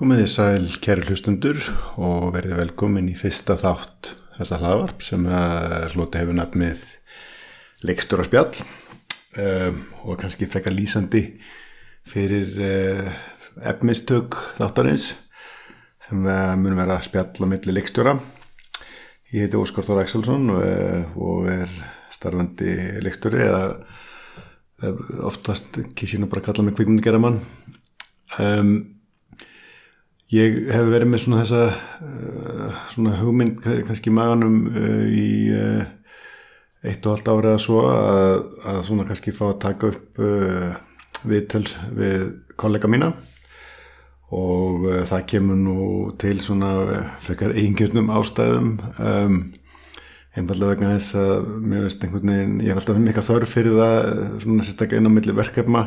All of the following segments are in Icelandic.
Komið þið sæl kæri hlustundur og verðið velkomin í fyrsta þátt þessa hlaðvarp sem er hloti hefur nafnið leikstur á spjall um, og kannski frekar lýsandi fyrir uh, efmistök þáttarins sem uh, mun vera spjall á milli leikstjóra. Ég heiti Óskar Þór Axelsson og, uh, og er starfandi leikstjóri eða oftast kísinu bara kalla mig kvikmyndigeramann. Um, Ég hef verið með svona þessa uh, svona hugmynd kannski maganum uh, í uh, eitt og allt árið að svo að, að svona kannski fá að taka upp viðtöls við kollega mína. Og það kemur nú til svona frekar eingjörnum ástæðum um, einfallega vegna þess að mér veist einhvern veginn, ég hef alltaf mikið þörf fyrir það svona sérstaklega inn á milli verkefna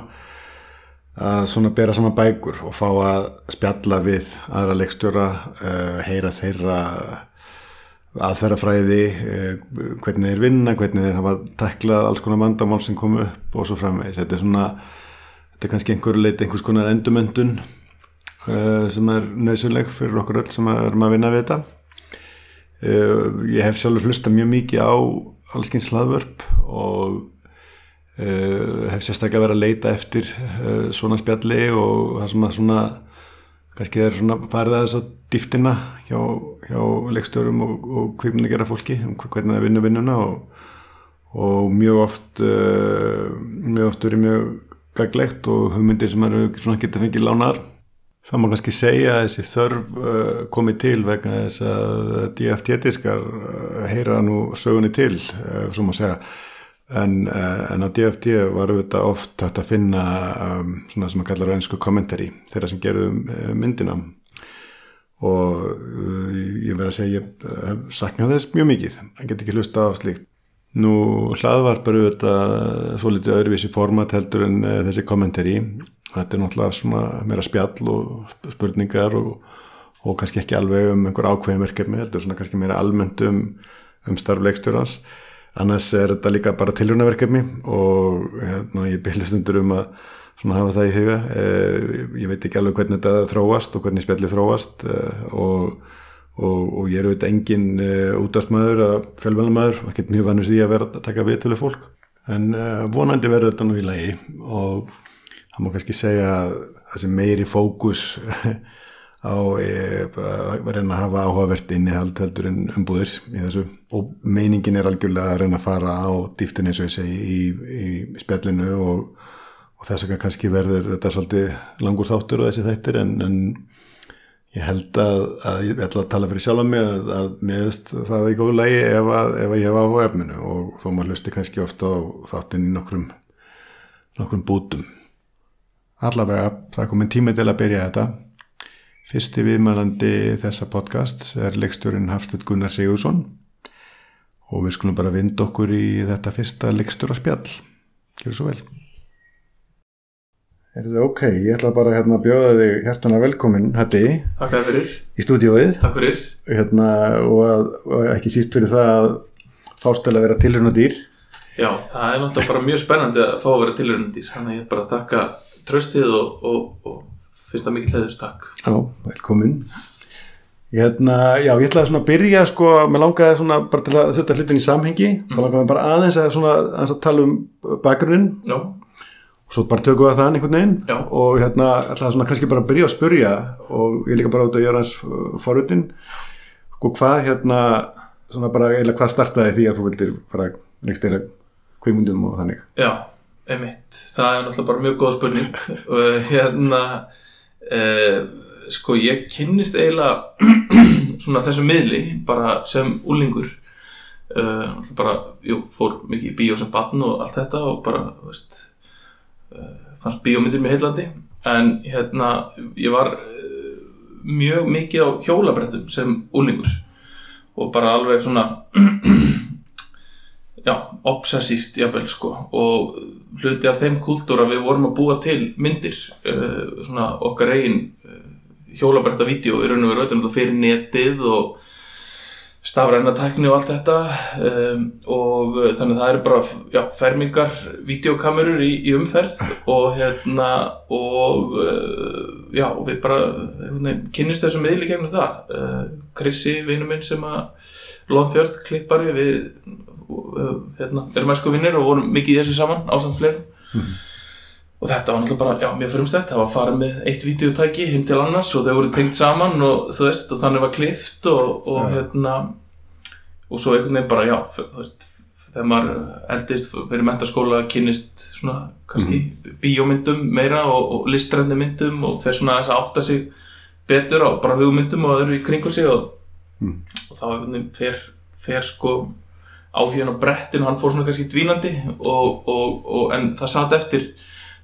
að svona bera saman bækur og fá að spjalla við aðra leikstjóra, uh, heyra þeirra aðferðafræði, uh, hvernig þeir vinna, hvernig þeir hafa taklað alls konar vandamál sem komu upp og svo framvegis. Þetta er svona, þetta er kannski einhver leiti einhvers konar endumöndun uh, sem er nöðsuleg fyrir okkur öll sem erum að vinna við þetta. Ég hef sjálfur hlusta mjög mikið á allskins hlaðvörp og hef sérstaklega verið að leita eftir uh, svona spjalli og það sem að svona kannski er svona farið að þess að dýftina hjá, hjá leikstjórum og, og kvipinu gera fólki um hvernig það vinna vinnuna og, og mjög oft uh, mjög oft verið mjög gaglegt og hugmyndir sem eru svona getið fengið lánar það má kannski segja að þessi þörf komið til vegna þess að DFT-diskar heyra nú sögunni til, svo má segja En, en á DFT var auðvitað oft hægt að finna um, svona sem að kalla reynsku kommentari þeirra sem gerðum uh, myndina. Og uh, ég verði að segja ég uh, sakna þess mjög mikið, það get ekki hlusta á slíkt. Nú hlaðvarpar auðvitað svo litið öðruvísi format heldur en uh, þessi kommentari þetta er náttúrulega svona meira spjall og spurningar og, og kannski ekki alveg um einhver ákveðin verkefni heldur svona kannski meira almennt um, um starfleikstjórans annars er þetta líka bara tilhjónaverkefni og hérna, ég byrjast undur um að hafa það í huga. Eh, ég veit ekki alveg hvernig þetta þróast og hvernig spjalli þróast eh, og, og, og ég er auðvitað engin eh, útastmaður að fjölmjölamæður og ekkert mjög vannur því að vera að taka við til fólk. En vonandi verður þetta nú í lagi og það má kannski segja að það sem meiri fókus á e, að reyna að hafa áhugavert innihald heldur en umbúðir í þessu. Og meiningin er algjörlega að reyna að fara á dýftin eins og ég segi í, í spjallinu og, og þess að kannski verður þetta svolítið langur þáttur og þessi þættir en, en ég held að, að ég ætla að tala fyrir sjálf mig að, að mér veist það er í góðu lægi ef, ef ég hefa áhuga efninu. Og þó maður lusti kannski ofta á þáttin í nokkrum nokkrum bútum. Allavega það komin tími til að byrja þetta Fyrsti viðmælandi þessa podcast er leikstjórin Hafstud Gunnar Sigursson og við skulum bara vinda okkur í þetta fyrsta leikstjóra spjall. Gjör svo vel. Er þetta ok? Ég ætla bara hérna, að bjóða þig hærtana velkomin, Hætti, í stúdióið. Takk fyrir. Hérna, og, og ekki síst fyrir það að fástæla að vera tilhörna dýr. Já, það er náttúrulega bara mjög spennandi að fá að vera tilhörna dýr. Þannig að ég bara þakka tröstið og, og, og finnst það mikið hlæður, takk Já, velkomin. Hérna, já, ég ætlaði svona að byrja sko, mér langaði svona bara til að setja hlutin í samhengi, mm. þá langaði bara aðeins að svona aðeins að tala um bakgrunin Já. Og svo bara tökum við það einhvern veginn. Já. og hérna ætlaði svona kannski bara að byrja að spyrja. Og ég líka bara átt að gera hans forutinn og sko, hvað hérna svona bara eða hvað startaði því að þú vildir bara next eða kvimundum og þannig? Já, einmitt, það er náttúrulega bara mjög góð spurning. Og hérna Uh, sko ég kynnist eiginlega svona þessu miðli bara sem úlingur uh, bara, jú, fór mikið í bíó sem barn og allt þetta og bara, veist uh, fannst bíómyndir með heillandi. En hérna, ég var mjög mikið á hjólabrettum sem úlingur og bara alveg svona já, obsessíft jáfnvel sko. Og hluti af þeim kúltúra við vorum að búa til myndir uh, svona okkar eigin uh, hjólabrætta vídeo í raun og veru öllum fyrir netið og stafræna tækni og allt þetta um, og þannig að það eru bara já, fermingar, videokamerur í, í umferð og hérna og uh, já, og við bara veginn, kynnist þessu miðli gegnum það. Krissi, vinnu minn sem að Lónfjörð, klippari við hérna, erum æsku vinnir og vorum mikið í þessu saman ásamt fleirum og þetta var náttúrulega bara, já, mjög frumstætt það var að fara með eitt videotæki heim til annars og þau voru tengt saman og þú veist og þannig var klift og, og Já. hérna og svo einhvern veginn bara, já, þú veist þegar maður eldist fyrir mentaskóla kynnist svona, kannski bíómyndum meira og, og listrændi myndum og fer svona þess að átta sig betur á bara hugmyndum og öðru í kringu sig og, Mm. og þá fer, fer sko áhugin á brettinu, hann fór svona kannski dvínandi og, og, og, en það satt eftir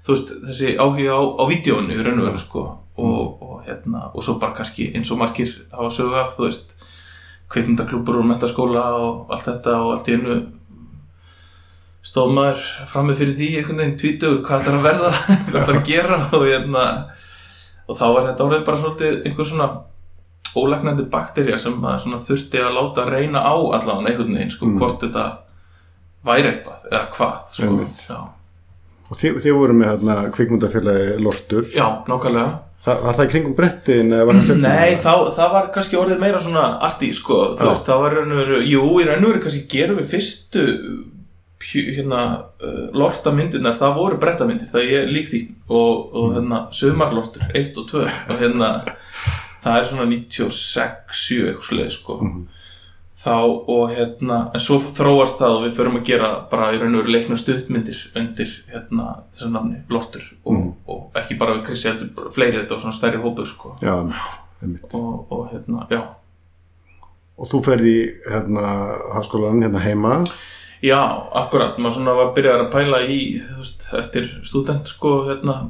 þú veist, þessi áhuga á, á vídjónu í raun og veru sko og, og hérna, og svo bara kannski eins og margir hafa sögu af, þú veist kveikmyndaklúpur og mentaskóla og allt þetta og allt í einu stóð maður frammi fyrir því einhvern veginn tvítugur, hvað ætlar að verða hvað ætlar að gera og hérna og þá var þetta orðið bara svolítið einhver svona ólegnandi bakterja sem maður þurfti að láta reyna á allavega einhvern veginn, sko, Mm. hvort þetta væri eitthvað, eða hvað, sko Og þið, þið voru með hérna kvikmyndafélagi Lortur. já, nákvæmlega Það, var það í kringum brettin? Nei, þá, það var kannski orðið meira svona arti, sko, þú Já. veist, það var raun og veru, jú, í raun og veru kannski gerum við fyrstu hérna, uh, lorta myndirnar, það voru brettamyndir, það ég lík því og, og hérna, sömarlortur, 1 og 2 og hérna, það er svona 96, 7 eitthvað svoleiðis, sko Mhm. þá og hérna, en svo þróast það og við förum að gera bara í raun og veru leikna stuttmyndir undir hérna þessu nafni, lortur og, Mhm. og ekki bara við Krissi heldur fleiri þetta og svona stærri hópur, sko Já, og, og hérna, já Og þú ferði í hérna háskólan hérna heima. Já, akkurat, maður svona var byrjar að pæla í, veist, eftir stúdent sko, hérna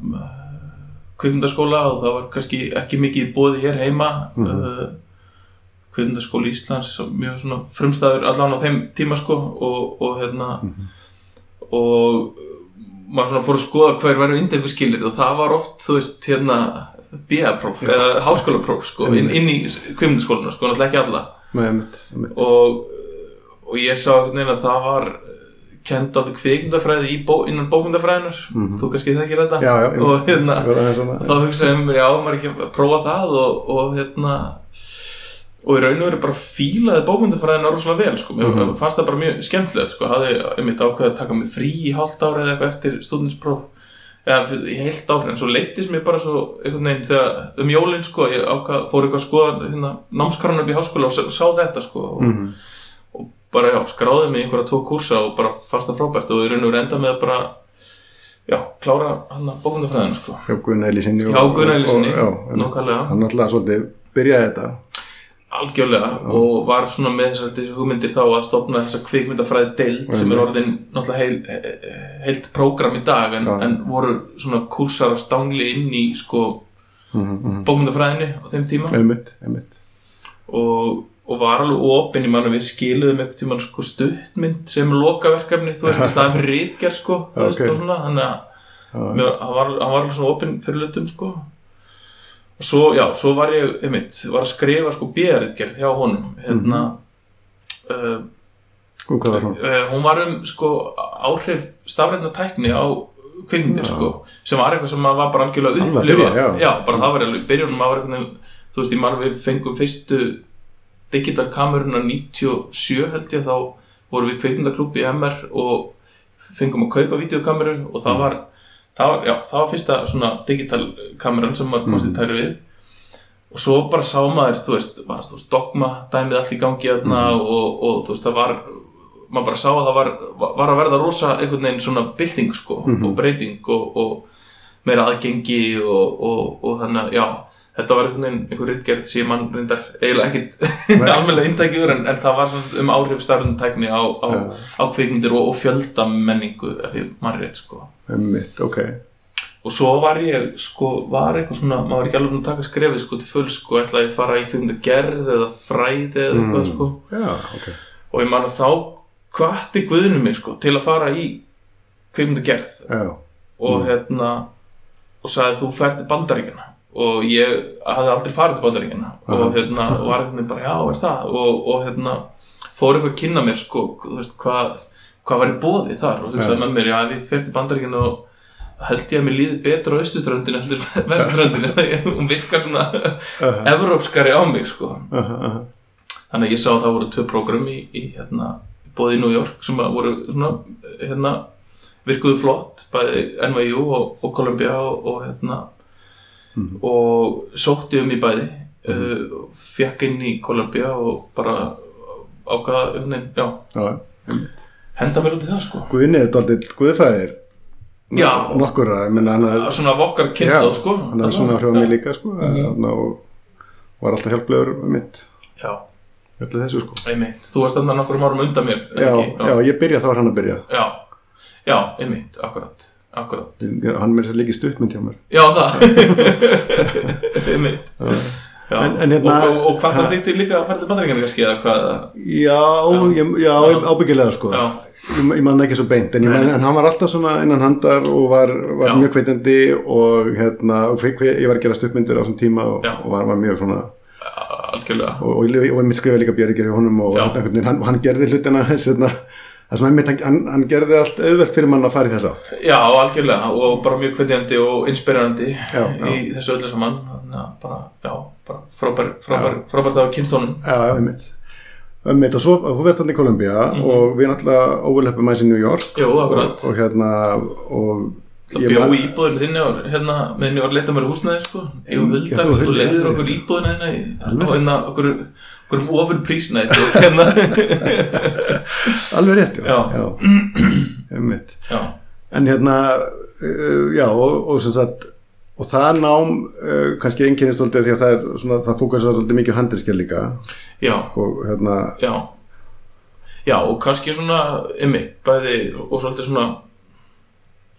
kvikmyndaskóla og það var kannski ekki mikið bóði hér heima. Mm Mhm. kvikmyndaskóli Íslands mjög svona frumstæður allan á þeim tíma sko og, og hérna og maður svona fór að skoða hver verður indegu skilir og það var oft, þú veist, hérna BA-próf eða háskólapróf sko, inn, inn í kvikmyndaskólinu sko, náttúrulega ekki alla. Nei, einmitt, einmitt. og, og ég sá að það var kend aldrei kvikmyndafræði bó, innan bókmyndafræðinar Mhm. þú kannski þekkir þetta. Já, já, og hérna þá hugsaði ég mér já, maður ekki að prófa það og, og hérna og í raun og veru bara fílaði bókmyndafræðina rosalega vel sko, mér Mhm. fannst það bara mjög skemmtilegt sko, hafði einmitt ákveðið að taka mig frí í hálft ári eða eitthvað eftir stúdinspróf eða í heilt ári, en svo leittist mér bara svo einhvern veginn þegar um jólinn sko, ég ákvað, fór eitthvað að skoða hérna, námskarun upp í háskóla og sá, þetta sko, og, Mhm. og bara já, skráði mig einhverja tvo kursa og bara fannst það frábært og í raun og veru enda með að bara já, klára hann að bókmyndafræðina sko. Hjá Gunnar Elísinni. Já, Gunnar Elísinni, Já, einmitt. nákvæmlega. Hann alltaf svolítið byrjaði þetta. algjörlega og var svona með þessar hugmyndir þá að stopna þessa kvikmyndafræði deild sem er orðin náttúrulega heil, he- heilt prógram í dag en, Já. en voru svona kursar að stangli inn í sko Mhm, mhm. bókmyndafræðinni á þeim tíma Einmitt, einmitt. og, og var alveg opinn í mann við skiluðum einhvern tímann sko stuttmynd sem lokaverkefni þú veist í staðan fyrir rítgerð sko þú veist Ok. og svona þannig að Já, mér, hann, var, hann var alveg svona opinn fyrir lutum sko og svo, já, svo var ég einmitt, var að skrifa sko bíðaritgerð hjá honum hérna uh, Og hvað var hún? uh, hún var um sko áhrif stafrætna tækni á kvikmyndir Já. sko sem var eitthvað sem maður var bara algjörlega upplifa byrja, já. bara það var byrjunum maður var veginn þú veist, ég mann við fengum fyrstu digital kameruna 97 held ég, þá vorum við kvikmyndaklúb í MR og fengum að kaupa videokameru og það Mm. var það var, já, það var fyrsta svona digital kameran sem maður kostið Mm. tæri við og svo bara sá maður, þú veist, var þú veist, dogma dæmið allt í gangi þarna Mm. og, og þú veist, það var maður bara sá að það var, var að verða rosa einhvern veginn svona bylting sko Mhm. og breyting og, og meira aðgengi og, og, og þannig að já, þetta var einhvern veginn einhver rittgerð sem mann reyndar eiginlega ekkit almennilega inntækjur en, en það var svona um áhrif starfum tækni á, á, á kvikmyndir og, og fjöldamenningu ef ég mann rétt sko Einmitt, ok. og svo var ég sko, var eitthvað svona maður var ekki alveg búin að taka skrefið sko til full sko, ætlaði ég að fara í kvikmyndagerð eða fræði eða eitthvað Mm. sko Já, ok. og ég man að þá hvatti guðinu mig sko til að fara í kvikmyndagerð Já, og Mm. hérna og sagði þú ferð til bandaríkjana og ég hafði aldrei farið til bandaríkina og hérna var veginn bara já, er það. Og, og hérna fór eitthvað að kynna mér sko, þú veist, hvað hvað var í bóði þar. Og hugsaði með mér, já, ef ég fer til bandaríkina og held ég að mér líði betur á austuströndinu heldur vestuströndinu hún virkar svona evrópskari á mig sko. Þannig að ég sá að það voru tvö prógram í, í hérna, bóði í New York sem voru svona hérna, virkuðu flott bæði NYU og, og Columbia og, og hérna og sótti um í bæði uh, fekk inn í Columbia og bara ákvaða hérna, já, Já, henda mér út í það sko. Guðni er daldið guðfæðir Já. Nokkura, ég menna hann er svona vokkar kynstóð sko. hann er svona hrjóða mig líka sko mm og var alltaf hjálplegur með mitt. Já, öllu þessu sko. Einmitt, þú varst þarna nokkur árum undan mér já, já, ég byrja þá var hann að byrja. Já, já, einmitt, akkurat akkurat, Ég- hann með þess að líka stuttmynd hjá mér. Já það. En- en hérna- og, og, og hvað það þykti líka að fara til bandaríkana kannski eða hvað? Já, já, Já. ábyggilega sko. Já, ég, ég man ekki svo beint en, man, en hann var alltaf svona innan handar og var, var mjög kveitandi og hérna, og fe- ég var að gera stuttmyndir á þessum tíma og, var, var mjög svona algjörlega. og, ég skrifaði líka björgir hjá honum og veginn, hann, hann gerði hlutina hérna, það er svona einmitt, hann, hann, gerði allt auðvelt fyrir mann að fara í þess átt. Já, algjörlega og bara mjög hvetjandi og inspirerandi Já, já. í þessu öllu saman. Bara, já, bara frábær frábær, frábært af kynstónum Já, já, einmitt. Einmitt, og svo, hún verður hann í Kolumbía Mhm. og við náttúrulega óvöldleppum aðeins í New York. Jú, akkurat. Og hérna og Það bjó í íbúðinu þinni og hérna meðan ég var að leita mér húsnæði sko. Ég Já, Hulda, og þú leiðir okkur íbúðinu hérna í- Alveg. og hérna okkur um ofur prísnæði og hérna. Alveg rétt, já, Já. einmitt. Já, En hérna, uh, já, og, og sem sagt, og það nám uh, kannski svolítið því að það er svona, það fókast svolítið mikið handriskjær líka. Já, og hérna, já. Já og kannski svona ymmit bæði og svolítið svona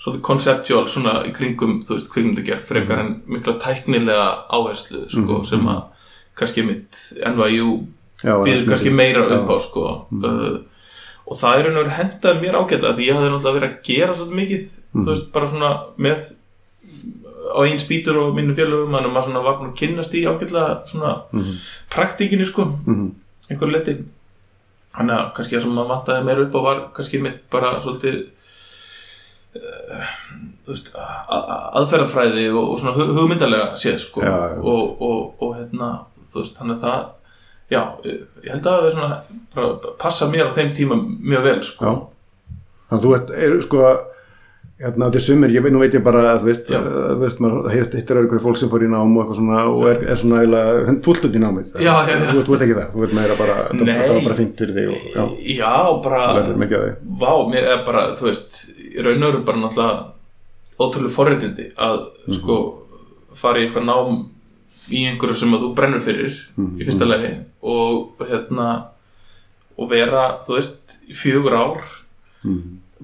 svolítið conceptual svona í kringum þú veist kvikmyndagerð frekar en mikla tæknilega áherslu sko sem að kannski ymmit NYU býður kannski meira Já. upp á sko. Uh, og það er einhver hendaði mér ágætlega því ég hafði náttúrulega verið að gera svolítið mikið þú veist bara svona með á einn spýtur og mínu félögum þannig að maður svona var að kynnast í ágætlega svona praktíkinni sko Mhm. einhver leti þannig að kannski það sem maður vantaði meira upp á var kannski mitt bara svolítið veist a- a- aðferðafræði og, og svona hu- hugmyndalega séð sko Já, já. Og, og, og hérna þú veist þannig að það já, ég held að það er svona bara passa mér á þeim tíma mjög vel sko Já. Þannig að þú ert, er, sko, hérna á til sumir, ég veit, nú veit ég bara að, þú veist, þú veist, maður hittir einhverju fólk sem fór í nám og eitthvað svona og er, er svona eiginlega fullt í námið. Já, já. Þú, þú ert ekki það, þú ert meira bara, þetta Nei. þetta var bara fínt fyrir þig og, já, já, bara það. Vá, mér er bara, þú veist, raun og veru bara náttúrulega ótrúlega forréttindi að sko fara í eitthvað nám í einhverju sem að þú brennur fyrir í fyrsta lagi og hérna og vera, þú veist, í fjögur ár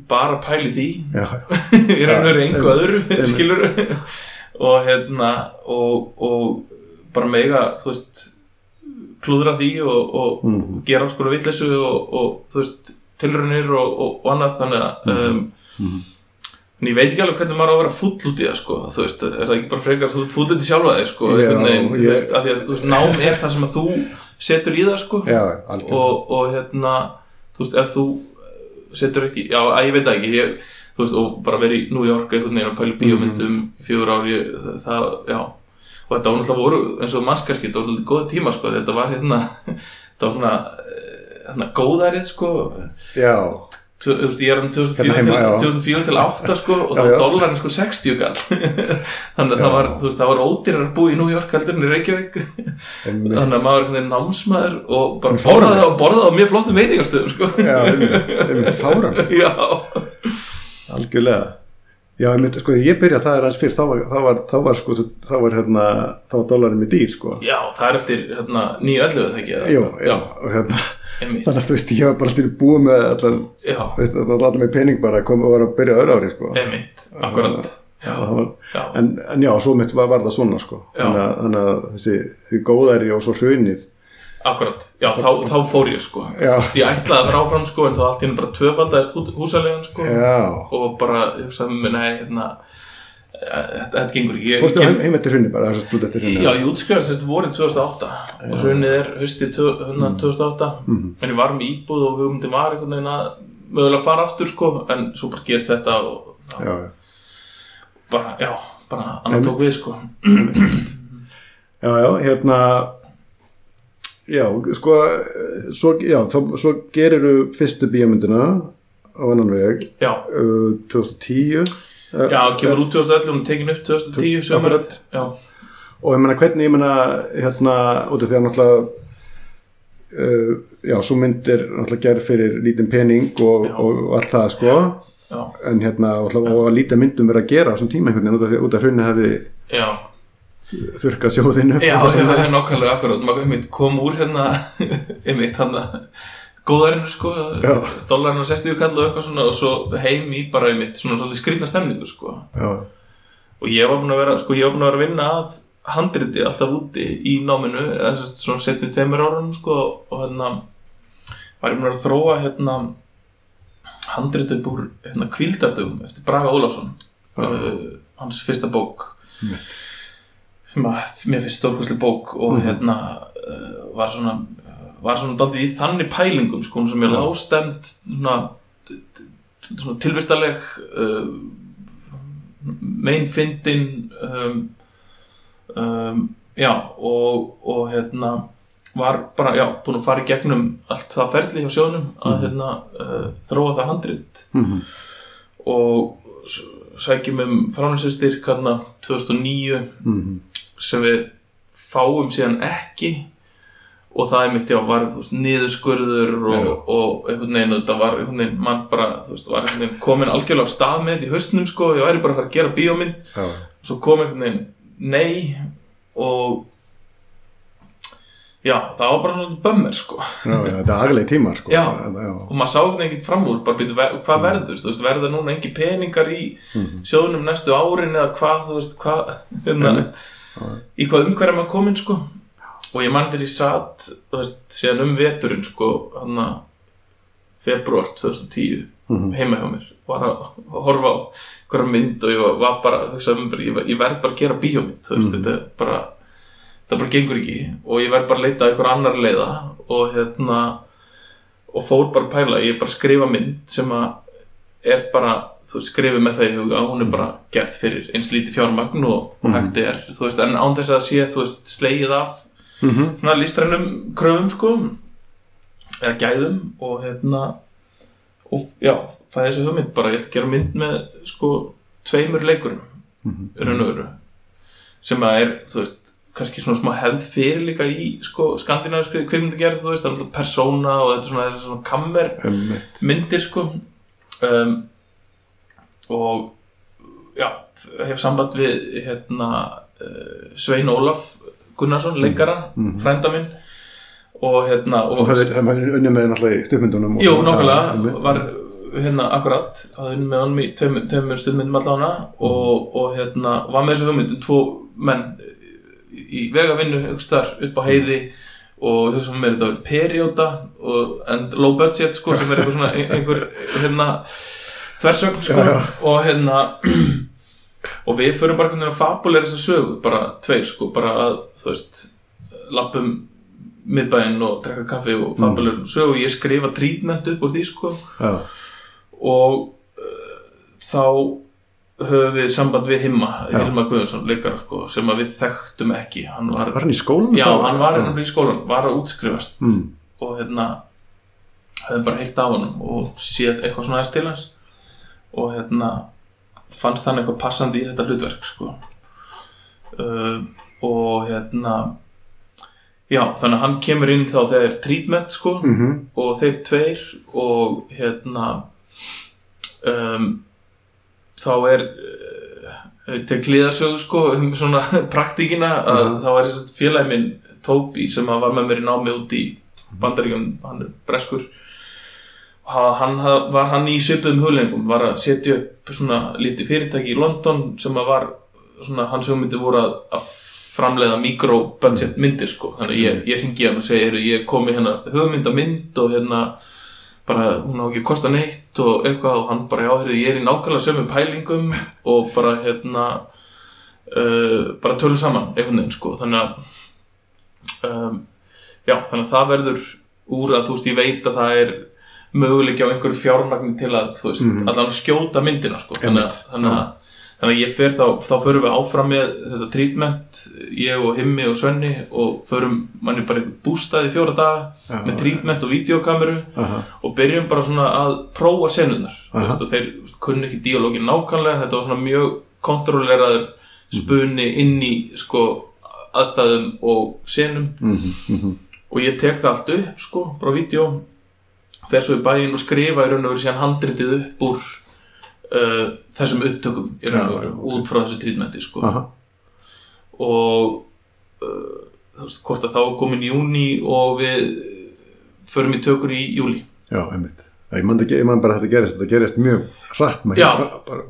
bara pæli því. Í raun og veru einmitt, öðru, skilur og hérna og, og bara mega, þú veist klúðra því og, og Mhm. gera alls konar vitleysu og, og þú veist, tilraunir og, annað þannig að um, Mhm. en ég veit ekki alveg hvernig maður á að vera fúll út í það sko, þú veist, er það ekki bara frekar þú ert fúll út í sjálfa þig sko, Já, veginn, ég- veist, að að veist, nám er það sem að þú setur í það sko. Já, og, og hérna þú veist, ef þú eh, setur ekki já, að ég veit ekki ég, þú veist, og bara verið í New York einhvern veginn og pæli bíómyndum Mhm. í fjögur ár ég, það, já. Og þetta var náttúrulega voru, eins og mannskaski þetta var náttúrulega góð tíma, sko, þetta var hérna þetta var svona, eh, hérna góðærið, sko. Já, ég er 2004 Hérna heima, já. til, 2004 til 8 sko og þá Já, var já. dólarinn sko 60 kall þannig að það var, veist, það var ódýrar búa í New York heldur en í Reykjavík. Þannig að maður er námsmaður og bara borðaði og borðaði á mjög flottum veitingastöðum sko. Já, einmitt, einmitt, fáran. já, Algjörlega Já, ég myndi, sko, ég byrja það er aðeins fyrr þá var, þá var, þá var, sko, þá var hérna, þá var dólarinn með dýr, sko. Já, það er eftir hérna 9.11 þegar ekki? Jú, já, og hérna einmitt, þannig að þú veist, ég var bara alltaf búið með allan, já, veist, það var allan með pening bara að koma og var að byrja öðru ári, sko. Einmitt akkurat, já, Það var, já, en, en já, svo mitt var, var það svona, sko. Þannig að, þessi, góðæri og svo hrunið akkurat. Já, þá, þá fór ég sko. Já. ég ætlaði að vera áfram sko en þá allt í henni bara tvöfaldaðist hú- húsalegan sko. Já, og bara, hugsaði með nei, hérna þetta, þetta gengur ekki. Fórstu heim, heim eftir hrunni bara, eftir hrunni Já, ég útskrifast sérst vorið 2008 og hrunnið er haustið tvö- hérna 2008 en ég var með íbúð og hugmyndin var einhvern veginn að mögulega fara aftur sko en svo bara gerist þetta og Já, já. bara, já, bara annar tók við sko. Já, já, hérna Já, sko svo, já, þá, svo geriru fyrstu bíómyndina á annan veg. Já, uh, 2010 uh, já, kemur út 2011 og tekin upp 2010 sömurð Já, og ég meina hvernig ég meina hérna út af því að náttúrulega uh, já, svo mynd er náttúrulega gerð fyrir lítinn pening og, Já. og, allt það sko. Já, en hérna og, og að lítið myndum verið að gera á þessum tíma einhvern veginn út af, af hrunni hefði já þurrkað sjóðinu. Já, það er nákvæmlega akkurat. Maður kom úr hérna einmitt hann góðarinu sko Já. dollarinn á 60 kall og eitthvað svona og svo heim í bara einmitt svona svolítið skrýtna stemningu sko. Já, og ég var búin að vera sko ég var búin að vera að vinna að handriti alltaf úti í náminu eða svona setni tveimur árunum sko og hérna var ég búin að að þróa hérna handrit upp úr hérna kvildardögum eftir Braga Ólafsson uh, hans fyrsta bók sem að mér finnst stórkostli bók og hérna uh, var svona var svona daldið í þannig pælingum sko sem er lástemt svona, svona tilvistaleg uh, meinfindin um, um, já og, og hérna var bara, já, búin að fara í gegnum allt það ferli hjá sjónum að hérna uh, þróa það handrit. Mhm. og s- sækjum um fráninsistyrk hérna 2009 Mhm. Sem við fáum síðan ekki og það er mitt, já, var veist, niðurskurður og, og einhvern veginn, þetta var einhvern veginn, mann bara, þú veist, var einhvern veginn komin algjörlega á stað með þetta í haustnum, sko, ég væri bara að fara að gera bíómynd. Svo kom einhvern veginn nei og já, það var bara svona bömmir, sko. Já, já, þetta er agalegi tímar sko. Já. já, og maður sá einhvern veginn fram úr bara býtu, hvað verður, þú veist, verða núna engi peningar í Mhm. sjóðunum næstu árin eða hvað, þú veist, hvað hérna, í hvað umhverja maður komin, sko og ég mann til ég satt, veist, síðan um veturinn, sko, hann að februar 2010 Mhm. heima hjá mér, var að horfa á hverja mynd og ég var, var bara hugsaði um bara, ég, ég verð bara að gera bíómynd þú veist, Mhm. þetta er bara það bara gengur ekki og ég verð bara að leita að einhver annar leiða og hérna og fór bara að pæla, ég er bara að skrifa mynd sem að er bara þú veist, skrifið með það í huga hún er bara gerð fyrir eins lítið fjármagn og, og hægt er, þú veist, en án þess að sé þú veist, slegið af Mhm. svona listrænum kröfum sko eða gæðum og hérna og já, það er þessi hugmynd bara ég ætla að gera mynd með sko tveimur leikurum Mhm. raun og veru sem að er, þú veist kannski svona smá hefð fyrir líka í sko skandinaviskri kvikmyndagerð, þú veist það er alltaf persóna og þetta er svona, svona kammer Einmitt. myndir sko um, og já, hef samband við hérna uh, Svein Ólaf Gunnarsson, leikara Mhm. frænda minn. Og hérna og, hefði unnið með náttúrulega í stuðmyndunum og- Jú, einmitt. var hérna akkurat, hafði unnið með honum í tveimur, stuðmyndum allána og, og hérna var með þessu hugmyndum. Tvo menn í vegavinnu einhvers þar upp á heiði og hugsa með mér þetta verið perióda og and low budget sko sem er eitthvað svona ein- einhver hérna þversögn sko. Já, já. og hérna og við förum bara veginn að fabuleira þessa sögu bara tveir sko, bara að þú veist lappum miðbæinn og drekka kaffi og fabuleira sögu. Og ég skrifa trítment upp úr því sko. Já, og uh, þá höfum við samband við Himma, Já. Hilmar Guðjónsson leikara sko, sem við þekktum ekki hann var, var hann í skólanum? já, hann var ennum í skólan var að útskrifast Mm. og hérna höfum bara heilt af honum og séð eitthvað svona aðeins til hans og hérna fannst hann eitthvað passandi í þetta hlutverk sko uh, og hérna já, þannig að hann kemur inn þá þegar er treatment sko Mhm. og þeir tveir og hérna um, þá er uh, til klíðarsögu sko um svona praktíkina að Mhm. þá er þess að félagi minn Toby sem var með mér í námi út í bandaríkjum, hann er breskur og ha- hann ha- var hann í svipuðum hugleggingum, var að setja upp svona lítið fyrirtæki í London sem að var svona hans hugmyndi voru að, að framleiða mikrobudget myndir sko, þannig að ég, ég ringi hann og segi, ég kom með hérna hugmynda mynd og hérna bara hún á ekki að kosta neitt og eitthvað og hann bara já, heyrðu, ég er í nákvæmlega sömu pælingum og bara hérna uh, bara tölum saman einhvern veginn sko. Þannig að um, já, þannig að það verður úr að þú veist, ég veit að það er möguleiki á einhverju fjármagni til að þú veist, Mhm. allan að skjóta myndina sko, þannig að, þannig að Þannig að ég fer þá, þá förum við áfram með þetta treatment, ég og Himmi og Svenni og förum manni bara einhvern bústað í fjóra daga Já, með treatment og videokameru Aha. og byrjum bara svona að prófa senurnar Aha. veist, og þeir kunni ekki díalógin nákvæmlega þetta var svona mjög kontrolleraður spuni inn í sko aðstæðum og senum Mhm, mhm. og ég tek það allt upp sko, bara vídeo fer svo í bæinn og skrifa í raun og veru síðan handritið upp úr uh, þessum upptökum í raun og Já, veru ok. út frá þessu treatmenti sko. Og uh, þú veist, hvort að þá komin júni og við förum í tökur í júli Já, einmitt. Ég man, ekki, ég man bara að þetta gerist, þetta gerist mjög hratt,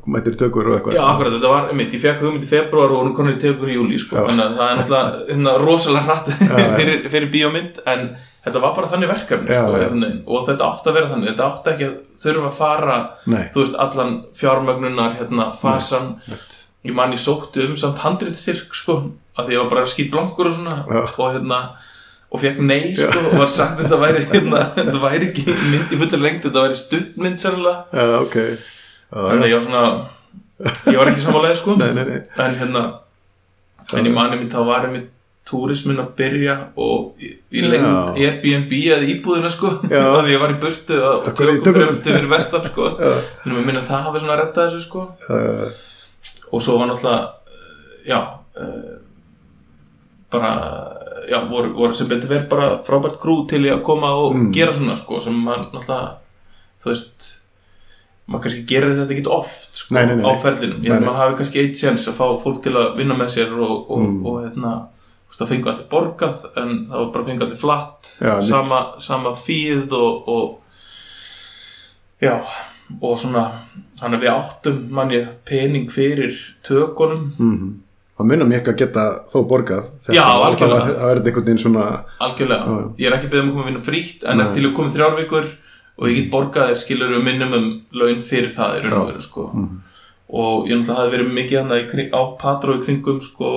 mættir tökur og eitthvað. Já, akkurat, þetta var, einmitt, ég fekk hugmynd í februar og hún konur í tökur í júli, sko, þannig að það er náttúrulega hérna, rosalega hratt fyrir, fyrir bíómynd, en þetta var bara þannig verkefni, Já, sko, já. veginn, og þetta átti að vera þannig, þetta átti ekki að þurfa að fara, Nei, þú veist, allan fjármögnunar, hérna, fasan, ég man ég sótti um samt handritsirk, sko, að því ég var bara skýt blankur og svona, Já. og hérna, og fekk nei, sko, og var sagt þetta væri, hérna, þetta væri ekki mynd í fullir lengt, þetta væri stuttmynd, sennilega, já, ok. Já, Þannig að ég var svona Ég var ekki samanlega sko. Nei, nei, nei. En hérna En ég mani mér þá var einmitt túrismin að byrja og í, lengd. Airbnb eða íbúðina sko. Að ég var í burtu og tökum fyrir, vestan sko. Þannig að minna að það hafi svona rettað þessu sko. Já, og svo var náttúrulega uh, já uh, bara já, voru, voru sem betur verið bara frábært krú til að koma og Mm. gera svona sko sem maður náttúrulega þú veist maður kannski gerir þetta ekki oft sko, Nei, nei, nei, á ferlinum, ég held að maður hafi kannski eitt séns að fá fólk til að vinna með sér og, og, Mm. og hérna þú veist, það fengu allir borgað en það var bara fengu allir flatt sama, sama fíð og, og já og svona, hann að við áttum manni pening fyrir tökunum Mhm. Það munum ég ekki að geta þó borgað. Já, algjörlega. Það er einhvern veginn svona, algjörlega, Já. ég er ekki beðið um að koma að vinna frítt en er til að koma þrjár vikur og ég get borgað þér skilur um minimum laun fyrir það í raun og veru sko. Mhm. Og ég náttúrulega hafi verið mikið hann á Patró í kringum sko,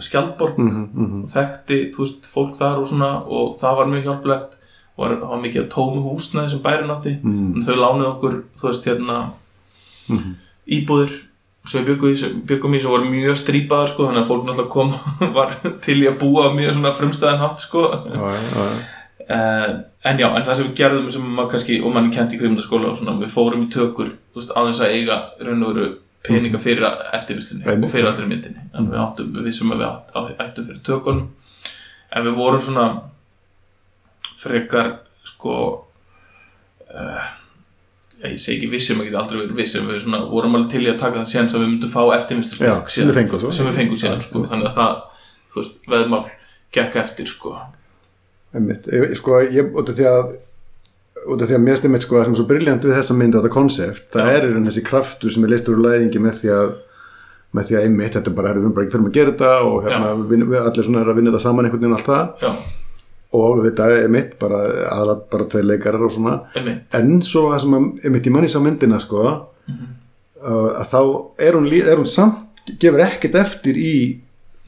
Skjaldborg mhm, mhm. og þekkti, þú veist, fólk þar og svona og það var mjög hjálplegt og var, það var mikið að tómu húsnaði sem bærin átti Mhm. en þau lánuðu okkur, þú veist, hérna Mhm. íbúðir sem við byggum byggum í sem voru mjög strípaðar sko, þannig að fólk náttúrulega kom var til í að búa mjög svona frumstæðan hátt sko Já, já, já. Uh, en já, en það sem við gerðum sem maður kannski, og mann kent í kvikmyndaskóla og svona, við fórum í tökur, þú veist, aðeins að eiga raun og veru peninga fyrir eftirvislunni og fyrir allir myndinni. En við áttum, við vissum að við ættum fyrir tökunum. En við vorum svona frekar sko uh, ég segi ekki vissum, að geta aldrei verið vissum við svona, vorum alveg til í að taka það séns að við myndum fá eftirvinslu Já, sem við fengum síðan, sko, þannig að það þú veist, veðmál gekk eftir, sko. Einmitt. Ég, sko, ég, út af því að út af því að mér stemmit sko að sem er svo briljant við þessa mynd og þetta konsept, það er raun þessi kraftur sem er leistur úr læðingi með því að með því að einmitt, þetta er bara, við erum bara ekki fyrir að gera þetta og hérna, við, við allir svona er að vinna þetta saman einhvern veginn allt það. Já, og þetta er einmitt bara aðalat bara tveir leikarar og svona. Einmitt. En svo það sem einmitt í manni sá myndina sko Mhm. uh, að þá er hún, er hún samt gefur ekkert eftir í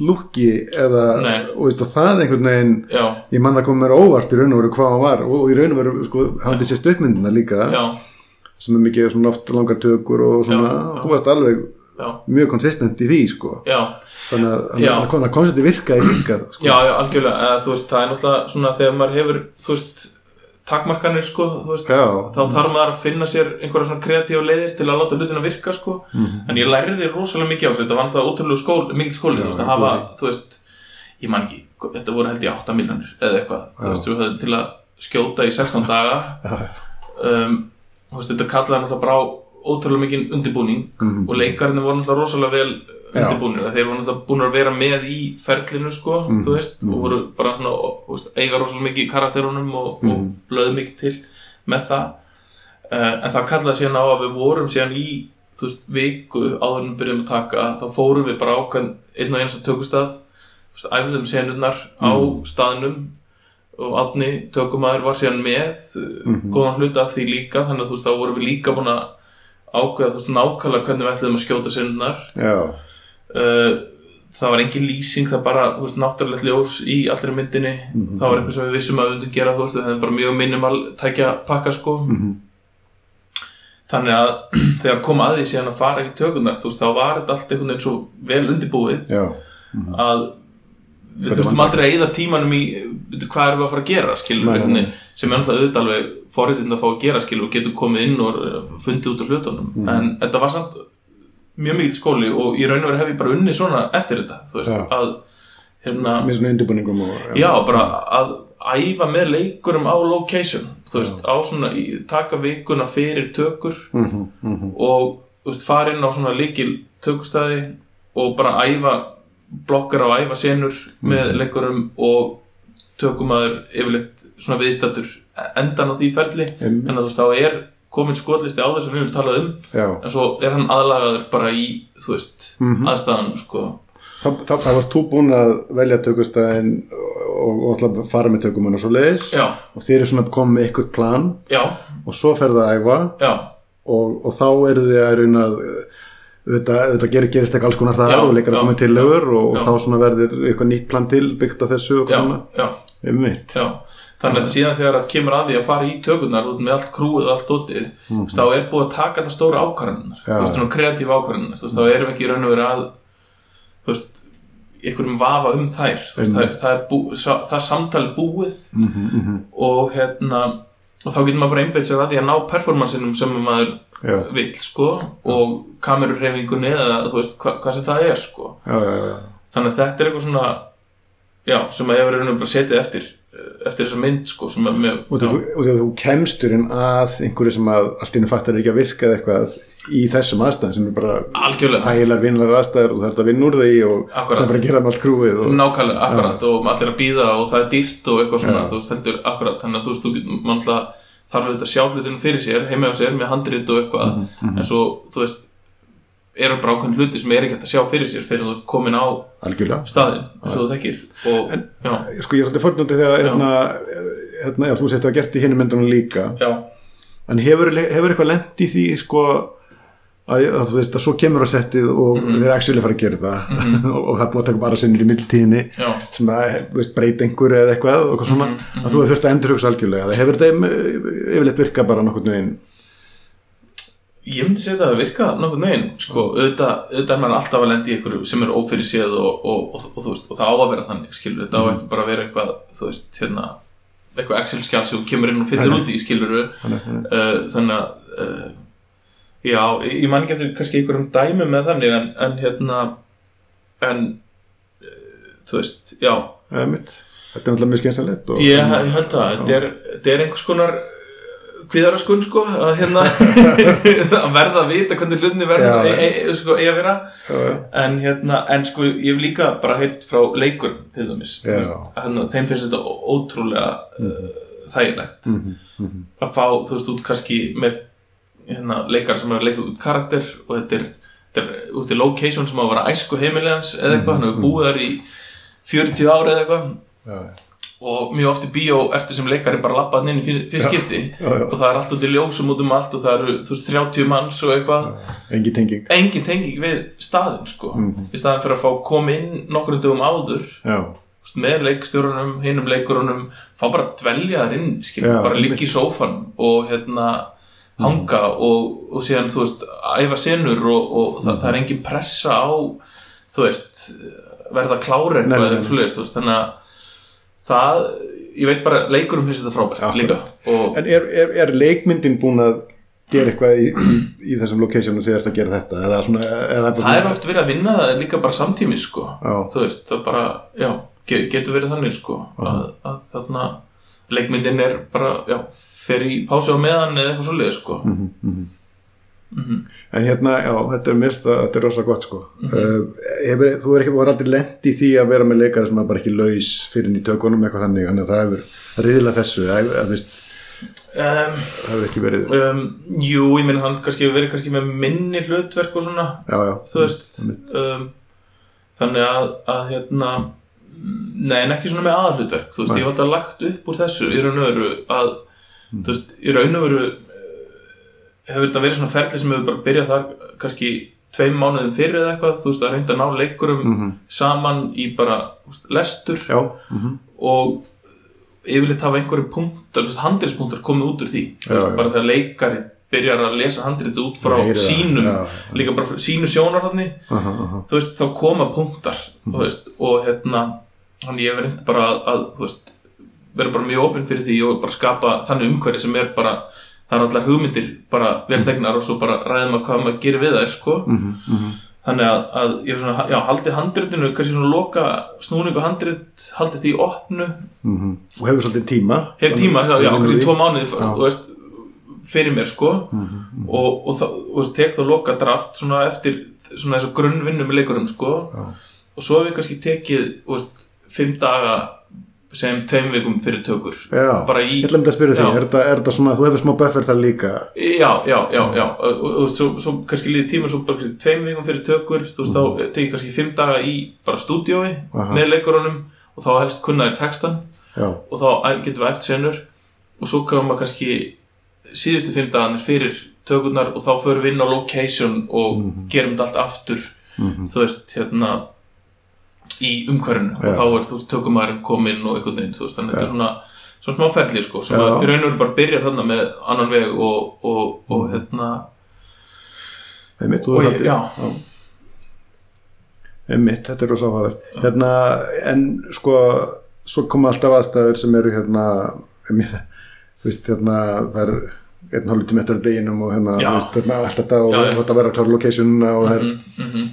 lúki eða og, veist, og það einhvern veginn já, ég man það kom mér óvart í raun og veru hvað hann var. Og í raun og veru sko, hann þessi stökkmyndina líka já, sem er mikið svona oft langar tökur og svona, Já, þú varst alveg mjög konsistent í því sko. Þannig að þannig að koncepti virkaði líka sko. Já, já, algjörlega, eða, þú veist, það er náttúrulega svona þegar maður hefur, þú veist, takmarkanir, sko, veist, Já. þá þarf maður að finna sér einhverja svona kreatífa leiðir til að láta hlutina virka, sko, Mhm. en ég lærði rosalega mikið á þessu, þetta var náttúrulega ótrúlega skól, mikil skóli, Já, þú veist, að hafa, þú veist, ég man ekki, þetta voru held ég 8 miljonir eða eitthvað, þú veist, við höfum til að skjóta í 16 daga, Já. um, þú veist, þetta kallaði náttúrulega bara á ótrúlega mikið undirbúning Mhm. og leikarnir voru náttúrulega rosalega vel Já. undirbúnir, þeir voru náttúrulega búin að vera með í ferlinu sko, Mhm. þú veist og voru bara svona, og, eiga rosalega mikið í karakterunum og, og Mhm. lögðu mikið til með það uh, en það kallaði síðan á að við vorum síðan í þú veist, viku áður en við byrjum að taka þá fórum við bara ákvæm einn og einasta tökustað þú veist, æfðum senurnar á Mhm. staðnum og Átni tökumæður var síðan með mm góðan hluta af því líka þannig að þú veist þá vorum við líka búin að ákveða þú veist nákvæmlega hvernig við ætlum að skjóta sinnar já, það var engin lýsing það bara, þú veist, náttúrulegt ljós í allri myndinni, það var eitthvað sem við vissum að við vundum gera, þú veist, það hefði bara mjög minimal tækja pakka, sko. Mhm. þannig að þegar kom að því síðan að fara í tökunar, þú veist, þá var þetta allt einhvern veginn svo vel undirbúið já, að við þurftum aldrei að eyða tímanum í hvað erum við að fara að gera, skilur við sem er náttúrulega auðvitað alveg forréttind að fá að gera, skilur og getur komið inn og fundið út af hlutunum. Mhm. en þetta var samt mjög mikið skóli og í raun og veru hef ég bara unnið svona eftir þetta, þú veist, Já. að hérna, með svona undirbúningum og, já, bara að æfa með leikurum á location, þú veist, á svona í, taka vikuna fyrir tökur Mhm, mhm. og þú veist, fara inn á svona líkil tökustæði og bara æfa blokkar á æfa senur með leikurum og tökumaður yfirleitt svona viðstættur endan á því ferli. En þú veist, þá er komin skotlisti á þess að við höfum talað um já, en svo er hann aðlagaður bara í þú veist, Mhm. aðstæðan sko. þá, þá, þá varst þú búin að velja tökustæðin og, og að fara með tökumun og svo leiðis og þið eru svona komið með eitthvað plan. Já, og svo ferðu að æfa. Og, og þá eru þið að reyna að auðvitað, gerir, gerist ekki alls konar það Já, og leikar að koma til lögur og, og þá verður eitthvað nýtt plan til byggt á þessu og svona. um mitt þannig að síðan þegar það kemur að því að fara í tökurnar út með allt krúið og allt dótið mm. þá er búið að taka alltaf stóra ákvarðanar þú veist, svona kreatíf ákvarðanar þá erum við ekki raun og verið að þú veist, einhverjum vafa um þær. Veist, það, það, er bú, sa- það er samtal búið. Mm -hmm, og hérna og þá getur maður bara einbeitt sér að því að ná performansinum sem maður já, vill sko og kamerurreifingunni eða þú veist hva, hvað sem það er sko. Já, já, já. þannig að þetta er eitthvað svona já, sem að hefur raun og bara setið eftir eftir þessa mynd sko með, og þegar þú, kemsturinn að einhverju sem að allt innu fattar ekki að virka eða eitthvað í þessum aðstæðum sem er bara þægilega vinlar aðstæður og þú þarf að vinna úr því og það er bara að gera með allt krúið og, nákvæmlega, akkurat og allir að býða og það er dýrt og eitthvað svona Já. þú veist, heldur, akkurat, þannig að þú veist, þú getur mann alltaf þarf auðvitað að sjá hlutinu fyrir sér heima á sér með handrit og eitthvað. Mhm, en svo, þú veist eru bara ákveðin hluti sem er ekki hægt að sjá fyrir sér fyrir að komin á algjörlega. staðinn eins og þú þekkir. Og, já, sko ég er svolítið fornjóndi þegar hérna, hérna, já, þú sést að gert í hinni myndunum líka. Já, en hefur, hefur eitthvað lent í því sko að, að þú veist að svo kemur á settið og Mhm. þeir actually fara að gera það og, og það er búið að taka bara sinnir í mildtíðinni sem að þú veist, breyta einhverju eða eitthvað, og svona, Mhm, að þú hefur þurft að endur hugsa algjörlega, það hefur þetta um, yfirleitt virka bara nokkurnu veginn ég myndi segja það að virka nokkuð neginn sko, auðvitað, auðvitað er maður alltaf að lenda í ykkur sem er ófyrir séð og, og, og, og, þú veist, og það á að vera þannig skilur, þetta á ekki bara að vera eitthvað þú veist, hérna, eitthvað Excel-skjál sem kemur inn og fyllir Nei, nei. út í skilur þannig, þannig. að uh, já, ég man ekki eftir kannski einhverjum dæmi með þannig en, en hérna en uh, þú veist, já. Þetta er náttúrulega mjög skynsalegt og ég, held það, þetta er, er einhvers konar kviðaraskun sko að hérna að verða að vita hvernig hlutinni verður Já. e, e, sko, eigi að vera já. en hérna, en sko ég hef líka bara heyrt frá leikur til dæmis að hérna, þeim finnst þetta ótrúlega uh, þægilegt Mhm, mhm. að fá, þú veist, út kannski með hérna, leikar sem er að leika út karakter og þetta er, þetta er út í location sem á að vera æsku heimilegans eða eitthvað, hann hefur búið þar í 40 ári eða eitthvað. Og mjög oft í bíó ertu sem leikari bara labbað inn í fyrst skipti. Já, já. og það er allt út í ljósum út um allt og það eru, þú veist, 30 manns og eitthvað. Engin tenging. Engin tenging við staðinn, sko. Mhm. í staðin fyrir að fá koma inn nokkrum dögum áður. Veist, með leikstjórunum, hinum leikurunum fá bara að dvelja þar inn skilur, bara liggja í sófan og hérna hanga og, og síðan, þú veist, æfa senur og, og það, það er engin pressa á þú veist, verða klári eitthvað þannig að það, ég veit bara leikurum finnst þetta frábært Já, líka. Og en er, er, er leikmyndin búin að gera eitthvað í, í, í þessum locationum þegar þetta að gera þetta? Eða svona, eða það er oft verið að vinna það líka bara samtímis sko, Já. þú veist, það bara já, ge- getur verið þannig sko að, að þarna leikmyndin er bara, já, fer í pásu á meðan eða eitthvað svoleiði sko. Mhm, mhm. Mhm. En hérna, já, þetta er mist að þetta er rosa gott sko. Mhm. uh, hefur, þú er ekki, þú er aldrei lent í því að vera með leikari sem er bara ekki laus fyrir í tökunum eitthvað þannig, þannig að það hefur riðla þessu, að, að, veist, um, það hefur ekki verið, um, Jú, ég meina hann kannski verið kannski með minni hlutverk og svona já, já, þú veist einmitt. um, þannig að, að hérna nei, en ekki svona með aðhlutverk þú veist, Nei. ég hef alltaf lagt upp úr þessu í raun og veru að þú veist, í raun og veru hefur þetta verið svona ferli sem hefur bara byrjað þar kannski tveim mánuðum fyrir eða eitthvað, þú veist, að reynda að ná leikurum Mhm. saman í bara veist, lestur Já, mhm. og yfirleitt hafa einhverju punktar, handriðspunktar komið út úr því, Já, veist, já. bara þegar leikari byrjar að lesa handriðið út frá Heyri það, sínum, já, líka bara frá sínu sjónarhóðni aha, aha. þú veist, þá koma punktar Mhm. þú veist, og hérna hann ég verið bara að, að þú veist, vera bara mjög opinn fyrir því og bara skapa þannig umhverfi sem er bara það eru allar hugmyndir bara vel þegnar og svo bara ræðum að hvað maður gerir við þær sko. Mhm, mhm. þannig að, að ég er svona, já, haldi handritinu kannski svona loka snúningu handrit haldi því opnu Mhm. og hefur svolítið tíma hef tíma, já, já kannski tvo mánuði Já. þú veist, fyrir mér sko Mhm, og, og, það, og veist, tek þá loka draft svona eftir svona þessu grunnvinnu með leikurum sko Já. og svo hef ég kannski tekið veist, fimm daga sem tveim vikum fyrir tökur. Já, bara í, ég ætla að spyrja því, er þetta, þetta svona, þú hefur smá buffer þar líka? Já, já, já, já. Og, og, og svo, svo kannski líði tíma svo bara tveim vikum fyrir tökur þú veist, þá tek ég kannski fimm daga í bara. Aha. með leikurunum og þá helst kunna þér textan Já, og þá getum við eftir senur. Og svo koma kannski síðustu fimm dagarnir fyrir tökurnar og þá förum við inn á location og Mhm. gerum þetta allt aftur. Þú veist, hérna í umhverfinu Já. og þá er, þú veist, tökumæðurinn kominn og einhvern veginn, þú veist, þannig að þetta er svona svona smá ferli, sko, sem að í raun og veru bara byrjar þarna með annan veg og, og, og Mhm. hérna einmitt, Og ég- já. Einmitt, þetta er rosa áhugavert Hérna, en sko svo koma alltaf aðstæður sem eru hérna einmitt, veist, hérna það er einn hálf eftir að deginum og hérna, Já. veist, hérna allt þetta og þetta verður að klára locationuna og það er mm -hmm.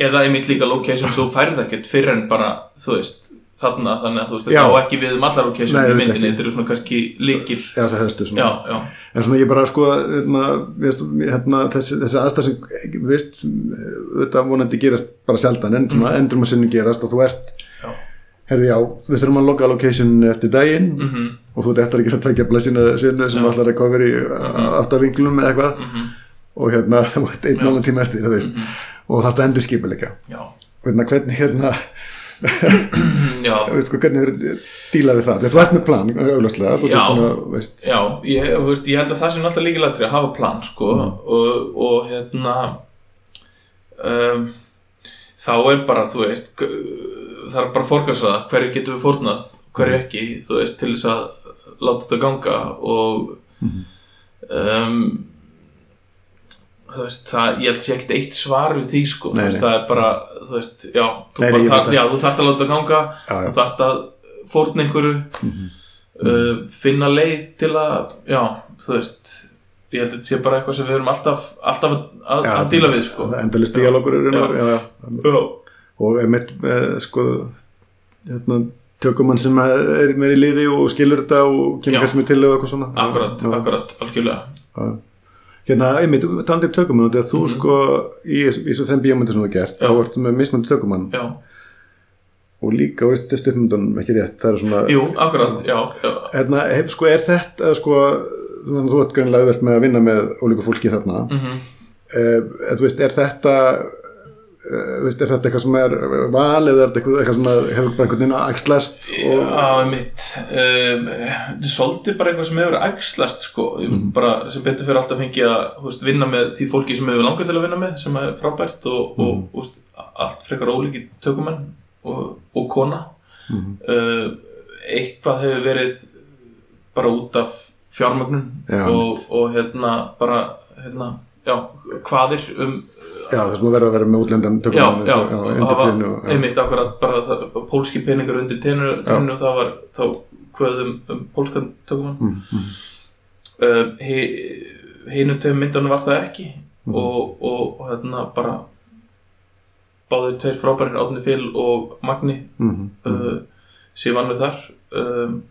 Eða einmitt líka location svo færð ekkert fyrir en bara, þú veist þarna, þannig að þú veist, þetta á ekki við um allar location í myndinni, þetta eru svona kannski líkil Já, það helstu svona. Já, já, En svona ég bara sko hérna, hérna, þessi, þessi aðstæð sem veist, þetta vonandi gerast bara sjaldan en svona endurum að sinni gerast og þú ert Já. herði já, við þurfum að loka location eftir daginn mhm, og þú ert eftir að gera tvekja blessina sinni sem allar að cover í aftavinglum eða eitthvað. Mhm, og hérna, þú ert einn alveg tíma eftir þú veist, og þarf þetta endur skipuleika já. Hérna, hvernig hérna veist, sko, hvernig verður díla við það, þú ert með plan ert Já. að Já, ég, veist, ég held að það sé náttúrulega líkilættri að hafa plan sko. Og, og hérna um, þá er bara, þú veist það er bara fórkastræða hverju getum við fórnað, hverju ekki þú veist, til þess að láta þetta ganga og um, þú veist, það, ég held að sé ekkert eitt svar við því sko, Nei, þú veist, nei. það er bara þú veist, já, þú, Nei, þar, já, þú þarft að láta ganga Já, já. þú þarft að fórna einhverju uh, finna leið til að já, þú veist ég held að þetta sé bara eitthvað sem við erum alltaf alltaf að, að, díla við sko. endalist dialogur og einmitt með sko hérna, tökumann sem er með í liði og skilur þetta og kemur kannski með til og eitthvað svona. Akkurat, akkurat, algjörlega. Hérna, einmitt, talandi um tökumann að þú sko, í, í svo þeim bíómyndir sem þú gert. Já. þá ertu með mismöndi tökumann. Já, og líka voru þetta stuppmyndunum ekki rétt, það er svona jú, akkurat, já, já, hérna, hef, sko, er þetta sko, þannig að þú ert greinlega auðvelt með að vinna með ólíku fólki þarna. Mhm. Uh, þú veist, er þetta veist, er þetta eitthvað sem er val eða er þetta eitthvað, sem hefur bara einhvern veginn axlast og, Já, mitt um, Þetta er svolítið bara eitthvað sem hefur ægslast sko, Mhm. bara sem betur fyrir alltaf fengið að veist, vinna með því fólki sem hefur langar til að vinna með sem er frábært og, og Mhm. veist, allt frekar ólíki tökumenn og, og kona Mhm. uh, eitthvað hefur verið bara út af fjármögnun Já. og, og hérna bara hérna, já, hvaðir um já, það sem að vera að vera með útlendan tökum já, já, og- já. einmitt akkurat bara það, pólski peningar undir trénu það var þá kvöðum um pólskan tökumann. Mm, mm, uh, hinum tveim myndunum var það ekki. Mhm. og, og, og hérna bara báðir tveir frábærir Átni Fyl og Magni mm, mm, uh, sem vann við þar. Um,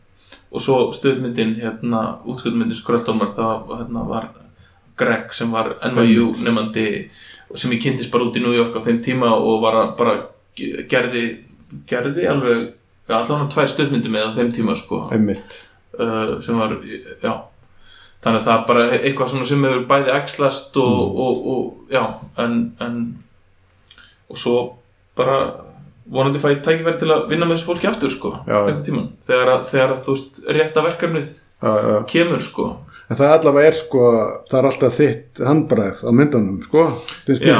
og svo stuðmyndin hérna, útskjöldmyndin Skröldómar það hérna, var Greg sem var NYU nefnandi sem ég kynntist bara út í New York á þeim tíma og var að bara ge- gerði, gerði alveg allavega tvær stuðmyndir með á þeim tíma sko, uh, sem var, já. Þannig að það er bara eitthvað svona sem hefur bæði æxlast og, og, og já, en, en og svo bara vonandi fæ ég tækifæri til að vinna með þessu fólki aftur sko, einhvern tímann. Þegar að, þegar að þú veist, rétta verkefnið já, já. kemur sko En það allavega er sko, það er alltaf þitt handbræð á myndunum, sko, finnst mér.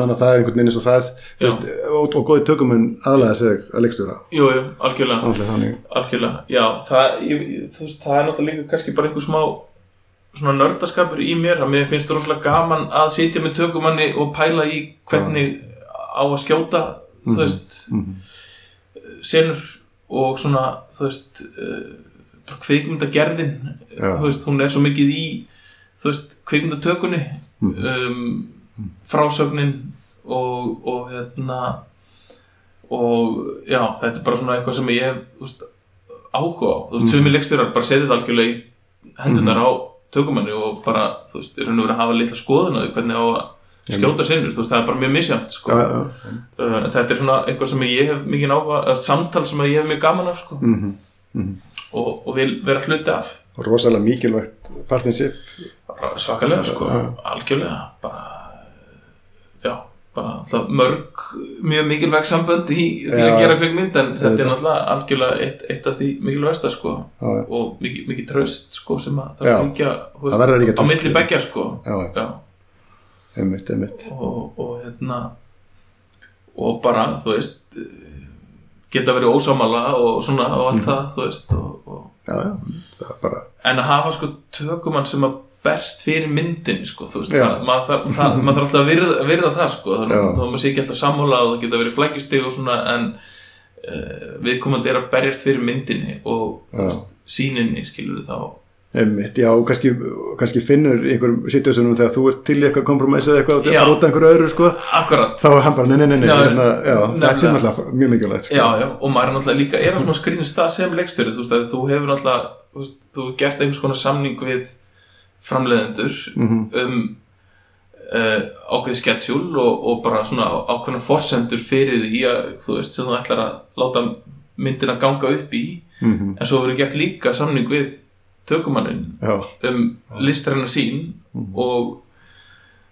Þannig að það er einhvern veginn eins og það, veist, og, og góði tökumenn aðlæða sig að leikstjóra. Jú, jú, algjörlega þannig. Algjörlega, já, það, ég, veist, það er náttúrulega líka kannski bara einhver smá svona nördaskapur í mér að mér finnst það rosalega gaman að sitja með tökumanni og pæla í hvernig á að skjóta þú veist senur og svona þú veist uh, þú veist, hún er svo mikið í veist, kvikmyndatökunni um, frásögnin og, og hérna og já, þetta er bara svona eitthvað sem ég veist, áhuga á, þú veist, sumir leikstjórar bara setja þetta algjörlega í hendunar á tökumanni og bara, þú veist, er og verið að hafa litla skoðun á því hvernig á að skjóta sinnur, þú veist, það er bara mjög misjæmt sko. Já. Uh, en þetta er svona eitthvað sem ég hef mikið áhuga, samtal sem ég hef mjög gaman af sko. Mhm. Og, og vil vera hluti af. Rosalega mikilvægt partnership. bara svakalega sko, algjörlega bara já, bara mörg mjög mikilvæg sambönd í því að gera kvikmynd en þetta er náttúrulega algjörlega eitt, eitt af því mikilvægsta sko Já, og mikið, mikið tröst sko sem að það er ríkja á milli já. beggja sko. Já, Einmitt, einmitt. og, og hérna og bara þú veist geta verið ósámala og svona og allt það þú veist og, og Já, já. Það er bara, en að hafa sko tökumann sem að berst fyrir myndin sko, þú veist, það, maður, þarf, það, maður þarf alltaf að virða, virða það sko, þannig að maður sé ekki alltaf sammála og það geta verið flækjustig og svona en uh, viðkomandi er að berjast fyrir myndinni og þú veist, síninni skilur þá einmitt, já, og kannski, kannski finnur einhverjum situasjónum þegar þú ert til eitthvað kompromæs eða eitthvað, Já. út af einhverju öðru, sko. akkurat, Þá er hann bara, nei, nei, nei, hérna, þetta er náttúrulega mjög mikilvægt, sko. já, já, og maður er náttúrulega líka er að svona skrýðin stað sem leikstjóri þú veist, að þú hefur náttúrulega þú, veist, þú gert einhvers konar samning við framleiðendur Mhm. um uh, ákveðið sketsjúl og, og bara svona ákveðna forsendur fyrir því að þú veist sem þú ætlar að láta myndina ganga upp í Mhm. en svo verður gert líka samning við tökumannin Já, um listræna sín Mhm. og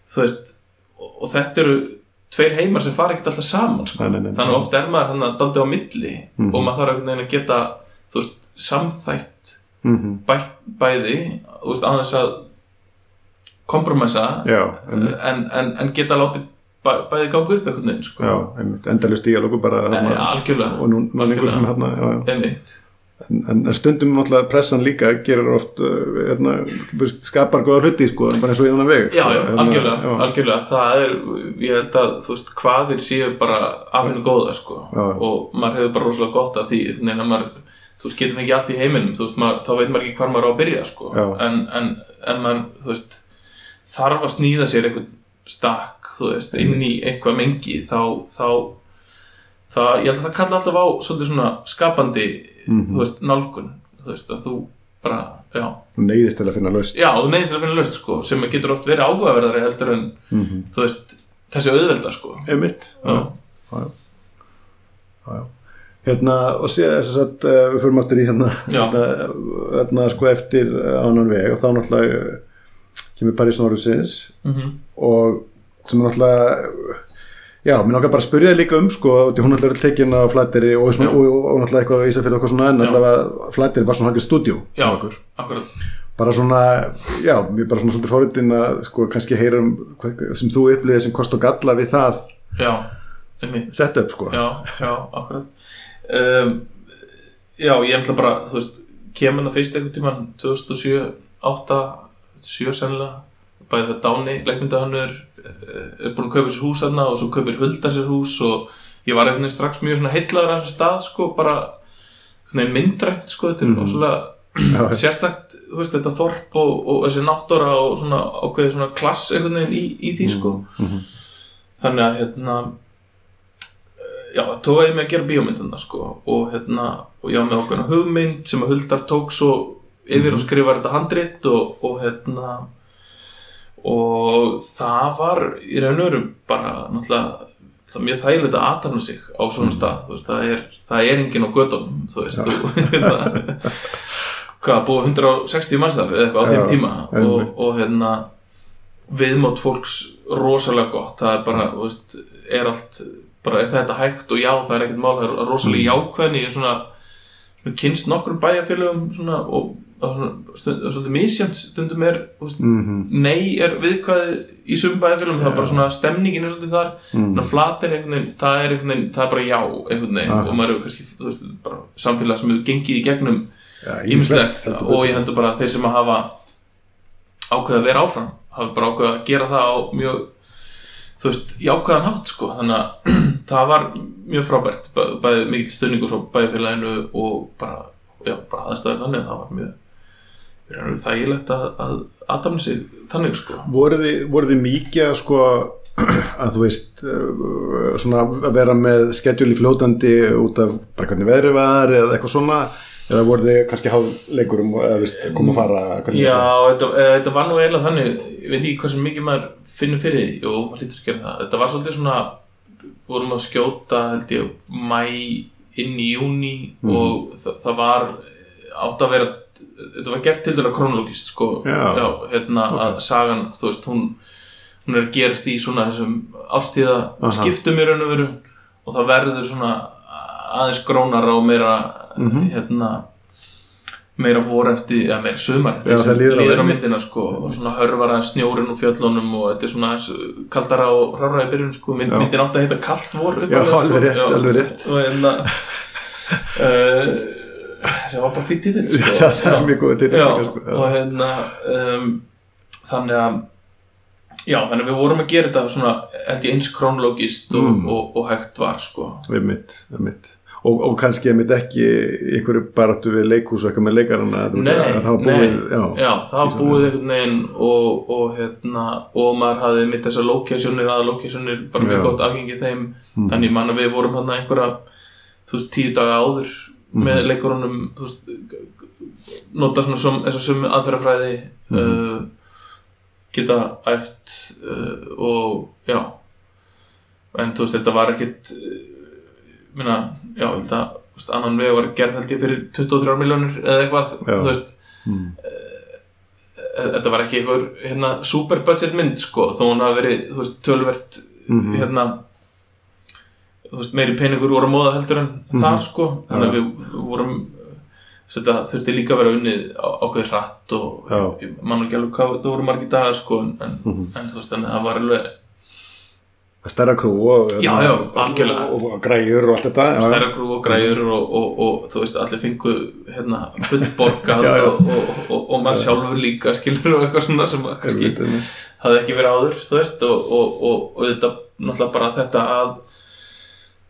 þú veist og, þetta eru tveir heimar sem fara ekkert alltaf saman sko. Nei, nei, nei. þannig að oft er maður hann að daldi á milli Mhm. og maður þarf að geta veist, samþætt mhm, bætt bæði veist, að kompromissa já, einmitt, en, en, en geta látið bæ, bæði ganga upp einhvern veginn sko. einmitt, endalust díalógu bara, þarna, algjörlega og nú, mann einhver sem hérna. Einmitt. En, en stundum náttúrulega pressan líka gerir oft, hérna, veist, skapar góða hluti, sko, bara eins og í þannig veg. Já, sko, já, hérna, algjörlega, já. algjörlega það er, ég held að, þú veist, hvaðir séu bara af henni góða, sko Já. og maður hefur bara rosalega gott af því neina maður, þú veist, getur fengið allt í heiminum þú veist, maður, þá veit maður ekki hvar maður á að byrja, sko en, en, en maður, þú veist þarf að sníða sér eitthvað stakk, þú veist, inn í eitthvað mengi, þá, þá það, ég held að það kalla alltaf á svolítið svona skapandi, Mhm. þú veist, nálgun þú veist, að þú bara, já Þú neyðist til að finna laust. Já, þú neyðist til að finna löst sko, sem getur oft verið áhugaverðari heldur en Mhm. þú veist, þessi auðvelda sko. Einmitt, Já, já, já. Hérna, og sé þess að við fyrir áttur í hérna, hérna, hérna sko eftir uh, ánan veg og þá náttúrulega uh, kemur París Norðursins mm og sem náttúrulega já, mér náttúrulega bara að spyrja þig líka um sko, hún náttúrulega er tekin á flættiri og, og, og, og náttúrulega eitthvað í Ísafjörðu og eitthvað svona en náttúrulega flættiri var svona hangið stúdíu já, okkur. akkurat. Bara svona, já, mér bara svona svolítið fóriðin að sko kannski heyra um sem þú upplýðir sem kost og galla við það Já, einmitt. Sett upp sko. Já, já, akkurat. Um, Já, ég ætla bara, þú veist kemur það fyrst einhvern tímann 2007, 8 7 sennilega bæði það Dáni, leikmyndahannur er búin að kaupa sér hús þarna og svo kaupir Hulda sér hús og ég var veginn strax mjög svona heillaður af þessum stað sko, bara svona myndrænt sko, þetta er Mhm. mm. Ósvölega sérstakt, þú veist, þetta þorp og, og þessi náttúra og svona ákveðið svona klass einhvern veginn í, í því sko Mhm. þannig að hérna eh, já, það tókaði mig að gera bíómyndina sko og hérna, og ég var með okkur hugmynd sem að Huldar tók svo yfir og skrifar þetta handrit og, og hérna og það var í raun og veru bara náttúrulega það mjög þægilegt að aðtapna sig á svona stað. Þú veist, það, er, það er enginn á gödunum þú veist, þú, hérna, hvað, búið 160 manns þar eða eitthvað á þeim tíma. Og, og hérna viðmátt fólks rosalega gott. Það er bara, þú veist, er allt bara er þetta hægt? Og já, það er ekkert mál það er rosalega jákvæðin ég er svona, svona kynst nokkrum bæjarfélögum svona, og svolítið misjönd stundum er veist, Mhm. nei er viðkvæði í sum bæjarfélögum, það er bara svona stemningin er svolítið þar, Mhm. svona flatir það er einhvern veginn, það er bara já og maður hefur kannski veist, samfélag sem hefur gengið í gegnum ímislegt heldur og ég heldur bara að þeir sem að hafa ákveða að vera áfram hafa bara ákveða að gera það á mjög þú veist, jákvæðan hátt sko. Þannig að það var mjög frábært bæ- bæði mikil stöðningur frá bæðifélaginu og bara, já, bara aðstæður þannig að það var mjög og veru þægilegt að, að aðdamna sig þannig sko. Voruð þið, mikið að sko að þú veist uh, svona að vera með skedjúli fljótandi út af bara hvernig veðrið var eða eitthvað svona? Eða voruð þið kannski háð leikurum eða veist koma að fara Já, þetta, eh, þetta var nú eiginlega þannig ég veit ekki hversu mikið maður finnur fyrir því. Jú, maður lítur að gera það. Þetta var svolítið svona vorum að skjóta held ég mæ inn í júni Mhm. og það, það var átt að vera þetta var gert til dæla krónológist sko, Já. hérna að sagan þú veist, hún, hún er að gerast í svona þessum ástíða Aha. skiptum í raun og veru og það verður svona aðeins grónara og meira Mhm. hérna meira vor eftir, eða meira sumar eftir Já, líður líður á myndina sko, og svona hörfara snjórin og fjöllunum og þetta er svona kaldara og rárra í byrjun sko, Mynd, Já. myndin átti að heita kalt vor Já, alveg rétt, Já. alveg rétt. og hérna uh, sem var bara fýtt títill sko. Já, það er mjög góð líka, sko, og hérna um, þannig að já, þannig að við vorum að gera þetta svona, held ég eins krónlógist og, Mm. og, og hægt var sko við mitt, við mitt. Og, og kannski einmitt ekki í einhverju baráttu við leikhús og eitthvað með leikarana að Nei, það nei, búið, já, já, það Síðan, búið einhvern veginn og, og, hérna, og maður hafði mitt þessar locationir aða locationir, bara Já. gott aðgengi þeim Mhm. þannig man að við vorum hann einhverja þú veist, tíu daga áður Mhm. með leikurunum þú veist, nota svona som, þessar sömu aðferðafræði Mhm. uh, geta æft uh, og já en þú veist, þetta var ekkit uh, minna, já, að veist, annan veg var gerð held ég fyrir 23 miljónir eða eitthvað, Já. þú veist Mm. þetta var ekki einhver hérna, super budget mynd sko, þó hún hafi verið þú veist, tölvert Mhm. hérna þú veist, meiri peningur voru að móða heldur en Mhm. þar sko. Þannig að við vorum þetta þurfti líka að vera unnið á, ákveðið hratt og Já. ég man ekki alveg hvað þetta voru margir dagar sko en, en, Mhm. en þú veist, þannig að það var alveg stærra krú og, Já, já, og, og, og græjur og allt þetta stærra grú og græjur og, og, og, þú veist, allir fengu hérna, fullborgað og, og, og, og maður sjálfur líka skilur og eitthvað svona sem kannski hafði ekki verið áður, þú veist og, og, og, og þetta, náttúrulega bara þetta að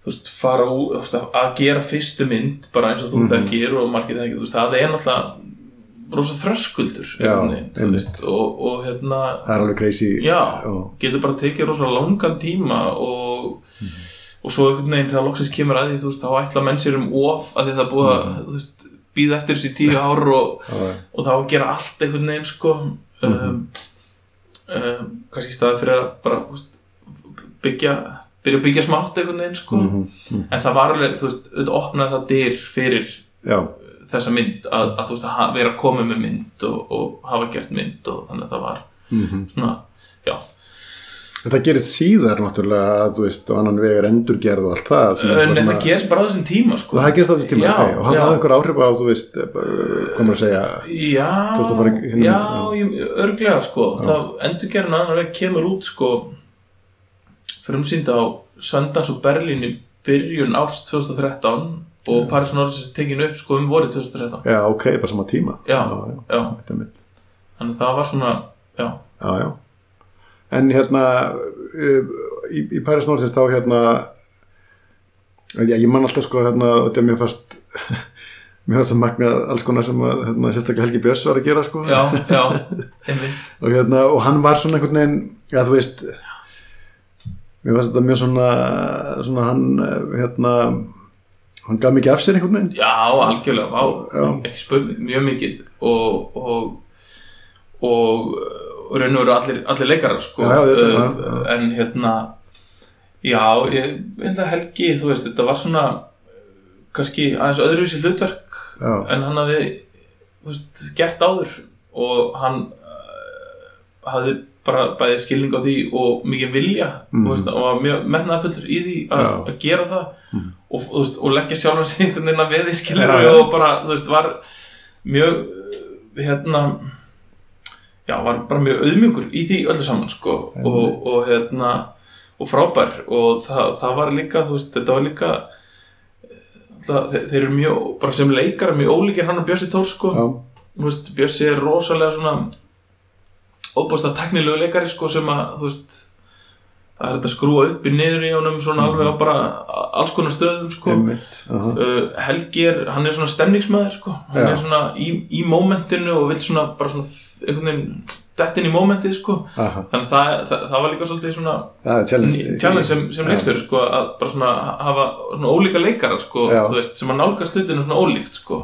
þú veist, fara úr þú veist, að gera fyrstu mynd bara eins og þú Mhm. þekkir og margir þekkir þú veist, það er náttúrulega rosa þröskuldur Já, veginn, veist, og, og hérna það er alveg crazy. Já, já. getur bara tekið rosa langan tíma og og svo einhvern veginn þegar loksins kemur að því þú veist, þá ætla menn sér um of að því það búið að, þú veist, býða eftir þessi tíu ár og, og þá gera allt einhvern veginn sko. Um, um, kannski í staði fyrir að bara þú veist, byggja byrja að byggja smátt einhvern veginn sko. Mhm, mhm. en það var alveg, þú veist, auðvitað opnaði það dyr fyrir já, þessa mynd að, að þú veist, að vera að koma með mynd og, og hafa gert mynd og þannig að það var mhm. svona, já, En það gerist síðar náttúrulega að þú veist og annan vegar endurgerð og allt það en náttúrulega það gerist bara á þessum tíma sko. Það gerist á þessu tíma Já, ok, og já. hafði einhver áhrif á þú veist eh, komur að segja Já, að já, örglega sko. Það endurgerðin annar veg kemur út sko frumsýnd á Sundance og Berlín í byrjun árs 2013 og Paris Norris er tekin upp sko um vorið 2013 já, ok, bara sama tíma. Já, já, já, þannig að það var svona já, já, já. En hérna uh, í, í Paris Norsis þá hérna já, ég man alltaf sko hérna og þetta er mér fast mér fannst að magna alls konar sem að hérna, sérstaklega Helgi Björns var að gera sko. Já, já einmitt, og, hérna, og hann var svona einhvern veginn já þú veist mér fannst þetta mjög svona, svona hann hérna hann gaf mikið af sér einhvern veginn já, algjörlega vá, Já. ekki spurning, mjög mikið og og og og raun og veru allir, allir leikarar sko Já, já, þetta, uh, já. en hérna já, ég held að Helgi þú veist, þetta var svona kannski aðeins öðruvísi hlutverk en hann hafði þú veist, gert áður og hann uh, hafði bara bæði skilning á því og mikið vilja mm. veist, og var mjög metnaðfullur í því að gera það Mhm. og, veist, og leggja sjálfan sig einhvern veginn að veði skilur Já, já. og bara, þú veist, var mjög hérna já, var bara mjög auðmjúkur í því öllu saman, sko og, og hérna, og frábær og það, það var líka, þú veist, þetta var líka það, þeir, þeir eru mjög, bara sem leikar mjög ólíkir hann og Bjössi Tór, sko þú veist, Bjössi er rosalega svona óbúst að teknilegu leikari sko sem að, þú veist það er þetta að skrúa upp í niður í honum svona alveg á bara alls konar stöðum sko einmitt aha. uh, Helgi er, hann er svona stemningsmaður sko hann Já. er svona í, í mómentinu og vil svona bara svona einhvern veginn dett inn í mómentið sko Aha. þannig að það, það, það var líka svolítið svona er challenge, challenge sem, sem Já. leikstöður sko að bara svona hafa svona ólíka leikara sko veist sem að nálgast hlutinu svona ólíkt sko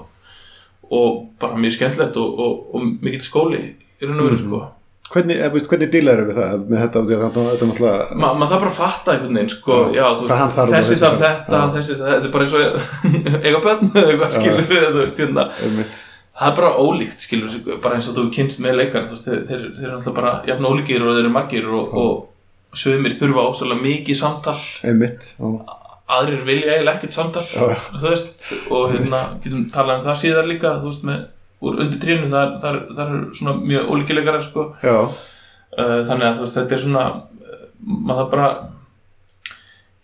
og bara mjög skemmtilegt og, og, og mikill skóli í raun og veru Mhm. sko hvernig, eh, veist, hvernig dílar við það? Með þetta, því að þetta, náttúrulega Ma, maður þarf bara að fatta einhvern veginn sko, Já. veist, þarf þessi þarf þarf. þetta, Já. þessi það, þetta er bara eins og eiga börn eða eitthvað skilur hérna. Það er bara ólíkt, skilur við, bara eins og þú kynst með leikar, veist, þeir, þeir, þeir eru alltaf bara jafn ólíkir og þeir eru margir og, og sögumir þurfa ósæðlega mikið samtal. Einmitt aðrir vilja eiginlega ekkert samtal og hérna getum talað um það síðar líka, þú veist, með úr undir trínu, þar, þar, þar er svona mjög ólíkilegar, sko já, uh, þannig að veist, þetta er svona uh, maður það bara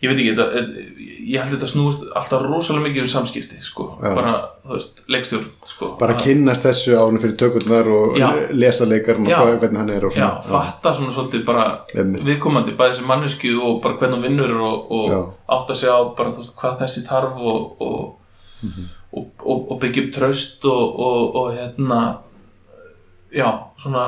ég veit ekki, þetta, er- ég held þetta snúist alltaf rosalega mikið um samskipti sko, Já. bara, þú veist, leikstjórn sko, bara kynnast þessu ánum fyrir tökurnar og Já. lesa leikarn og Já. hvað, hvernig hann er og já, svona fatta svona svolítið bara Einmitt. viðkomandi, bæði sem mannesku og bara hvernig hún vinnur og, og Já. átta sig á bara, þú veist, hvað þessi þarf og, og, Mhm. Og, og, og byggja upp traust og, og, og hérna já, svona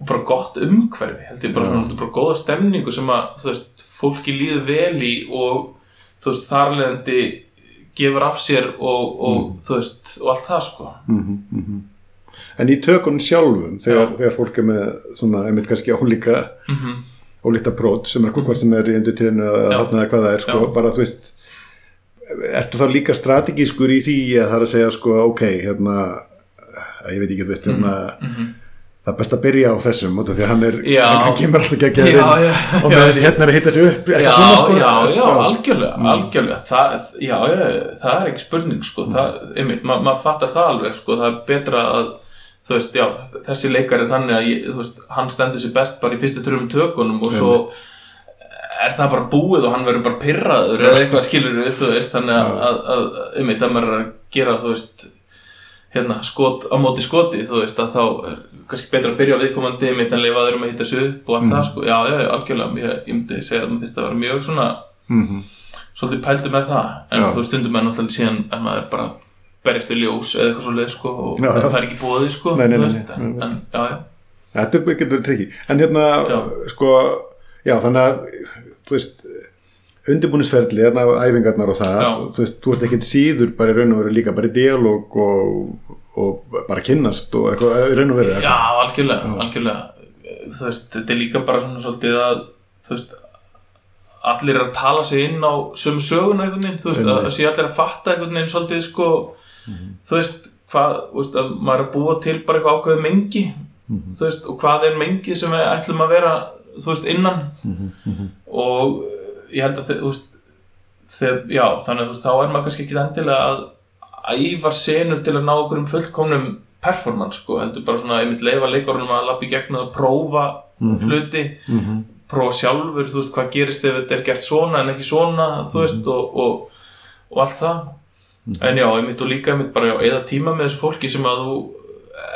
og bara gott umhverfi held ég bara svona, heldur bara góða stemningu sem að, þú veist, fólki líður vel í og, þú veist, þarleðandi gefur af sér og, og Mm. þú veist, og allt það, sko Mhm, mhm. en í tökunum sjálfum þegar, þegar fólk er með svona, einmitt kannski ólíka mm ólíkt approach sem er hvað sem er í endurtíðinu eða Já. þarna eða hvað það er sko, bara þú veist ertu þá líka strategískur í því að það er að segja sko ok, hérna ég veit ekki, þú veist, hérna Mhm. það er best að byrja á þessum út af því að hann er, Já. hann, kemur alltaf ekki að Já, gera já, og með þessi hérna er að hitta sig upp Já, svona, sko. já, já, algjörlega, algjörlega. Það, já, já, það er ekki spurning sko, það, einmitt, ma maður fattar það alveg sko, það er betra að þú veist, já, þessi leikar er þannig að ég, veist, hann stendur sér best bara í fyrstu tröfum tökunum og svo er það bara búið og hann verður bara pyrraður eða eitthvað skilur við, þú veist, þannig að, að, að einmitt, að maður er að gera, þú veist hérna, skot á móti skoti þú veist, að þá er kannski betra að byrja á viðkomandi einmitt en leifa þeir um að hitta sig upp og allt það, sko, já, já, já, algjörlega ég, ég myndi segja að maður þyrst að vera mjög svona Mhm. svolítið pældu með það. En Já. þú stundum er náttúrulega síðan að maður bara berjast í ljós eða eitthvað svolítið sko og Já, það, er ekki búið sko Nei, nei, veist, nei, en, en já, Þetta er verið trikki en hérna, Já. sko já, þannig að, þú veist undirbúnisferli, hérna æfingarnar og það, Já. þú veist, þú ert ekkert síður bara í raun og veru líka bara í dialóg og, og bara kynnast og eitthvað, í raun og veru já, algjörlega, algjörlega. Þú veist, þetta er líka bara svona svolítið að þú veist allir er að tala sig inn á sömu söguna einhvern veginn, þú veist, að, sé allir að fatta einhvern veginn svolítið sko. Þú veist, hvað, þú veist, að maður er að búa til bara eitthvað ákveðið mengi þú veist, og hvað er mengið sem við ætlum að vera, þú veist, innan og ég held að þú veist, þegar, já, þannig að þú veist, þá er maður kannski ekki endilega að æfa senur til að ná okkur um fullkomnum performance, sko, heldur bara svona einmitt leifa leikarunum að lappa í gegnum að prófa hluti, Mhm. prófa sjálfur, þú veist, hvað gerist ef þetta er gert svona en ekki svona, þú veist, og, og, og allt það. En já, einmitt og líka einmitt bara, já, eða tíma með þessu fólki sem að þú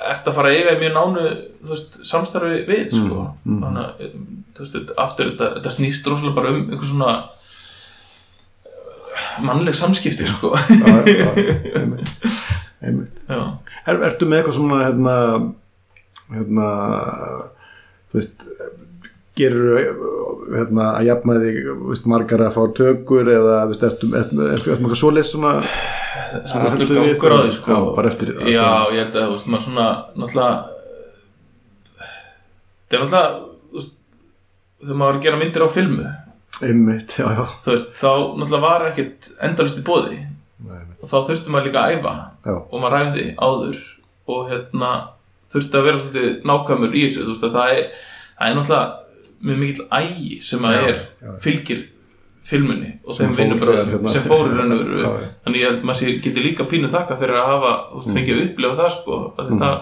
ert að fara að eiga í mjög nánu veist, samstarfi við, sko. mm. þannig að, þú veist, aftur þetta, þetta snýst rosalega bara um einhver svona uh, mannleg samskipti, sko. Já, já, einmitt, einmitt. Er, ertu með eitthvað svona hérna, hérna þú veist gerur hérna, að jafna þig veist, margar að fá tökur eða veist, ertu, ertu, ertu, ertu með eitthvað svoleiðis svona? Sem allur heldur við gangur á það? því, sko. Bara eftir já, ég held að, veist, maður svona náttúrulega þetta er náttúrulega þegar maður að gera myndir á filmu. Einmitt, já, já, veist, þá náttúrulega var ekkert endalist í bóði og þá þurfti maður líka að æfa. Já. og maður ræfði áður. Og hérna þurfti að vera svolítið nákvæmur í þessu þú veist að það er, það er náttúrulega mjög mikill ægi sem að er fylgir filmunni og Sem þeim vinnubröðum sem fór í raun og veru. Þannig ég held maður geti líka pínu þakka fyrir að hafa, þú veist, fengið að upplifa það sko, að Mm. það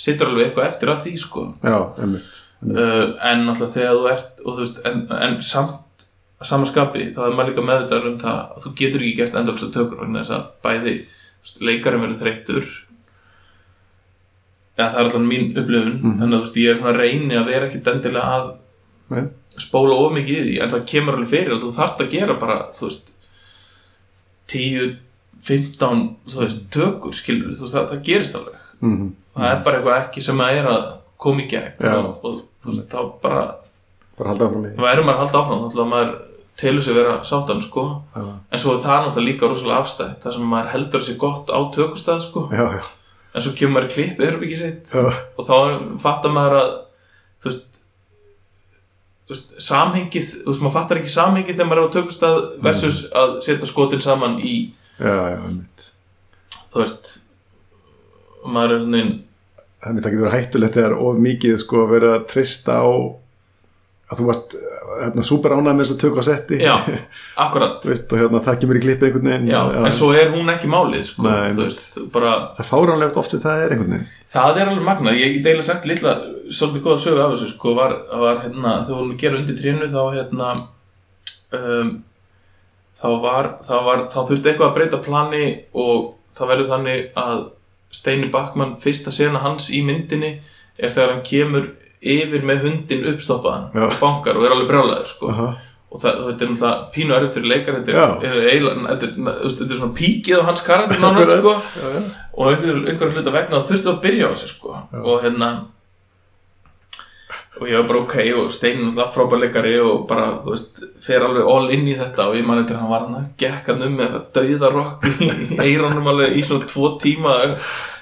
situr alveg eitthvað eftir af því sko. Já, einmitt uh, en náttúrulega þegar þú ert og þú veist, en, en samt að samanskapi, þá er maður líka meðvitað um það að þú getur ekki gert endalsa tökur vegna þess að bæði leikarinn verður þreyttur. Eða það er alltaf mín upplifun. Þannig að veist, ég er svona að reyni að vera ekkit endilega að Nei. spóla of mikið í því, en það kemur alveg fyrir og þú þarft að gera bara, þú veist 10, 15 þú veist, tökur, skilur þú veist, það, það gerist alveg mm það er bara eitthvað ekki sem að er að koma í gegn Já. og, og þú veist, þá bara bara halda áfram í þá erum maður að halda áfram, þá maður telur sig vera sáttan, sko já, en svo er það náttúrulega líka rosalega afstætt það sem maður heldur sér gott á tökustað, sko já, já, en svo kemur maður í já. og þá fattar maður að þú veist, veist samhengið, þú veist, maður fattar ekki samhengið þegar maður er á tökustað versus að setja skotin saman í já, já, þú veist maður er Þannig það getur hættulegt þegar of mikið sko að vera að trista á að þú varst hérna, super ánægð með þess að tökka á setti. Já, akkurat. Veist, og hérna, það kemur í klippið einhvern veginn Já, en svo er hún ekki málið sko, Nei, veist, bara, Það fáránlegt oft það er einhvern veginn. Það er alveg magnað, ég eiginlega sagt litla, svolítið góða sögu af þessu, sko, var, var hérna, þegar við vorum að gera undir trínu þá, hérna, um, þá var, þá var, þá þurfti eitthvað að breyta plani og það verður þannig að Steini Backmann, fyrsta sena hans í myndinni er þegar hann kemur yfir með hundin uppstoppaðan og bankar og er alveg brjálæður, sko. Aha. og það, þetta er náttúrulega pínu erfitt fyrir leikar þetta er, er er, er svona píkið á hans karakter nánast sko. Og einhver, einhver hluta vegna þá þurftu að byrja á þessu sko. Og hérna og ég var bara ok og Steinin náttúrulega frábær leikari og bara, þú veist, fer alveg all inn í þetta og ég man eftir að hann var hann að gekk hann um með eitthvað dauðarokk í eiranum alveg í svona tvo tíma að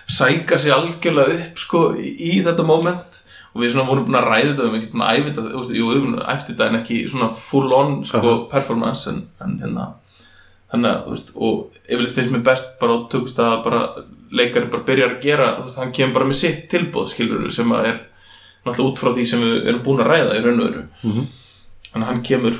sæka sig algjörlega upp sko í, þetta moment og við svona vorum búin að ræða þetta við erum ekki búin að æfa þetta, þú veist, jú, við erum eftir þetta en ekki svona full on sko performance en, en hérna. Þannig að, þú veist, og yfirleitt finnst mér best bara á tökust að bara leikari bara byrjar að gera, þú veist, hann kemur bara með sitt tilbúð, skilur sem að er náttúrulega út frá því sem við erum búin að ræða í raun og veru. Mhm. þannig að hann kemur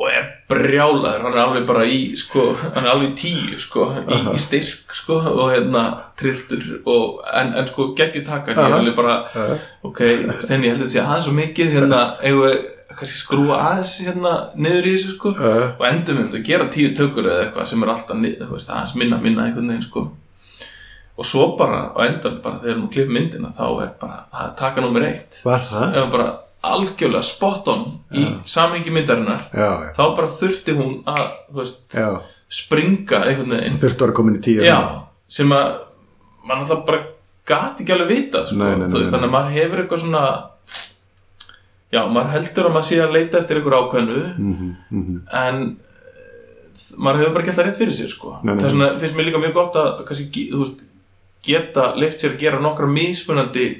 og er brjálaður hann er alveg bara í, sko hann er alveg í tíu, sko, í, í styrk sko, og hérna, trilltur og, en, en sko, geggjur taka ég er alveg bara, Já, já. ok, Steini, ég held að þetta sé aðeins svo mikið hérna, við kannski skrúa aðeins hérna niður í þessu, sko og endum við um að gera tíu tökur eða eitthvað sem er alltaf nið, þú veist, aðeins minna, minna einhvern veginn sko. Og svo bara á endan bara þegar við klippum myndina þá er bara það taka nummer eitt. Var það? Algjörlega spot on í samhengi myndarinnar. Já, já. þá bara þurfti hún að veist, springa einhvern veginn þurftu að vera komin í tíu. Já, sem að mann alltaf bara gati ekki alveg vita sko, Nei, nei, nei, veist, þannig að maður hefur eitthvað svona já, maður heldur að maður sé að leita eftir einhver ákveðnu Mhm, mhm. en eh, maður hefur bara gert það rétt fyrir sér sko. Er svona, finnst mér líka mjög gott að kannski, veist, geta leift sér að gera nokkra mismunandi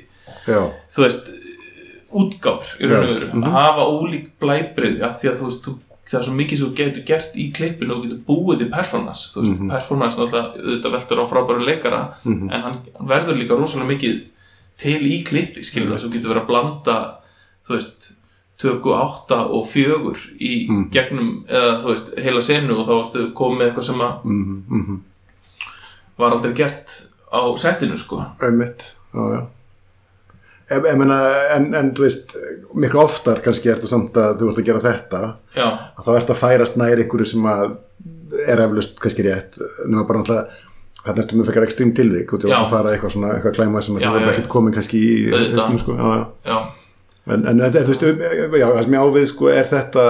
Já, þú veist útgáfur í raun og Já, veru mhm. að hafa ólík blæbrið af því að þú veist, þú, það er svo mikið sem þú getur gert í klippinu og getur búið til performance þú veist, Mhm. performance náttúrulega auðvitað veltur á frábæru leikara Mhm. en hann verður líka rosalega mikið til í klippi, skilur þess, þú getur verið að blanda þú veist töku átta og fjögur í Mhm. gegnum, eða þú veist, heila senu og þá varstu komið með eitthvað sem að mhm, mhm. var aldrei gert á settinu, sko Einmitt, já, já. Ég, ég meina, en, en þú veist, miklu oftar kannski ertu samt að þú ert að gera þetta, já, að þá ertu að færast nær einhverju sem að er eflust kannski rétt, nema bara náttúrulega þarna ertu með fyrir ekstrím tilvík og þú ert að fara eitthvað svona, eitthvað klæma sem að Já, þú verður ekkert komin kannski í hausnum, sko, já, já. En, en þú veist, já, það sem ég ávið sko er þetta,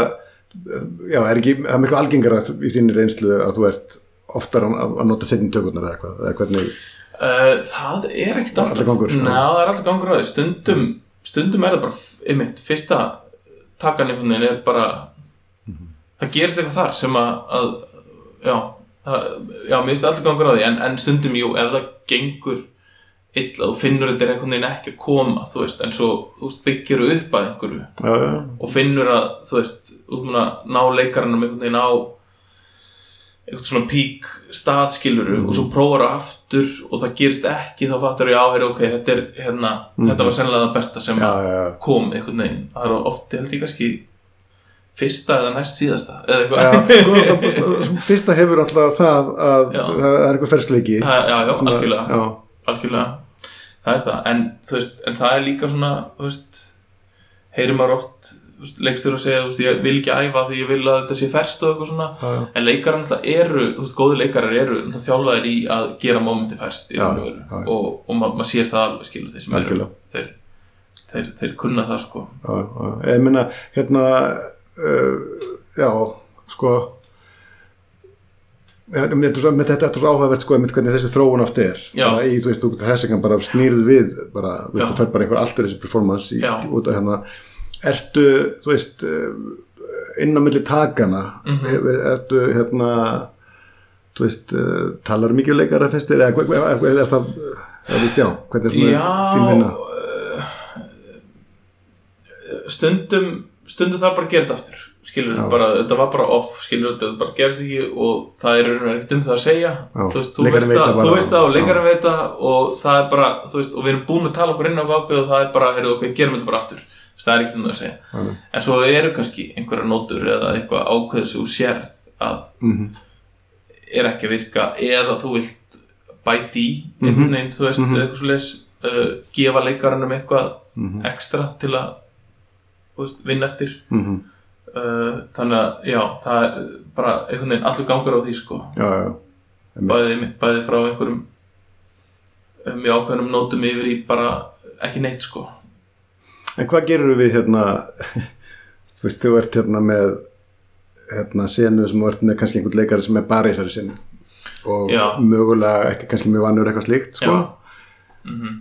já, er ekki, það er miklu algengara í þínni reynslu að þú ert oftar að, að nota setjum tökurnar eða eitthvað, eða hvernig, Uh, það er ekkert alltaf Allur gangur. Ná, það er alltaf gangur á því. Stundum, stundum er það bara einmitt, fyrsta takan einhvern veginn er bara það gerist eitthvað þar sem að, að já, það, já, mér finnst alltaf gangur á því. En, en stundum, jú, ef það gengur illa, þú finnur þetta er einhvern veginn ekki að koma, þú veist, en svo þú byggir upp að einhverju já, já, og finnur að, þú veist, út múin að ná leikarannum einhvern veginn á eitthvað svona pík staðskiluru Mhm. og svo prófar það aftur og það gerist ekki þá fattar ég á, heyri, ok, þetta er hérna, þetta var sennilega það besta sem að já, já. kom einhvern veginn, það er oft held ég kannski fyrsta eða næst síðasta eða eitthvað. Sko, fyrsta hefur alltaf það að það er eitthvað ferskleiki. Já, já, að- algjörlega. algjörlega, það er það. En, þú veist, en það er líka svona þú veist, heyrir maður oft leikstur að segja, veist, ég vil ekki æfa því ég vil að þetta sé ferskt og eitthvað svona. Já, já. en leikarar náttúrulega eru, þú veist, góði leikarar eru náttúrulega þjálfaðir í að gera mómenti ferskt í Já, og og, og ma maður sér það alveg skilur þeir sem eru þeir, þeir, þeir kunna það sko. Ég meina hérna uh, já, sko með þetta er svo áhugavert sko einmitt hvernig þessi þróun oft er. Í, þú veist, þú þessi bara snýrð við bara, þú veist, þú fær bara einhver alltur þessi performance í, út af hérna ertu, þú veist uh, inn á milli takana Mhm. ertu hérna þú veist, uh, talar mikið leikara festir eða er það þú veist, já, hvernig er svona þín vinna stundum stundum þarf bara að gera þetta aftur skilur Já. bara, þetta var bara off skilur þetta bara gerst ekki og það er ekkert um það að segja Já. þú veist, þú veist, það, þú veist það og leikarinn veit það og það er bara, þú veist, og við erum búin að tala okkur inn á ákveð og það er bara, heyrðu, ok, gerum þetta bara aftur það er ekkert um það að segja Já. en svo eru kannski einhverja nótur eða eitthvað ákveð sem þú sérð að Mhm. er ekki að virka eða þú vilt bæti í Mhm. einhvern veginn, þú veist, eitthvað svo leis uh, gefa leikarannum eitthvað Mhm. ekstra til að veist, vinna eftir Mhm. uh, þannig að, já, það er bara einhvern veginn allur gangur á því, sko já, já, bæði, bæði frá einhverjum uh, mjög ákveðnum nótum yfir í bara ekki neitt, sko En hvað gerur við hérna þú veist, þú ert hérna með hérna senu sem þú ert með kannski einhvern leikari sem er bara í þessari senu og Já. mögulega ekki kannski mjög vannur eitthvað slíkt sko. Já. Mhm.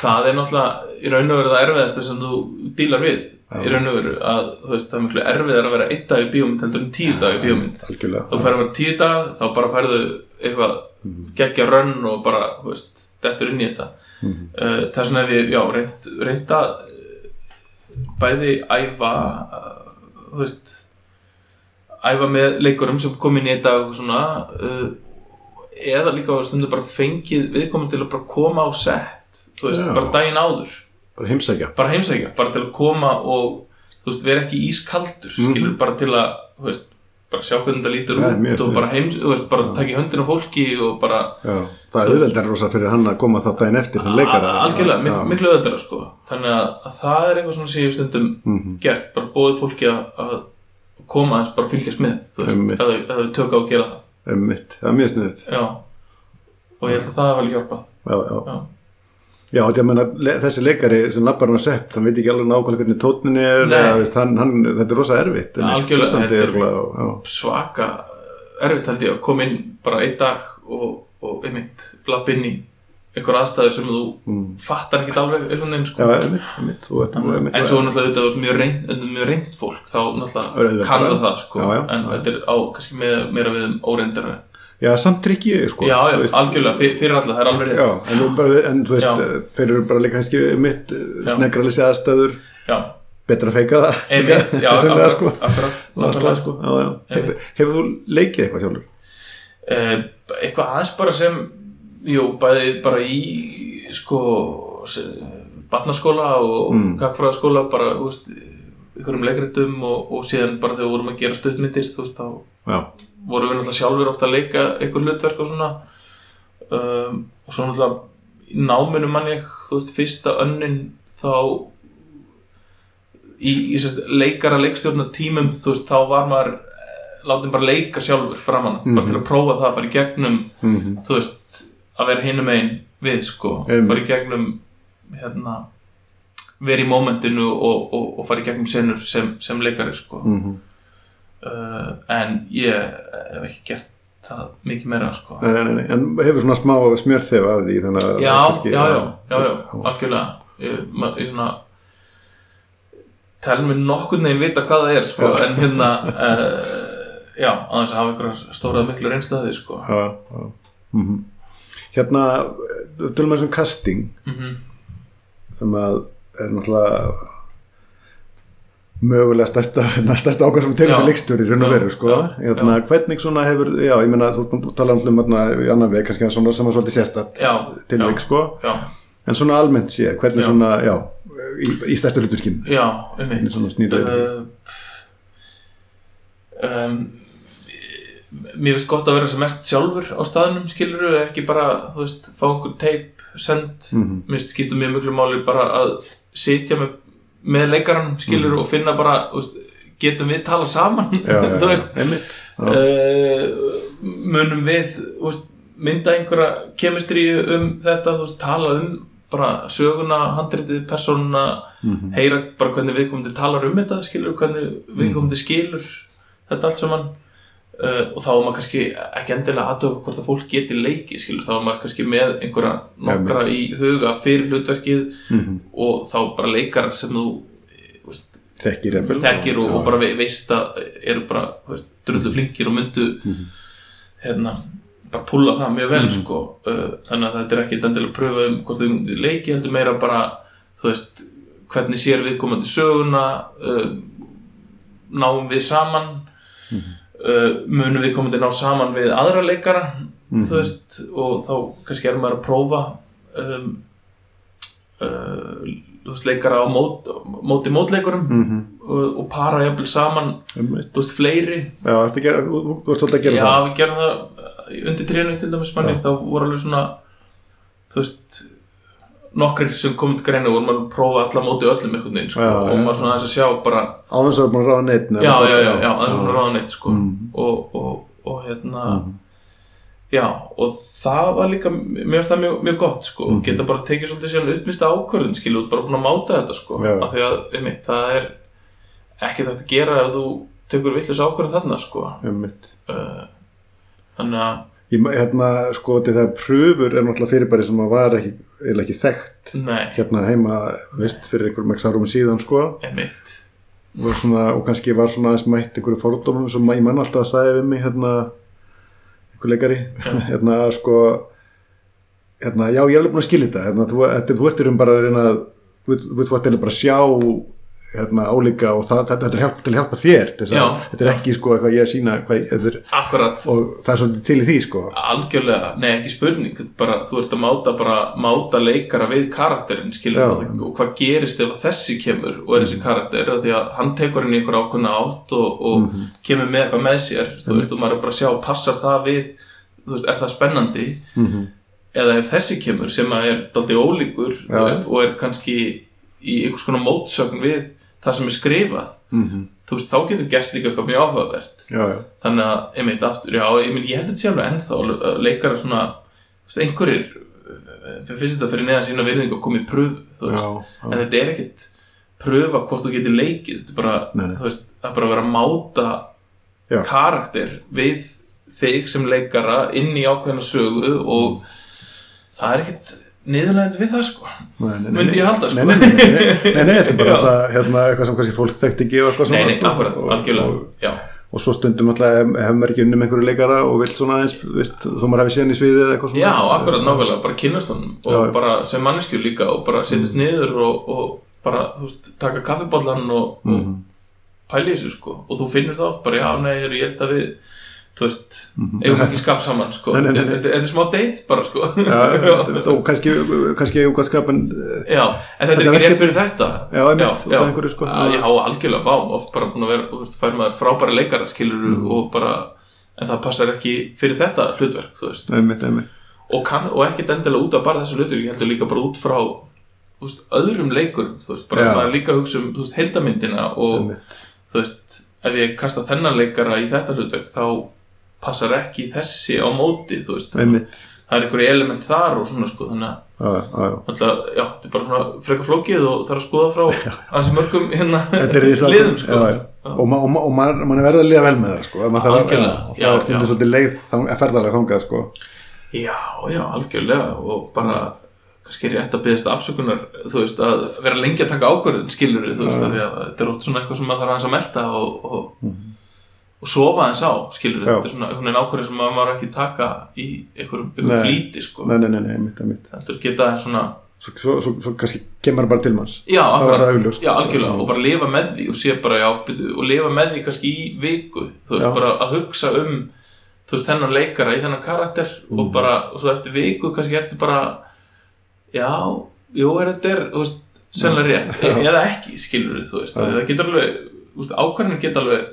það er náttúrulega í raun og veru það erfiðasta sem þú dílar við í raun og veru að veist, það er miklu erfiðar að vera einn dag í bíómynd heldur en tíu dag í bíómynd þú færður að vera tíu dag þá bara færðu eitthvað geggja rönn og bara, þú veist, dettur inn í þetta Mhm. uh, þess vegna hef ég, já, reynd, reynd að uh, bæði æfa uh, þú veist æfa með leikurum sem kom inn í þetta og svona uh, eða líka á stundu bara fengið viðkominn til að bara koma á sett þú veist, Já. bara daginn áður. Bara heimsækja. Bara heimsækja, bara til að koma og þú veist, vera ekki ískaldur skilur, bara til að, þú veist bara sjá hvernig þetta lítur mjög út og sniðugt. bara heims, þú veist, bara taka í höndin á fólki og bara, Já. það er auðveldar rosa fyrir hann að koma þátt daginn eftir þann leikara algjörlega, mik miklu öðvöldara sko, þannig að, að það er eitthvað svona sem ég stundum Mhm. gert, bara bóðið fólki að, að koma aðeins, bara fylgjast með þú veist, ef þau- ef þau tök á að gera það Einmitt. það er mjög sniðið já, og ég held að það hef vel hjálpað já, já. já, Já, þetta meina, þessi leikari sem lappar hann að sett, hann veit ekki alveg nákvæmlega hvernig tótnin er, eða, veist, hann, hann, þetta er rosa erfitt. stressandi þetta er- svaka erfitt held ég að koma inn bara einn dag og, og einmitt lapp inn í einhver aðstæður sem þú Mm. fattar ekkert alveg einhvern veginn sko Já, einmitt, einmitt, einmitt, en svo náttúrulega þú ert mjög reynd, reynd fólk þá náttúrulega Auðvitað. kann það sko Já, já, en þetta er á kannski meira við um óreindar Já, samt tryggi, sko. já, já, algjörlega, fyr, fyrir alla, það er alveg rétt Já, en, bara, en þú veist, Já. þeir eru bara líka kannski mitt Já. snegralisi aðstæður, já, betra að feika það. einmitt, já, akkurat, sko. akkurat Náttúrulega, sko. Já, já. Einmitt. Hefur, hefur þú leikið eitthvað sjálfur? Eh, eitthvað aðeins bara sem jú, bæði bara í sko barnaskóla og Mm. kakfræðaskóla bara, þú veist ykkurum leikritum og, og síðan bara þegar við vorum að gera stuttmyndir þú veist, þá Já. Vorum við náttúrulega sjálfur ofta að leika einhver hlutverk og svona. Um, og svo náttúrulega í náminu mann ég, þú veist, fyrsta önnin þá í, í sérst, leikara leikstjórna tímum, þú veist, þá var maður eh, látið bara leika sjálfur framan mm bara til að prófa það, fara í gegnum Mm þú veist, að vera hinum einn við, sko, Einmitt. fara í gegnum hérna vera í mómentinu og, og, og fara í gegnum senur sem, sem leikari, sko. -hmm. Uh, en ég hef ekki gert það mikið meira, sko. Nei, nei, nei. En hefur svona smá smjörþef af því, já, já, já, já, já, algjörlega. Ég, ég svona tel mér nokkurn veginn vita hvað það er, sko, en hérna uh, já, þess að hafa einhverja stórað miklu reynslu að því, sko. Mm Hérna, tölum við sem casting. Mm sem að er náttúrulega mögulega stærsta, hérna, stærsta ákvæm sem Já. þessi leikstjóri raun og veru sko. já, hérna, hvernig svona hefur, já, ég meina þú að tala um hérna, í annan veg, kannski svona sem er svolítið tilvik, já, sko, já, en svona almennt sé, hvernig Já. svona, já, í, í stærstu hluturkinn já, Hvernig svona snýrðu þér? um, Mér finnst gott að vera sem mest sjálfur á staðnum skiluru, ekki bara, þú veist, fá einhver teip send, Mhm. mér finnst skipta mjög miklu máli bara að sitja með, með leikarann skiluru og finna bara, veist, getum við tala saman, Mhm. já, þú veist, uh, munum við veist, mynda einhverja kemistri um þetta, þú veist, tala um bara söguna, handritið, persónuna Mhm. heyra bara hvernig viðkomandi talar um þetta, skilur, hvernig viðkomandi skilur þetta allt saman uh, og þá er maður kannski ekki endilega aðtöku hvort að fólk geti leiki, skilur, þá er maður kannski með einhverja nokkra í huga fyrir hlutverkið Mhm. og þá bara leikarar sem þú veist, þekkir þekkir og, og bara ve- veist að eru bara veist, drullu flinkir og myndu Mhm. hérna bara púla það mjög vel sko. Uh, þannig að þetta er ekki endilega að pröfa um hvort þau leiki heldur meira bara þú veist, hvernig sér við komandi söguna uh, náum við saman uh, munum við komandi ná saman við aðra leikara þú veist, og þá kannski er maður að prófa um, uh, veist, leikara á mót, móti mótleikurum Mhm. og, og para jafnvel saman Einmitt. þú veist, fleiri Já, þú ert svolítið að gera Já, það við gerum það uh, undir trénu til dæmis manni, Já. þá voru alveg svona þú veist nokkrir sem komið til greina voru maður að prófa alla móti öllum einhvern veginn sko, og maður svona aðeins að sjá bara Á þess að að ráða neitt já, já, já, já, aðeins að maður ráða neitt sko, Mm. og, og, og hérna Mhm. já, og það var líka mér finnst það mjög, mjög gott sko, Mhm. geta bara tekið svolítið síðan upplýsta ákvörðin skilu, út bara búin að máta þetta sko, af því að, einmitt, það er ekki þetta að gera ef þú tekur vitlis ákvörðin þarna sko. Uh, þannig að Ég, hérna, sko, þetta pröfur er náttúrulega fyrirbæri sem að var ekki, ekki þekkt Nei, hérna heima, veist, fyrir einhverjum ekki árum síðan, sko, og, svona, og kannski var svona aðeins mætt einhverju fordómum sem ég mann alltaf að sagði við mig, hérna, einhver leikari, hérna, sko, hérna, já, ég er alveg búin að skilja þetta, hérna, þú, þetta, þú ert í raun bara að reyna, að- þú, þú, þú ert eiginlega bara að sjá, hérna, álíka og það, þetta, er hjálp, til að hjálpa þér, þetta er ekki, sko, eitthvað ég að sína, hvað, er, og það er svolítið til í því, sko, algjörlega, nei ekki spurning bara, þú ert að máta bara máta leikara við karakterinn og, hvað gerist ef þessi kemur og er þessi karakter, af því að hann tekur henni ykkur ákveðna átt og, og kemur með eitthvað með sér, þú veist, og maður er bara að sjá passar það við, þú veist, er það spennandi? Mhm. eða ef þessi kemur sem að er daldið ólíkur, veist, og er kannski í einhvers konar mótsögn við það sem er skrifað, mhm, þú veist, þá getur gerst líka eitthvað mjög áhugavert. Já, já, þannig að, einmitt aftur, já, ég, meina, ég held að þetta alveg ennþá að leikara svona, þú veist, einhverjir finnst þetta fyrir neðan sína virðingu að koma í veist, já, en þetta er ekkit pröfa hvort þú getur leikið, þetta er bara, Nei, þú veist, það er bara að vera að máta karakter við þig sem leikara inn í ákveðna sögu og það er ekkit niðurlegandi við það, sko. Myndi ég halda, sko. Nei, nei, nei, nei, nei, nei, þetta er bara það, hérna, eitthvað sem kannski fólk þekkt ekki og Nei, nei, sko, akkurat, og, algjörlega, og, svo stundum alltaf hef, hef maður ekki unni með einhverju leikara og vill svona veist, þó maður hefði séðan í sviðið eða eitthvað svona. Já, akkurat nákvæmlega, bara kynnast honum og bara sem manneskju líka og bara setjast niður og, og bara, þú veist, taka kaffibollan og, Mhm. pæli þessu, sko. Og þú finnur það oft bara, já, nei, ég held að við þú veist, eigum ekki skap saman, sko Mhm. Þetta er smá date bara, sko Já, og kannski, kannski eigum hvað skap en Já, en þetta er ekki rétt fyrir þetta Já, sko. Já, já, algjörlega, vá, oft bara búin að vera þú veist, fær maður frábæra leikara, skilur Mhm. og bara, en það passar ekki fyrir þetta hlutverk, þú veist einmitt, einmitt, og, kann, og ekkert endilega út af bara þessu hlutur ég heldur líka bara út frá þú veist, öðrum leikurum þú veist, bara maður líka hugsa um þú veist, heildamyndina og einmitt. þú veist, ef ég kasta þennan leikara í þetta hlutur þá passar ekki þessi á móti þú veist, það er einhverju element þar og svona sko, þannig að alltaf, já, þetta er bara svona frekar flókið og það er að skoða frá hansi mörgum hérna Þetta er hliðum sko. Já, já. og, ma og, ma maður, maður er verið að liða vel með það sko. Að- það er stundur já. svolítið leið þang- ferðalega þangað sko. Já, já, algjörlega. Og bara kannski rétt að byggðast afsökunar þú veist, að vera lengi að taka ákvörðun skilur þú veist, að að þetta er ótt svona eitthvað sem maður þarf að melta og, og, og sofa aðeins á, skilur þetta er svona einhvern veginn ákvörðun sem maður ekki taka í einhverjum, einhverjum Nei. flýti, sko. Nei, nei, nei, nei, einmitt, einmitt. heldur geta aðeins svona svo, svo, svo, svo kannski kemur bara til manns. Já, er augljóst. Já, algjörlega, og bara lifa með því og sé bara, já, byrju, og lifa með því kannski í viku, þú veist, Já. bara að hugsa um þú veist, þennan leikara í þennan karakter Mhm. og bara, og svo eftir viku kannski ertu bara já, jú, er þetta er, þú veist, sennilega rétt. E eða ekki, skilur þú veist, Já. það getur alveg þú veist, ákvarðin geta alveg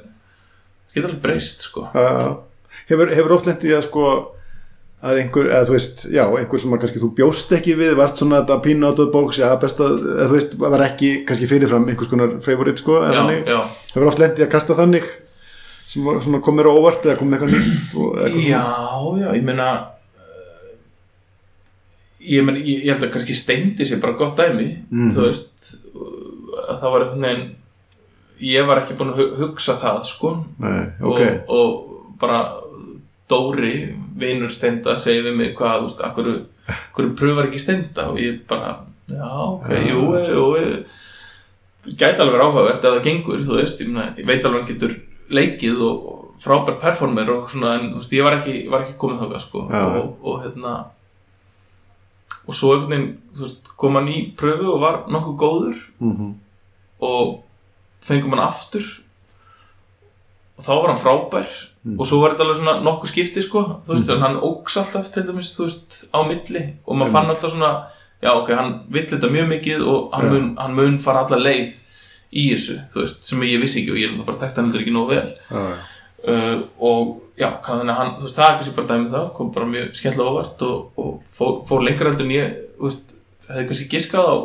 geta alveg breyst, sko. Uh, hefur, hefur oft lent í að sko að einhver, eða þú veist, já, einhver sem að kannski þú bjóst ekki við, vart svona þetta pínu of the box, já, best að, eða þú veist var ekki kannski fyrirfram einhvers konar favorite sko, en þannig, hefur oft lent í að kasta þannig sem var svona komir á óvart eða komið eitthvað nýtt og eitthvað Já, já, ég meina uh, ég meina, ég, ég held að kannski steindi sér bara gott dæmi, Mhm. þú veist að það var einhvern veginn ég var ekki búin að hu- hugsa það sko. Nei, ok, og, og bara Dóri, vinur steinda segir við mig hvað, þú veist, akkur akkur pröfar ekki steinda? Og ég bara já, ok, Já. jú, jú það gæti alveg áhugavert ef það gengur, þú veist, ég, meina, ég veit alveg hann getur leikið og, frábær performer og svona, en þú veist, ég var ekki, var ekki komin þáka, sko, Já. og, og hérna og svo einhvern veginn, þú veist, kom hann í pröfu og var nokkuð góður. Mm og fengum hann aftur. Og þá var hann frábær. Og svo var þetta alveg svona nokkuð skipti sko, þú veist, en hann óks alltaf til dæmis, þú veist, á milli. Og maður fann alltaf svona, já ok, hann vill þetta mjög mikið og hann, Já. mun, hann mun fara alla leið í þessu, þú veist, sem ég vissi ekki og ég er bara þekkt hann ekki nógu vel. Já, já. uh, og já, þannig að hann, þú veist, það er kannski bara dæmið það, kom bara mjög skemmtilega óvart og, og fór, fór lengra heldur en ég, þú veist, hefði kannski giskað á,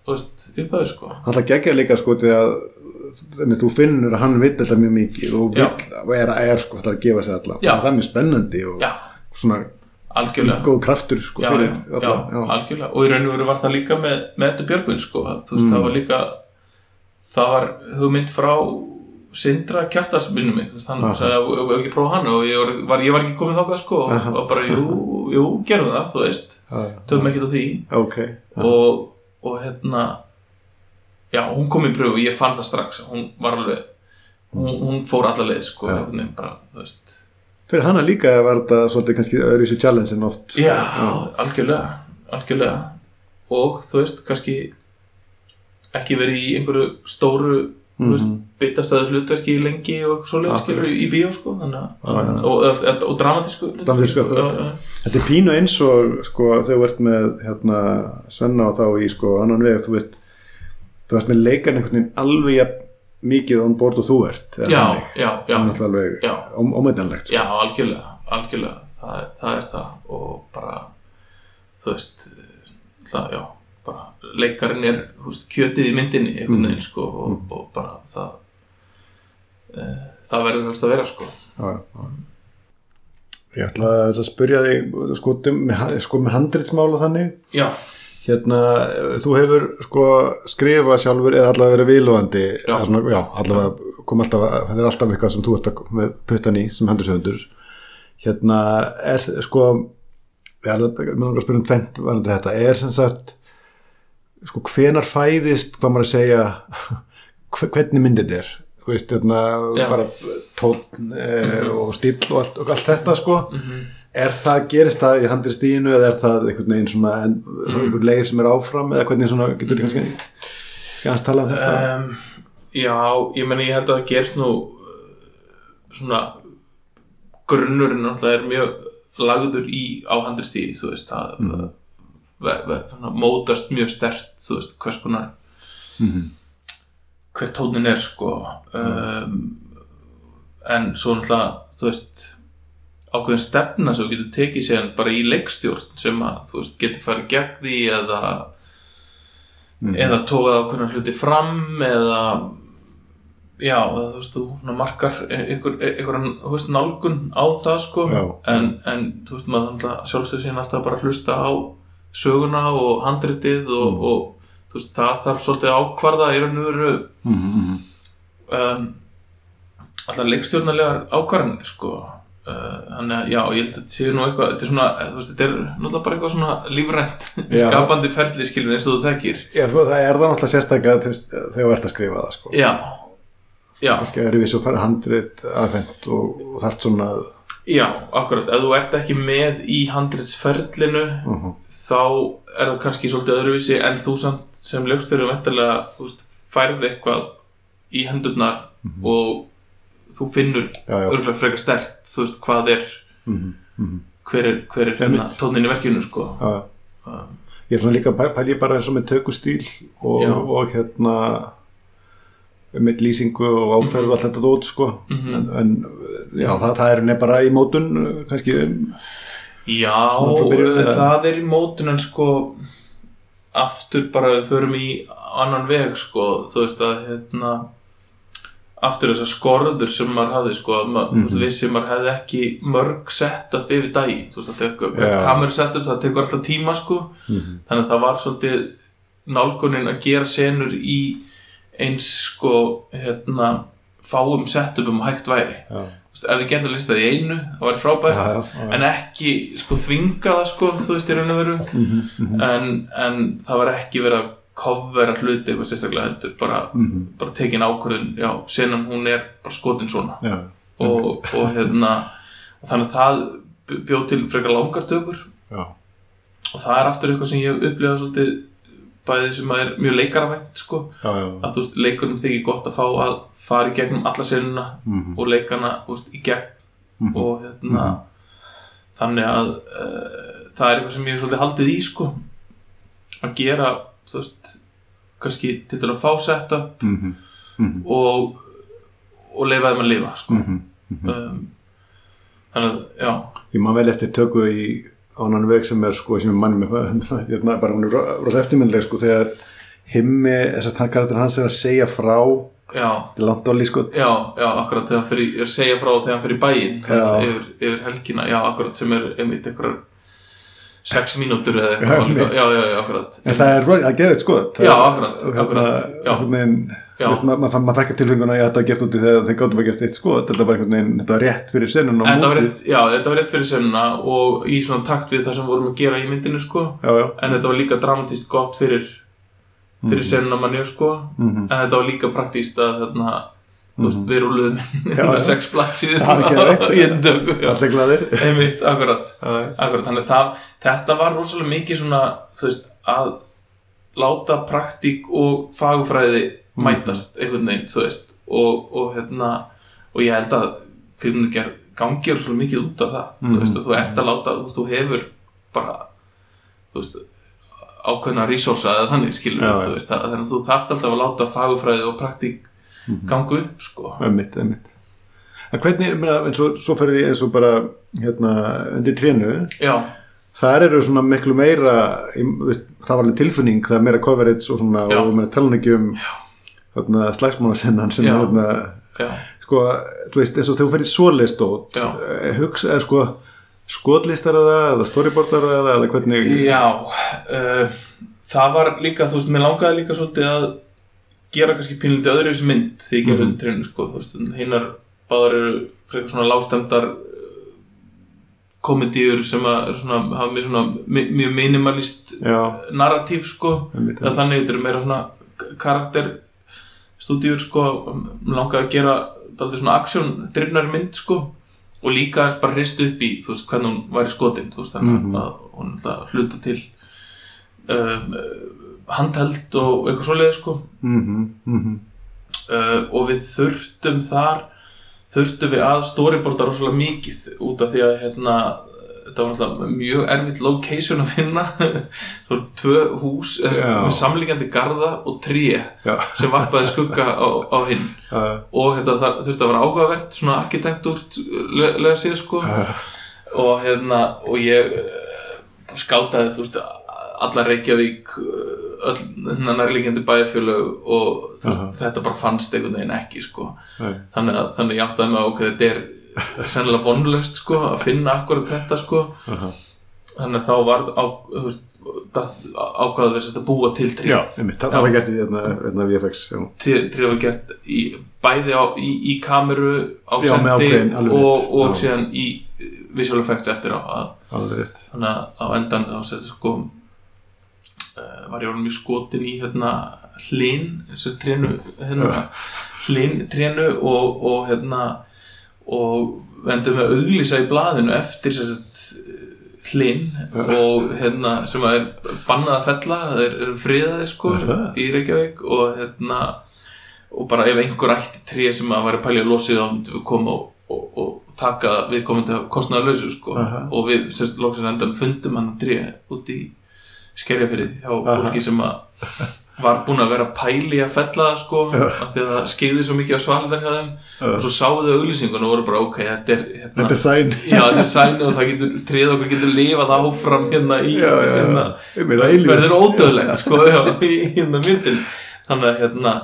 þú veist, upphæðu sko. Alltaf geggja líka sko til að þú finnur að hann vill þetta mjög mikið og, vill, og er, er sko að gefa sig alla. Já. það er mjög spennandi og Já, svona algjörlega. góð kraftur sko já, fyrir já, alla já, algjörlega. Og í raun og veru var það líka með, með þetta Björgvin sko, þú veist, það var líka það var hugmynd frá Sindra Kjartars minnum mig, þú veist, hann Aha. sagði að við hefum ekki prófað hann og ég var, ég var ekki komin þákað sko og var bara, jú, jú, gerum það, þú veist. Já, töfum ekkert á því. Ok. Já. og, og hérna já, hún kom í pröfu ég fann það strax hún var alveg hún, hún fór alla leið sko, Já. veginn bara, þú veist fyrir hana líka var þetta svolítið kannski öðruvísi challenge en oft Já, algjörlega, algjörlega og þú veist, kannski ekki verið í einhverju stóru mm Mhm. -hmm. byttastæðu hlutverki í lengi og eitthvað Akkurat. skilur í bíó sko þannig Já, já. og, og, og dramatísku hlutverki, Dramatísku, sko, já, já. þetta er pínu eins og sko þú ert með hérna, Svenna og þá í sko annan veg þú veist þú ert með leikan einhvern veginn alveg mikið on board og þú ert já, þannig, já, já, sem er alltaf alveg já, ómeðanlegt sko. já, algjörlega algjörlega, það, það er það. Og bara, þú veist það, já bara, leikarinn er, veist, kjötið í myndinni einhvern Mm. veginn, sko og, og bara það e, það verður helst að vera, sko. Já, já. ég ætla að þess að spyrja þig sko, með, sko með handritsmál og þannig. Já, hérna, þú hefur sko skrifað sjálfur eða allavega verið viðlóðandi Já. allavega kom alltaf, þetta er alltaf eitthvað sem þú ert að með puttan í sem handursöfundur hérna, er sko mér langar að spyrja um tvent varandi þetta, er sem sagt sko, hvenar fæðist hvað maður að segja hve- hvernig myndið er? Þú veist, hérna, bara tónn e, og stíl og allt, og allt þetta sko. Mhm Er það, gerist það í handristíðinu eða er það einhvern veginn svona en, einhvern leir sem er áfram eða hvernig svona getur þið kannski skjans tala um þetta? um, Já, ég meni ég held að það gerst nú uh, svona grunnurinn náttúrulega er mjög lagður í áhandristíði, þú veist það mm. mótast mjög stert, þú veist, hvers konar Mhm. hver tónin er sko um, en svo náttúrulega þú veist ákveðin stefna sem þú getur tekið sér bara í leikstjórn sem að þú veist getur farið gegn því eða Mhm. eða tókað ákveðna hluti fram eða já, eða, þú veist, þú svona markar einhver, einhver þú veist, nálgun á það sko en, en þú veist, maður þannig sjálfsög síðan alltaf bara hlusta á söguna og handritið og, Mm. og þú veist, það þarf svolítið ákvarða í raun og veru Mhm, mhm. um, allar leikstjórnarlegar ákvarðanir sko þannig að já, ég held að þetta sé nú eitthvað þetta er svona, þú veist, þetta er náttúrulega bara eitthvað svona lífrænt, skapandi ferli skilur eins og þú þekkir. Já, sko, það er það náttúrulega sérstaklega þú veist, þegar þú ert að skrifa það sko. já, já, Kannski öðruvísi og fara handrit aðfengt og, og þarft svona að Já, akkurat, ef þú ert ekki með í handritsferlinu uh -huh. þá er það kannski svolítið öðruvísi en þú samt sem ljóstur vendarlega færði eitthvað í hendurnar og þú finnur já, já. örgulega frekar stert þú veist hvað er Mm -hmm. hver er, hver er hérna, tónin í verkinu sko. Já, um, ég er svona líka pæ- pæli ég bara eins og með tökustíl og, Já. og hérna með lýsingu og áferð og allt þetta dót sko Mhm. en, en já, það, það er nefn bara í mótun kannski um, Já, það er í mótun en sko aftur bara við förum í annan veg sko, þú veist að hérna aftur þessar skorður sem maður hafði sko, að maður mm Mhm. -hmm. vissi maður hefði ekki mörg setup yfir daginn, þú veist að tekur Já. kameru setup, það tekur alltaf tíma sko þannig að það var svolítið nálgunin að gera senur í eins sko hérna fáum setupum og hægt væri já, Þú veist, ef við getum listað í einu, það væri frábært já, já, en ekki sko þvinga það sko, þú veist í raun og veru Mhm, mhm, en, en það var ekki verið að covera hluti eitthvað sérstaklega heldur bara, mhm, bara tekin ákvörðun já, senan hún er bara skotin svona. Já, og, og hérna og þannig að það bjóð til frekar langar tökur. Já, og það er aftur eitthvað sem ég hef upplifað svolítið bæði sem er mjög leikaravænt sko, já, að þú veist, leikurum þykir gott að fá að fara í gegnum alla senuna Mhm, og leikana, þú veist, í gegn. Mhm. og hérna þannig að uh, það er eitthvað sem ég hef svolítið haldið í sko. Að gera þú veist kannski til dæla að fá set up mm -hmm. Mm -hmm. og og leifa þeim að leifa sko. mm -hmm. um, þannig að, já Ég má vel eftir tökku í ánan veg sem er, sko, sem er mann með hérna, bara hún er rosa eftirminnileg sko, þegar himmi, þess að hann karakter hans er að segja frá til landóli, sko Já, já, akkurat, þegar hann fyrir, segja frá þegar hann fyrir bæin yfir, yfir helgina, já, akkurat, sem er einmitt eitthvað 6 mínútur eða eitthvað. já, já, já, akkurat. En það er að gefa þetta skoð já, akkurat, hérna, akkurat. Maður fækkar tilfenguna að þetta er gert úti þegar þeir gáttum að gera þetta skoð þetta var einhvern veginn, þetta var rétt fyrir senuna já, þetta var rétt fyrir senuna og í svona takt við það sem vorum að gera í myndinu sko, já, já. en þetta var líka dramatíst gott fyrir, fyrir mm. senuna manni sko, mm -hmm. en þetta var líka praktíst að þarna þú veist, við rúluðum með sex tökku já. allir glaðir. Einmitt, akkurat, akkurat þannig að það, þetta var rosalega mikið svona þú veist, að láta praktík og fagufræði Mhm. mætast einhvern veginn, þú veist. Og, og hérna, og ég held að fyrir gerð gangir svolítið mikið út af það þú Mhm. veist, að þú ert að láta, þú veist, þú hefur bara, þú veist ákveðna resursa eða þannig skilur Já, þú veist, þannig að þú þarft alltaf að láta fagufræði og praktík Mhm. ganga upp, sko Einmitt, einmitt. En hvernig, meina, eins og svo ferði eins og bara hérna, undir trénu, já, þar eru svona miklu meira, ég, veist, það var alveg tilfinning, það er meira coverage og svona, Já. og meira talan ekki um hérna, slagsmánasennan sem er hérna, já, sko, þú veist, eins og þegar þú ferði svoleistót, Já. hugsa, eða sko, skotlistar eða, eða storyboardar eða, eða hvernig, já uh, það var líka, þú veist, mér langaði líka svolítið að gera kannski pínlítið öðru þessu mynd þegar ég Mhm. mm -hmm. sko, þú veist, hinnar báðar eru frekar svona lágstemdar komedíur sem að svona, hafa mjög svona mjög minimalist já, narratív sko eða þannig þetta eru meira svona karakterstúdíur sko mér langaði að gera daldið svona aksjón drifnari mynd sko og líka bara hrist upp í þú veist hvernig hún væri skotin þú veist þannig Mhm. að hún hluta til um, handheld og eitthvað svoleiði sko. Mhm, mhm, uh, og við þurftum þar þurftum við að storyboarda rosalega mikið út af því að hérna þetta var náttúrulega mjög erfitt location að finna. Svo tvö hús Já. með samlíkjandi garða og já, sem varpaði skugga á, á hinn. Já, og þetta það, þurfti að vera áhugavert svona arkitektúrt le- lega séð sko. Já, og hérna og ég uh, skátaði þú veist alla Reykjavík uh, öll hérna nærlíkjandi bæjarfjölög og veist, þetta bara fannst einhvern veginn ekki sko. Þannig að þannig ég áttaði mig á ok, þetta er sennilega vonlöst sko að finna akkurat þetta sko. Þannig að þá var á, veist, ákvaða við að búa til trí já, einmitt, það, var gert í hérna, hérna VFX, já, trí var gert í, bæði á, í, í kameru á Já, sendi ákveðin, og, og síðan í visual effects eftir á að, þannig að á endan þá sérst sko uh, var ég orðin mjög skotin í hérna hlinn, sérst trénu hérna, hlinn trénu og, og hérna og við endum með að auglýsa í blaðinu eftir sagt hlinn og hérna sem að er bannað að fella, það er, er friðaði sko í Reykjavík og hérna og bara ef einhver ætti tré sem að væri pælið að losi þá myndum við koma og, og, og taka viðkomandi að kostnaðarlausu sko. Og við sérst loksins endan fundum hann tré út í skerjafyrið hjá fólki sem var búin að vera pæli að fella það sko af því að það skeiði svo mikið á svalðar hjá þeim. Og svo sáu þau auglýsingun og voru bara ok, þetta er hérna, Þetta er sæn. Já, þetta er sæni og það getur, treð okkur getur lifað áfram hérna í Já, já, hérna, Einmitt, að eilífu. verður ódöðlegt sko, í hérna myndin. Þannig að hérna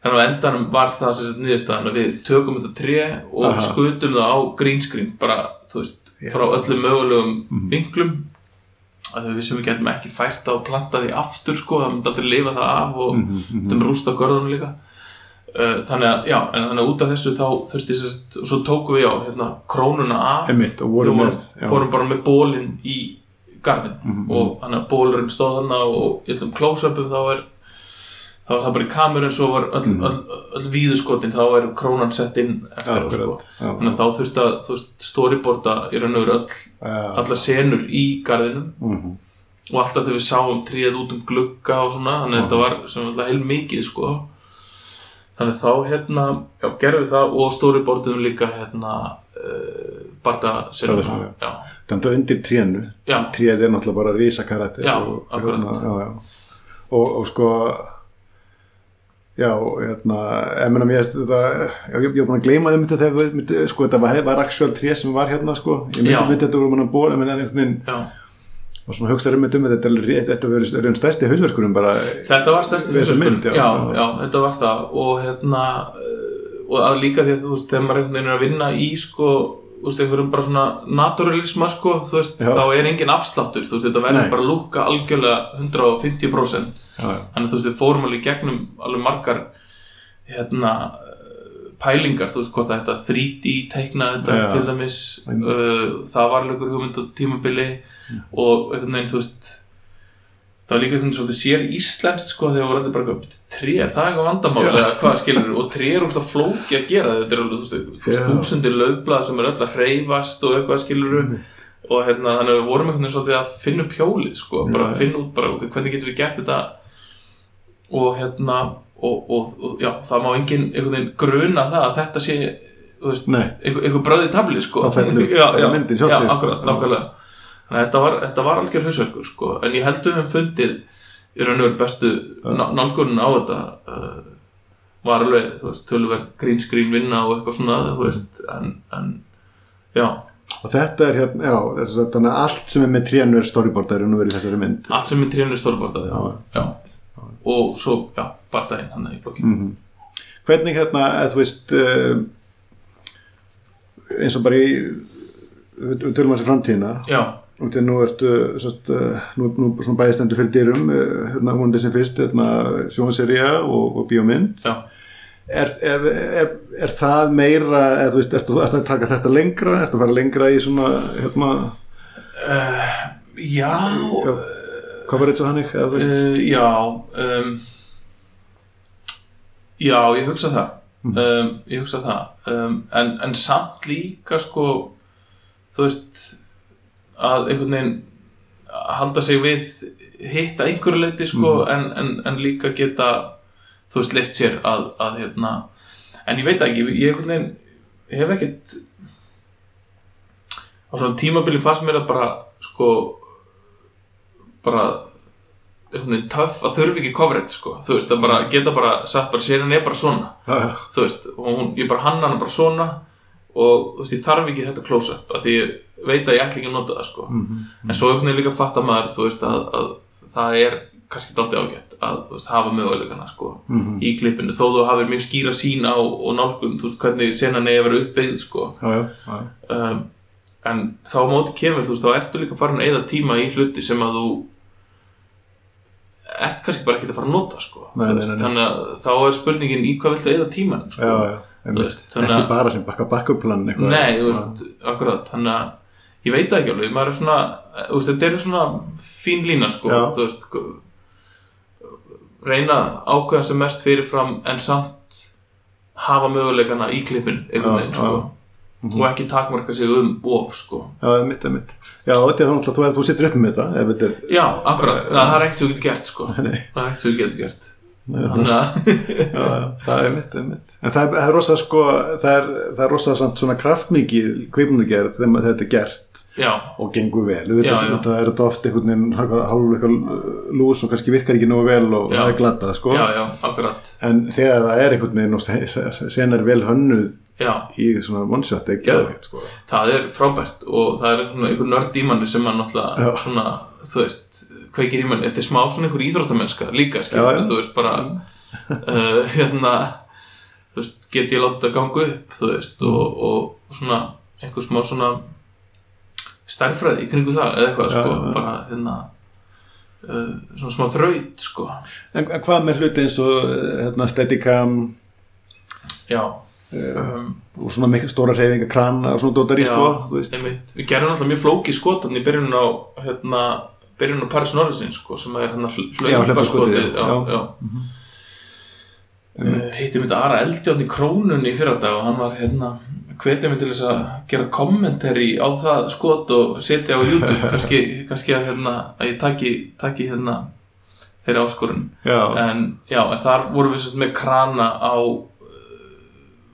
þannig að endanum var það sem sagt niðurstaðan að við tökum þetta tré og Aha. skutum það á green screen bara, þú veist, frá öllum mögulegum Mhm. vinklum að við vissum við getum ekki fært það og planta því aftur sko, það myndi aldrei lifa það af og Mhm, mhm. myndum rústa görðunum líka Uh, þannig að, já, en þannig að út af þessu þá þurfti sérst, og svo tókum við já, hérna, krónuna af Við með vorum, já. fórum bara með bólinn í gardin Mhm. og hann að bólurinn stóð hann og í öllum close-upum þá er þá var það bara í kamerun svo var öll, Mhm. öll, öll víðuskotin þá er krónan sett inn eftir á sko. Akkurat, þannig að þá þurfti að þú veist, storyboarda í raun og veru öll, allar senur í gardinum Mhm. og alltaf þegar við sáum tríð út um glugga og svona, þannig að þetta var sem alltaf heil mikið sko þannig að þá hérna, já, gerðum við það og storyboardum líka hérna uh, Bardasenuna, já, Þannig að undir Já. Tréð er náttúrulega bara rísa karakter Já, og, akkurat. hérna, já. Og, og sko Já, hérna ég meina mér þetta ég, ég er búin að gleyma þeim þetta þegar við myndi, sko, þetta var, var actual tré sem var hérna sko, ég myndi Já. myndi þetta voru mann að bóla, menn einhvern veginn og svona hugsaður um þetta um þetta þetta er þetta verið er einn stærsti hausverkurum bara Þetta var stærsti Við þessa hausverkur. mynd, já. já, já, þetta var það og hérna uh, og að líka því að þú veist, þegar maður einhvern veginn er að vinna í sko, þú veist, einhverjum bara svona naturalisma, sko, þú veist, Já. þá er engin afsláttur, þú veist, þetta verður bara að lúka algjörlega 150% já, já, þannig að þú veist, við fórum alveg gegnum alveg margar hérna uh, pælingar, þú veist, hvort að þetta 3D teikna þetta Já. til dæmis uh, það var alveg hugmynd á tímabili og einhvern veginn, þú veist það var líka einhvern veginn svolítið sér íslenskt sko þegar voru allir bara eitthvað tré, er það eitthvað vandamál? Já. eða hvað skilur og tré er úrst flóki að gera þetta er alveg, þú veist, þúsundir löfblað sem er öll að hreyfast og eitthvað skilur og hérna, þannig að við vorum einhvern veginn svolítið að finna upp hjólið sko, bara að finna út bara, hvernig getum við gert þetta og hérna og, og, og já, það má enginn einhvern gruna það að þetta sé veist, einhver, einhver bröði tabli sko. Bara já, myndin sjálf já, sig, akkurat, nákvæmlega. Þannig að þetta var, þetta var algjör hausverkur sko, en ég held að við höfum fundið í raun og veru bestu ná, nálgunin á þetta uh, var alveg, tölverð green screen vinna og eitthvað svona, þú veist en, en já, og þetta er hérna, já, þess að allt sem er með trénu er storyboardar og verið þessari mynd. Allt sem er trénu stórbortaði Já. já, og svo, já, barndaginn hann í blokki. Mhm. hvernig hérna, eða þú veist uh, eins og bara í við tölum hans í framtíðina. Já, og til nú ertu sest, uh, nú, nú svona bæðistendur fyrir dyrum hérna vonandi sem fyrst hérna, sjónserja og, og bíómynd. Já. Er, er, er, er það meira eða þú veist, ertu, ertu að taka þetta lengra? Ertu að fara lengra í svona hérna, uh, já, já, coverage og hannig uh, já um, já, ég hugsa það. Um, ég hugsa það. Um, en, en samt líka sko þú veist að einhvern veginn halda sig við hitta einhverju leiti sko en, en, en líka geta þú veist leift sér að, að hérna en ég veit ekki, ég einhvern veginn hef ekkert á svona tímabili fannst mér að bara sko bara töff að þurfi ekki coverage sko, þú veist, að bara geta bara sagt bara sérin er bara svona já. þú veist, og hún, ég bara hanna hana bara svona og þú veist, ég þarf ekki þetta close-up af því ég veit að ég ætla ekki að nota það sko. Mhm. en svo veginn líka fatta maður þú veist, að, að það er kannski dálítið ágætt að veist, hafa möguleikana sko, Mhm. í klippinu, þó þú hafir mjög skýra sín á og nálgun, þú veist, hvernig senan eigi að vera uppbyggð sko. já, já, já. um, en þá móti kemur þú veist, þá ertu líka farin að eyða tíma í hluti sem að þú ert kannski bara ekkert að fara að nota sko. Nei, nei, nei, þannig að þá er spurningin í hvað viltu sko. já, já. einmitt. veist, þannig ekki að- bara sem bakka bakkuplan Nei, þú veist, akkurat þannig að ég veit ekki alveg maður er svona, veist, þetta er svona fín lína, sko, þú veist reyna að ákveða sem mest fyrirfram en samt hafa möguleikana í klippinu einhvern veginn, sko og ekki takmarka sig um of sko Já, einmitt, einmitt. Já, þetta er náttúrulega, þú, er- þú situr upp með þetta, þetta er, Já, akkurat, það er ekkert þú getur gert sko það er ekkert þú getur gert þannig að já, já, það er mitt, mitt. En það er, það er rosa, sko, það er, það er rosa svona kraftmikið kveimundagerð þegar þetta er gert já, og gengur vel. Þú veit Já, að já. þetta er þetta oft einhvern veginn hálf eitthvað lús og kannski virkar ekki nógu vel og Já. það er glatað, sko. já, já, En þegar það er einhvern veginn og se- se- sen er vel hönnuð já, í svona one shot, sko. það er frábært og það er einhver nörd í manni sem mann Já. svona, þú veist, kveikir í manni þetta er smá svona einhver íþróttamennska líka skilur, já. þú veist, bara uh, hérna þú veist, get ég láta ganga upp þú veist, og, og svona einhver smá svona stærfræði kringu það, eða eitthvað, sko, já. bara hérna uh, svona smá þraut, sko En en hvað með hluti eins og hérna, steadicam já um, og svona mikil stóra reyfinga krana og svona dótar í, sko. Við gerum alltaf mjög flóki skotan í byrjun á hérna, byrjun á Paris Norrisins sko, sem er hérna já. já. Uh, hittum þetta Ara Eldjón í krónunni í fyrra dag og hann var hérna hvetja mig til þess að gera kommentari á það skot og setja á YouTube kannski, kannski að, hérna, að ég taki, taki hérna þeirri áskorun Já, en já, en þar vorum við með krana á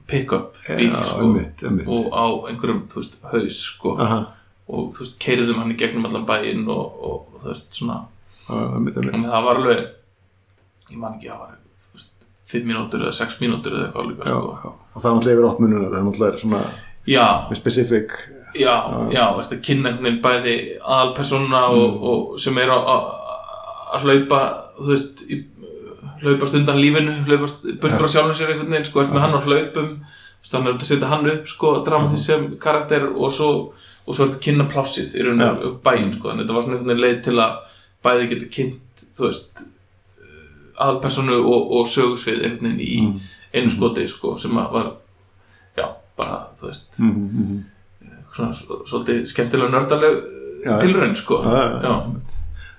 pick-up bíl já, sko. einmitt, einmitt. og á einhverjum, veist, haus sko. Og þú veist, keiriðum hann í gegnum allan bæinn og, og þú veist, svona. Einmitt, en það var alveg ég man ekki, það var þú veist, 5 mínútur eða 6 mínútur eða eitthvað líka sko. Og það er náttúrulega yfir opmununar, það er náttúrulega svona specific já, já, veist að kynna einhvern veginn bæði aðalpersona og, Mm. og sem er að hlaupa, þú veist í, hlaupast undan lífinu hlaupast burt frá sjálfum sér einhvern veginn sko, ert með hann á hlaupum er að setja hann upp sko, dramatísk sem karakter og svo, og svo er þetta kynna plássið í raun og bæinn sko, en þetta var svona einhvern veginn leið til að bæði geta kynnt þú veist aðalpersonu og, og sögusvið einhvern veginn í Mm. einu skoti sko, sem að var já, bara, þú veist mm -hmm. svona svolítið skemmtilega nördaleg tilraun sko. Já, já, já,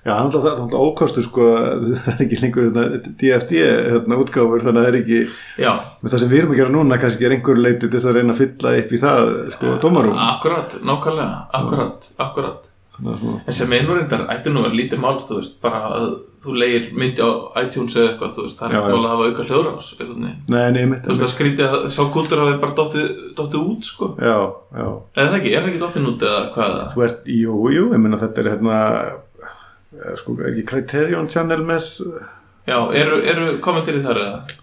Já, það er náttúrulega- það er náttúrulega ókostu sko, það er ekki lengur hérna, DFD hérna, útgáfur, þannig að það er ekki já, það sem við erum að gera núna kannski er einhver leiti til þess að reyna að fylla upp í það sko, tómarum akkurat, nákvæmlega akkurat, akkurat. Þannig að svona- en sem einu reyndar ætti nú að vera lítið mál þú veist, bara að þú leigir myndi á iTunes eða eitthvað, þú veist, það er ekki mál að hafa auka hljóður á þessu einhvern veginn. Nei, nei, mitt þú veist, það skrítið að sá kúltur hafi bara dottið út, sko. Já, já. Eða það ekki, er það ekki dottið út eða hvað? Er ert, jú, jú, ég meina þetta er hérna sko, er ekki Criterion Channel með já, eru, eru kommentirið þar eða?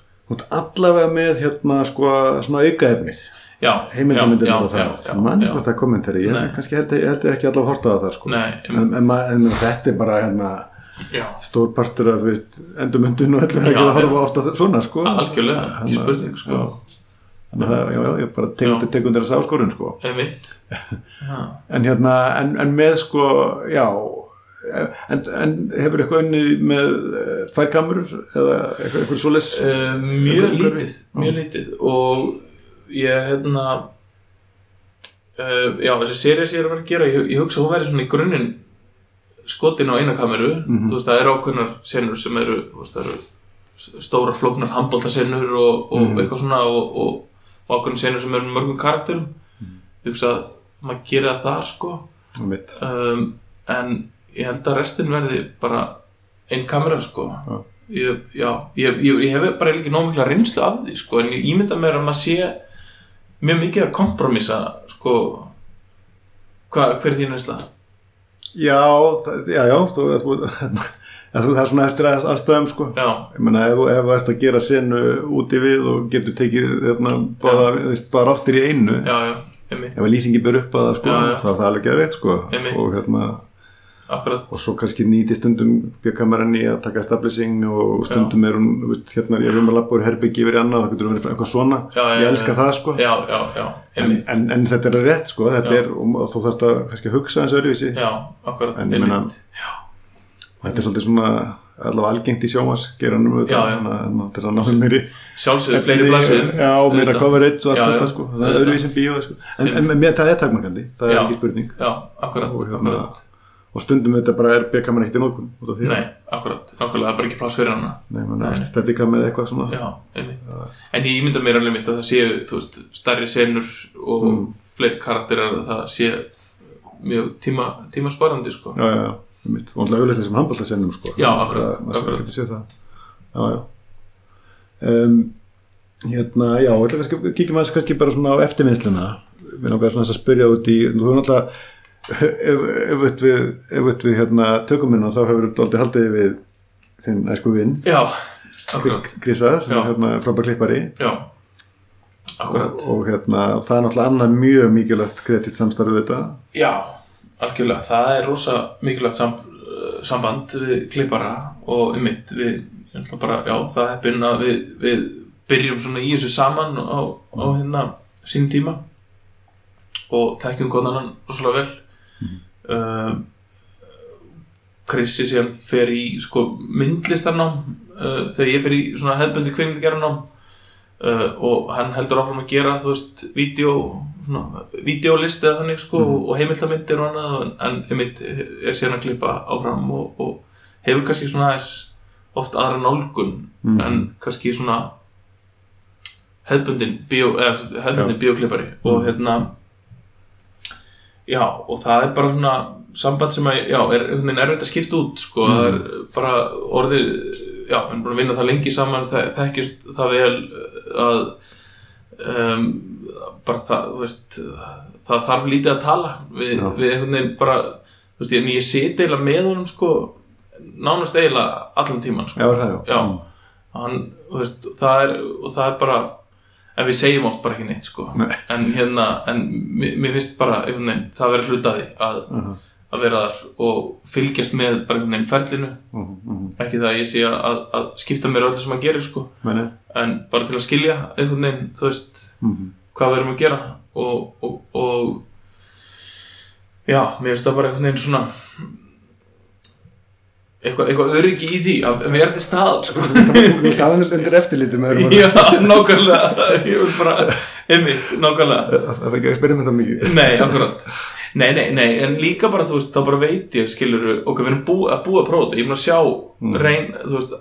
allavega með hérna sko svona aukaefnið. Já, heimildamindir og það, já, mann hvort það kommentari ég Nei. kannski held, ég ekki allavega horta á það sko. Nei, en, en, en menn, þetta er bara hérna já, stór partur af endurmyndun og það Já, ekki að horfa ofta svona sko. Algjörlega, ekki spurning, sko. Þannig að það, já, ég bara tegundir tegundir þess áskorun sko. En hérna, en, en með sko já en, en hefur eitthvað unnið með uh, tvær kamerur eða eitthvað, eitthvað svoleiðs Uh, mjög Einhver umhverfi? lítið, mjög lítið og ég hérna uh, já, þessi serið sem ég er að vera að gera ég, ég hugsa hún væri svona í grunninn skotin á eina kameru Mhm. þú veist, það eru ákveðnar senur sem eru veist, eru s- stórar flóknar handbóltasenur og, og Mhm. eitthvað svona og, og, og ákveðnar senur sem eru mörgum karakterum Mhm. ég hugsa að maður gera það þar sko um, en ég held að restin verði bara einn kamera sko. Já. ég, já, ég, ég, ég hef bara ekki nóg mikla reynslu af því sko en ég ímynda mér að maður sé mjög mikið að kompromissa sko hva, hver er þín reynsla? já, já, já þú, þú, það er svona eftir að, aðstæðum sko. Já, ég meina ef, ef þú ert að gera senu úti við og getur tekið hérna, báða ráttir í einu já, já, einmitt, ef að lýsingi ber upp að það sko þá er það alveg geðveikt sko. Einmitt. og hérna akkurat. Og svo kannski nýti stundum bjökkameran í að taka establishing og stundum er hún, veist, hérna er ég um að lappa úr herbyggi yfir annað, það getur verið eitthvað svona. Já, já, ég já, elska já. það sko. Já, já, já, en, en, en þetta er rétt sko, þetta Já. er og, og þú þarft að kannski að hugsa eins öðruvísi. Já, akkurat, En ég meina- Já, þetta er svolítið svona allavega algengt í sjómas geranum Já, já. þetta er að náðu mér í sjálfsögðu fleiri blaðsum já, meira coverage og allt Já, já. þetta sko, það er en bíó sko. en, mér, það er takmarkandi, það er Já. ekki spurning. Já, akkurat, og, stundum þetta bara er bjökkameran ekkert í nógun Nei, akkurat, nákvæmlega, það er bara ekki pláss fyrir hana Nei, mann er stendika með eitthvað svona Já, einmitt En ég ímynda mér alveg mitt að það séu, þú veist, stærri senur og Mm. fleiri karakterar að það sé mjög tíma, tímasparandi sko. já, já, já, einmitt. og alltaf auðvitað sem handbóltasennum sko. Já, akkurat, Það- akkurat. já, já um, hérna, já, kannski kíkjum aðeins kannski bara svona á eftirvinnsluna við langar svona þess að spyrja út í þú náttúrulega ef, við, við hérna, tökumina þá hefur þú aldrei haldið við þinn æsku vinn Krisa sem Já. er hérna frábær klippari. Og, og hérna, það er náttúrulega annað mjög mikilvægt kredit samstarfið þetta. Já, algjörlega, það er rosa mikilvægt sam, uh, samband við klippara og um mitt við, bara, já, það er byrjun að við, við byrjum svona í þessu saman á, á hérna sínum tíma. Og þekkjum konan rosalega vel mm. Krissi síðan fer í sko myndlistarnám uh, þegar ég fer í svona hefðbundi kveimundgerðarnám uh, og hann heldur áfram að gera þú veist, vídeolist eða þannig sko og heimildamindir og annað en, einmitt er síðan að klippa áfram og, og hefur kannski svona oft aðra nálgun Mhm. en kannski svona hefðbundin bíóklippari og hérna já og það er bara svona samband sem að, já, er erfitt að skipta út sko, það er bara orðið já, við erum búin að vinna það lengi saman þe þekkist það vel að um, bara það, þú veist það þarf lítið að tala við, við einhvern veginn bara þú veist, ég, ég seti eiginlega með honum sko nánast eiginlega allan tíman sko Já, er það já. Já. hann, þú veist, það er og það er bara, en við segjum oft bara ekki neitt sko, Nei. en hérna en mér, finnst bara, einhvern veginn það verður hlutaði að, Mhm, að vera þar og fylgjast með bara einhvern veginn ferlinu, mhm, mhm. ekki það að ég sé að, að skipta mér öllu sem að gera sko, Meni, en bara til að skilja einhvern veginn, þú veist, mhm. hvað við erum að gera og, og, og já, mér finnst það bara einhvern veginn svona eitthvað, eitthvað öryggi í því að vera til staðar sko. Þú ert aðeins undir eftirliti með öðrum Já, nákvæmlega. Ég vil bara, einmitt, nákvæmlega. Það það fengi að experimenta mikið. Nei, akkurat. Nei, nei, nei, en líka bara, þú veist, þá bara veit ég skilur, ok, við erum bú, að búa þetta ég er búin að sjá reyn, þú veist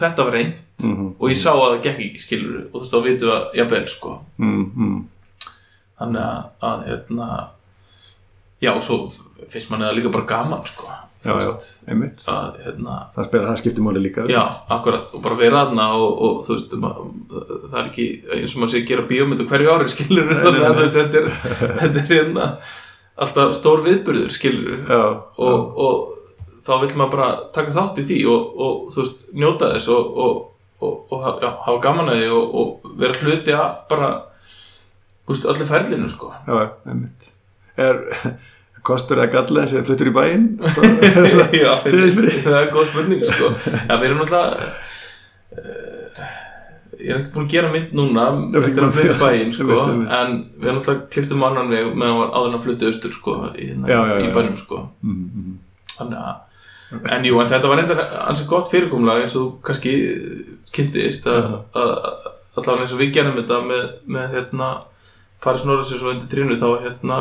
þetta var reynd Mhm, og ég sá að það gekk ekki, skilur og þú veist, þá vitum við að, jafnvel, sko. Mhm, mhm. þannig að, að hérna já, svo finnst manni það líka bara gaman, sko Já, já, að, hérna Það spila, það skiptir máli líka. Já, akkurat, og bara vera aðna og, og þú veist, það er ekki eins og maður sé að gera bíómyndu hverju ári skilur þetta er, þetta er hérna alltaf stór viðburður skilur Já, og, og þá vil maður bara taka þátt í því og, og þú veist, njóta þess og, og, og, og hafa gaman að því og, og vera hluti af bara þú veist, öllu ferlinu sko. Já, einmitt. Er kostur að galla eins og fluttur í bæinn? Já, það er góð spurning sko. Já, við erum náttúrulega uh, ég er ekki búin að gera mynd núna eftir að í bæinn sko, en við erum náttúrulega kliftum annan veg meðan áður að flytja austur sko, í, já, í bænum sko. Mhm, mhm. þannig að en jú, en þetta var enda ansið gott fyrirkomlega eins og þú kannski kynntist að, að allavega eins og við gerum þetta með, með hérna Paris Norris og undir trínu þá hérna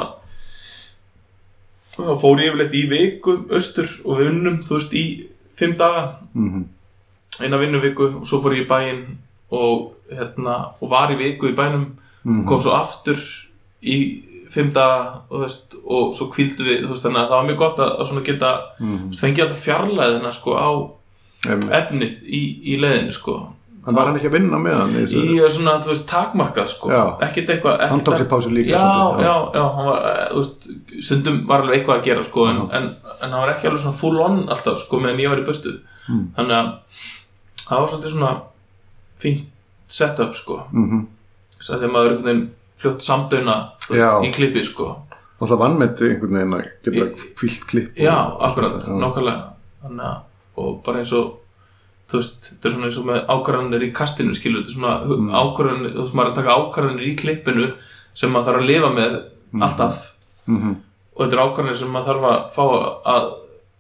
þá fór ég yfirleitt í viku austur og við unnum þú veist í fimm daga Mhm. eina vinnuviku og svo fór ég í bæinn og hérna og var í viku í bænum Mhm. og kom svo aftur í fimm daga og, veist, og svo kvíldu við veist, þannig að það var mjög gott að, að geta Mhm. þú veist, fengi alltaf fjarlæðina sko á efnið í, í leiðinu sko Hann var hann ekki að vinna með hann þessu? í að svona, þú veist, takmarkað sko. Ekkert eitthvað Hann tók sér pásu líka já, svolítið, já, já, hann var, eh, þú veist, stundum var alveg eitthvað að gera sko, en, en, en hann var ekki alveg svona full on alltaf, sko, meðan ég var í burtu. Mm. þannig að það var svolítið svona fínt setup, sko. Mhm. þess að þegar maður er einhvern veginn fljótt Já. í klippi, sko. Og það vann með þetta einhvern veginn að geta kvílt klipp já, akkurat, nákvæmlega. Þannig að, og bara eins og þú veist, þetta er svona eins og með ákvarðanir í kastinu, skilur, þetta er svona mm. ákvarðanir, þú veist, maður er að taka ákvarðanir í klippinu sem maður þarf að lifa með alltaf Mhm. og þetta er ákvarðanir sem maður þarf að fá að,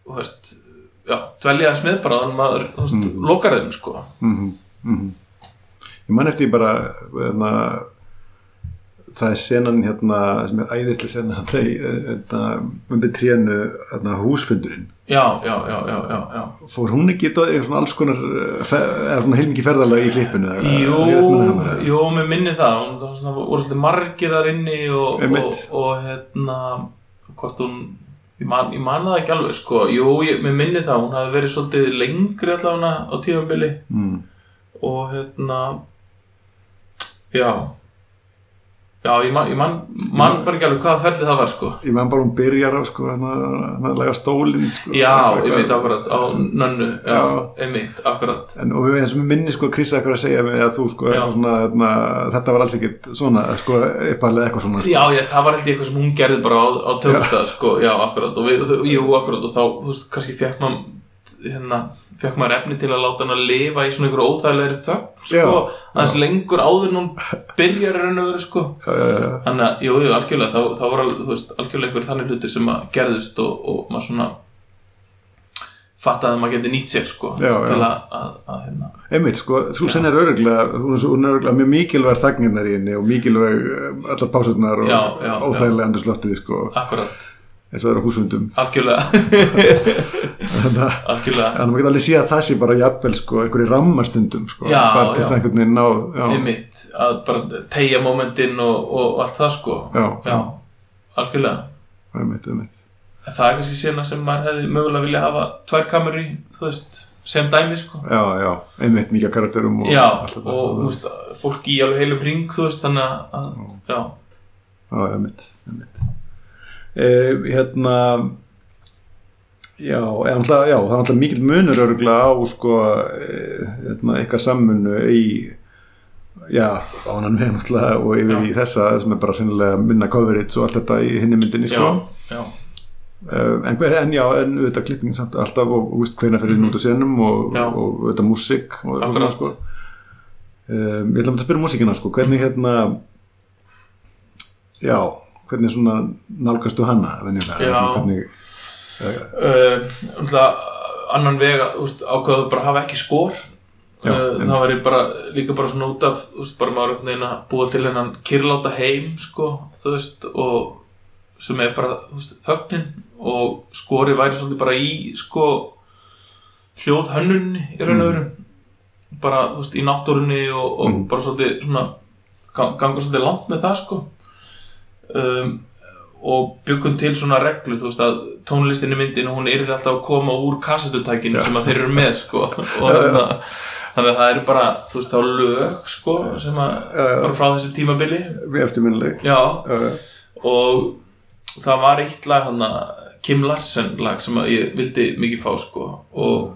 þú veist já, dvelja þess með bara þannig að maður, þú veist, lokar þeim, sko Mhm, mhm. Ég man eftir bara hérna, það er senan hérna sem er æðislega sena þetta undir trénu hérna, húsfundurinn. Já, já, já, já, já, já. fór hún ekki eitthvað alls konar eh, heilmikið ferðalega í klippinu Jú, jú, mér minni það. Hún það voru svolítið margir þar inni og, og, og hérna hvort hún ég man, ég man það ekki alveg sko. Jú, ég, mér minni það, hún hafi verið svolítið lengri allavega á tíðanbili mm. og hérna já já, ég man, ég man, man bara ekki alveg hvaða ferli það var sko. Ég meðan bara hún byrjar á sko hann að laga stólinn sko, já, ég veit akkurat á nönnu, já, Já. einmitt, akkurat. En, og eins og mér minni sko Chris eitthvað að segja að þú sko svona, hérna, þetta var alls ekkit svona sko uppalega eitthvað svona. Sko. Já, ég, það var held ég eitthvað sem hún gerði bara á, á tökustað, sko, já, akkurat. Og við, jú, akkurat, og þá, þú veist, kannski fekk maður hérna, fekk maður efni til að láta hann að lifa í svona einhverju óþægilegri þögn, sko, Já, aðeins lengur áður en hún byrjar raun og veru, sko. Já, já, já. Þannig að, jú, jú, algjörlega, þá, þá var, algjörlega einhverju þannig hlutir sem að gerðust og, og maður svona fattaði að maður geti nýtt sér, sko, Já, já. til að, að, að, hérna, Einmitt, sko, þú sen er öruglega hún er, öruglega mjög mikilvæg þagninnar í henni og mikilvæg eh, allar pásurnar og Já, já, óþægilega andurslóttið sko, akkurat, eins og það eru húsfundum. Algjörlega, þannig að maður geta alveg séð að það sé bara jafnvel sko, einhverju rammastundum sko, Já, bara til þess að einhvern veginn ná einmitt að bara tegja momentinn og, og allt það sko. Já, já, algjörlega. Einmitt, einmitt. það er kannski sena sem maður hefði mögulega vilja hafa tvær kamerur í, veist sem dæmi sko. Já, já, einmitt af karakterum og og þú veist, fólk í alveg heilum ring veist, þannig að, Já, einmitt, einmitt. Eh, hérna já, eða, náttúrulega- já, það er alltaf mikill munur örgulega á sko, eh, hérna, eitthvað sammunnu í já, ánan með náttúrulega og yfir í þessa sem er bara sinnilega minna coverage og allt þetta í hinni myndinni já, sko. já, Uh, en, en já, en auðvitað klipping samt alltaf og, veist hvernig fyrir út á senum og, Mhm. Já. auðvitað músík og svona sko um, ég ætla að spyrja músíkina sko, hvernig hérna já, hvernig svona nálgastu hana venjulega, hvernig uh, umtla, annan vega, ákveðu bara að hafa ekki skor. Já, uh, það ég bara líka bara svona út af veist, bara maður einhvern veginn að búa til hennan kyrláta heim, sko, þú veist og sem er bara, veist, þögnin og skori væri svolítið bara í, sko hljóð hönnunni í raun og veru. Bara, þú veist, í náttúrunni og, og Mhm. bara svolítið svona ga- ganga svolítið langt með það, sko um, og byggum til svona reglu, þú veist, að tónlistinni myndinu, hún yrði alltaf að koma úr kassetutækinu sem að þeir eru með, sko. Og þannig þannig að það eru bara, þú veist, þá lög, sko sem að, bara frá þessu tímabili. Við eftirminnileg já, og það var eitt lag hann Kim Larsen lag sem að ég vildi mikið fá sko. Og,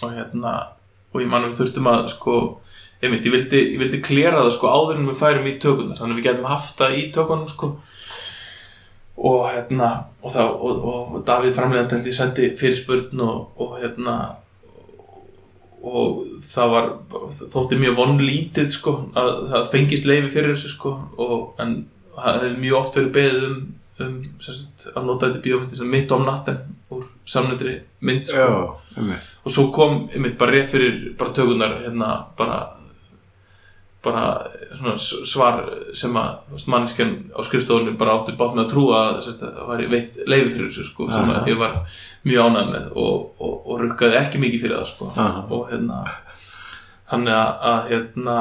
og hérna og ég man að við þurftum að sko einmitt, ég vildi, ég vildi klera það sko áður en við færum í tökunar þannig að við getum haft það í tökunum sko. Og hérna og, það, og, og Davíð framlegandi held ég sendi fyrirspurn og, og hérna og það var þótti mjög vonlítið sko að það fengist leifi fyrir þessu sko og, en það hefði mjög oft verið beðið um, um sagt, að nota þetta bíómyndir sem mitt om natten úr samnefndri mynd sko. Já, og svo kom einmitt bara rétt fyrir bara tökunar hérna bara bara svona svar sem að mannskjan á skrifstofunni bara átti með að trúa að það veitt leiði fyrir þessu sko sem Aha. ég var mjög ánægð með og, og, og rukkaði ekki mikið fyrir það sko Aha. og hérna þannig að, að hérna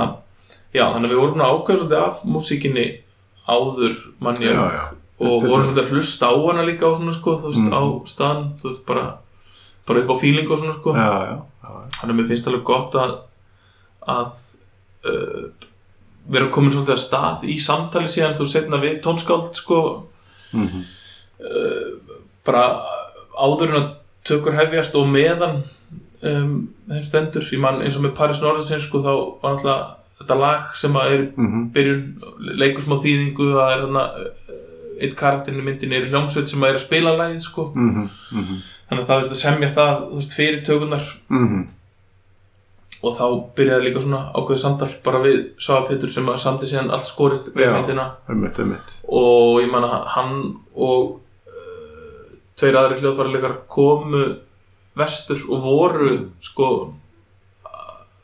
já þannig að við vorum að ákveða svolítið af músíkinni áður mann ég Já, já. og vorum svolítið að hlusta á hana líka á svona sko þú veist Mhm. á staðan þú veist bara bara upp á feeling og svona sko já, já, já, þannig að mér finnst alveg gott að að uh, vera komin svolítið að stað í samtali síðan þú setna við tónskáld sko Mhm. uh, bara áður en að tökur hefjast og meðan um, þeim stendur ég man eins og með Paris Norðarsson sko þá var alltaf þetta lag sem að er í Mhm. byrjun leikur smá þýðingu það er þarna eitt karakterinn í myndin er hljómsveit sem að er að spila lagið sko Mhm. Mhm. þannig að það veist að semja það veist, fyrir tökunar Mhm. Og þá byrjaði líka svona ákveðið samtal bara við Svafa Pétur sem samti síðan allt skorið við myndina. einmitt, einmitt. Og ég man að hann og uh, tveir aðri hljóðfæralegar komu vestur og voru sko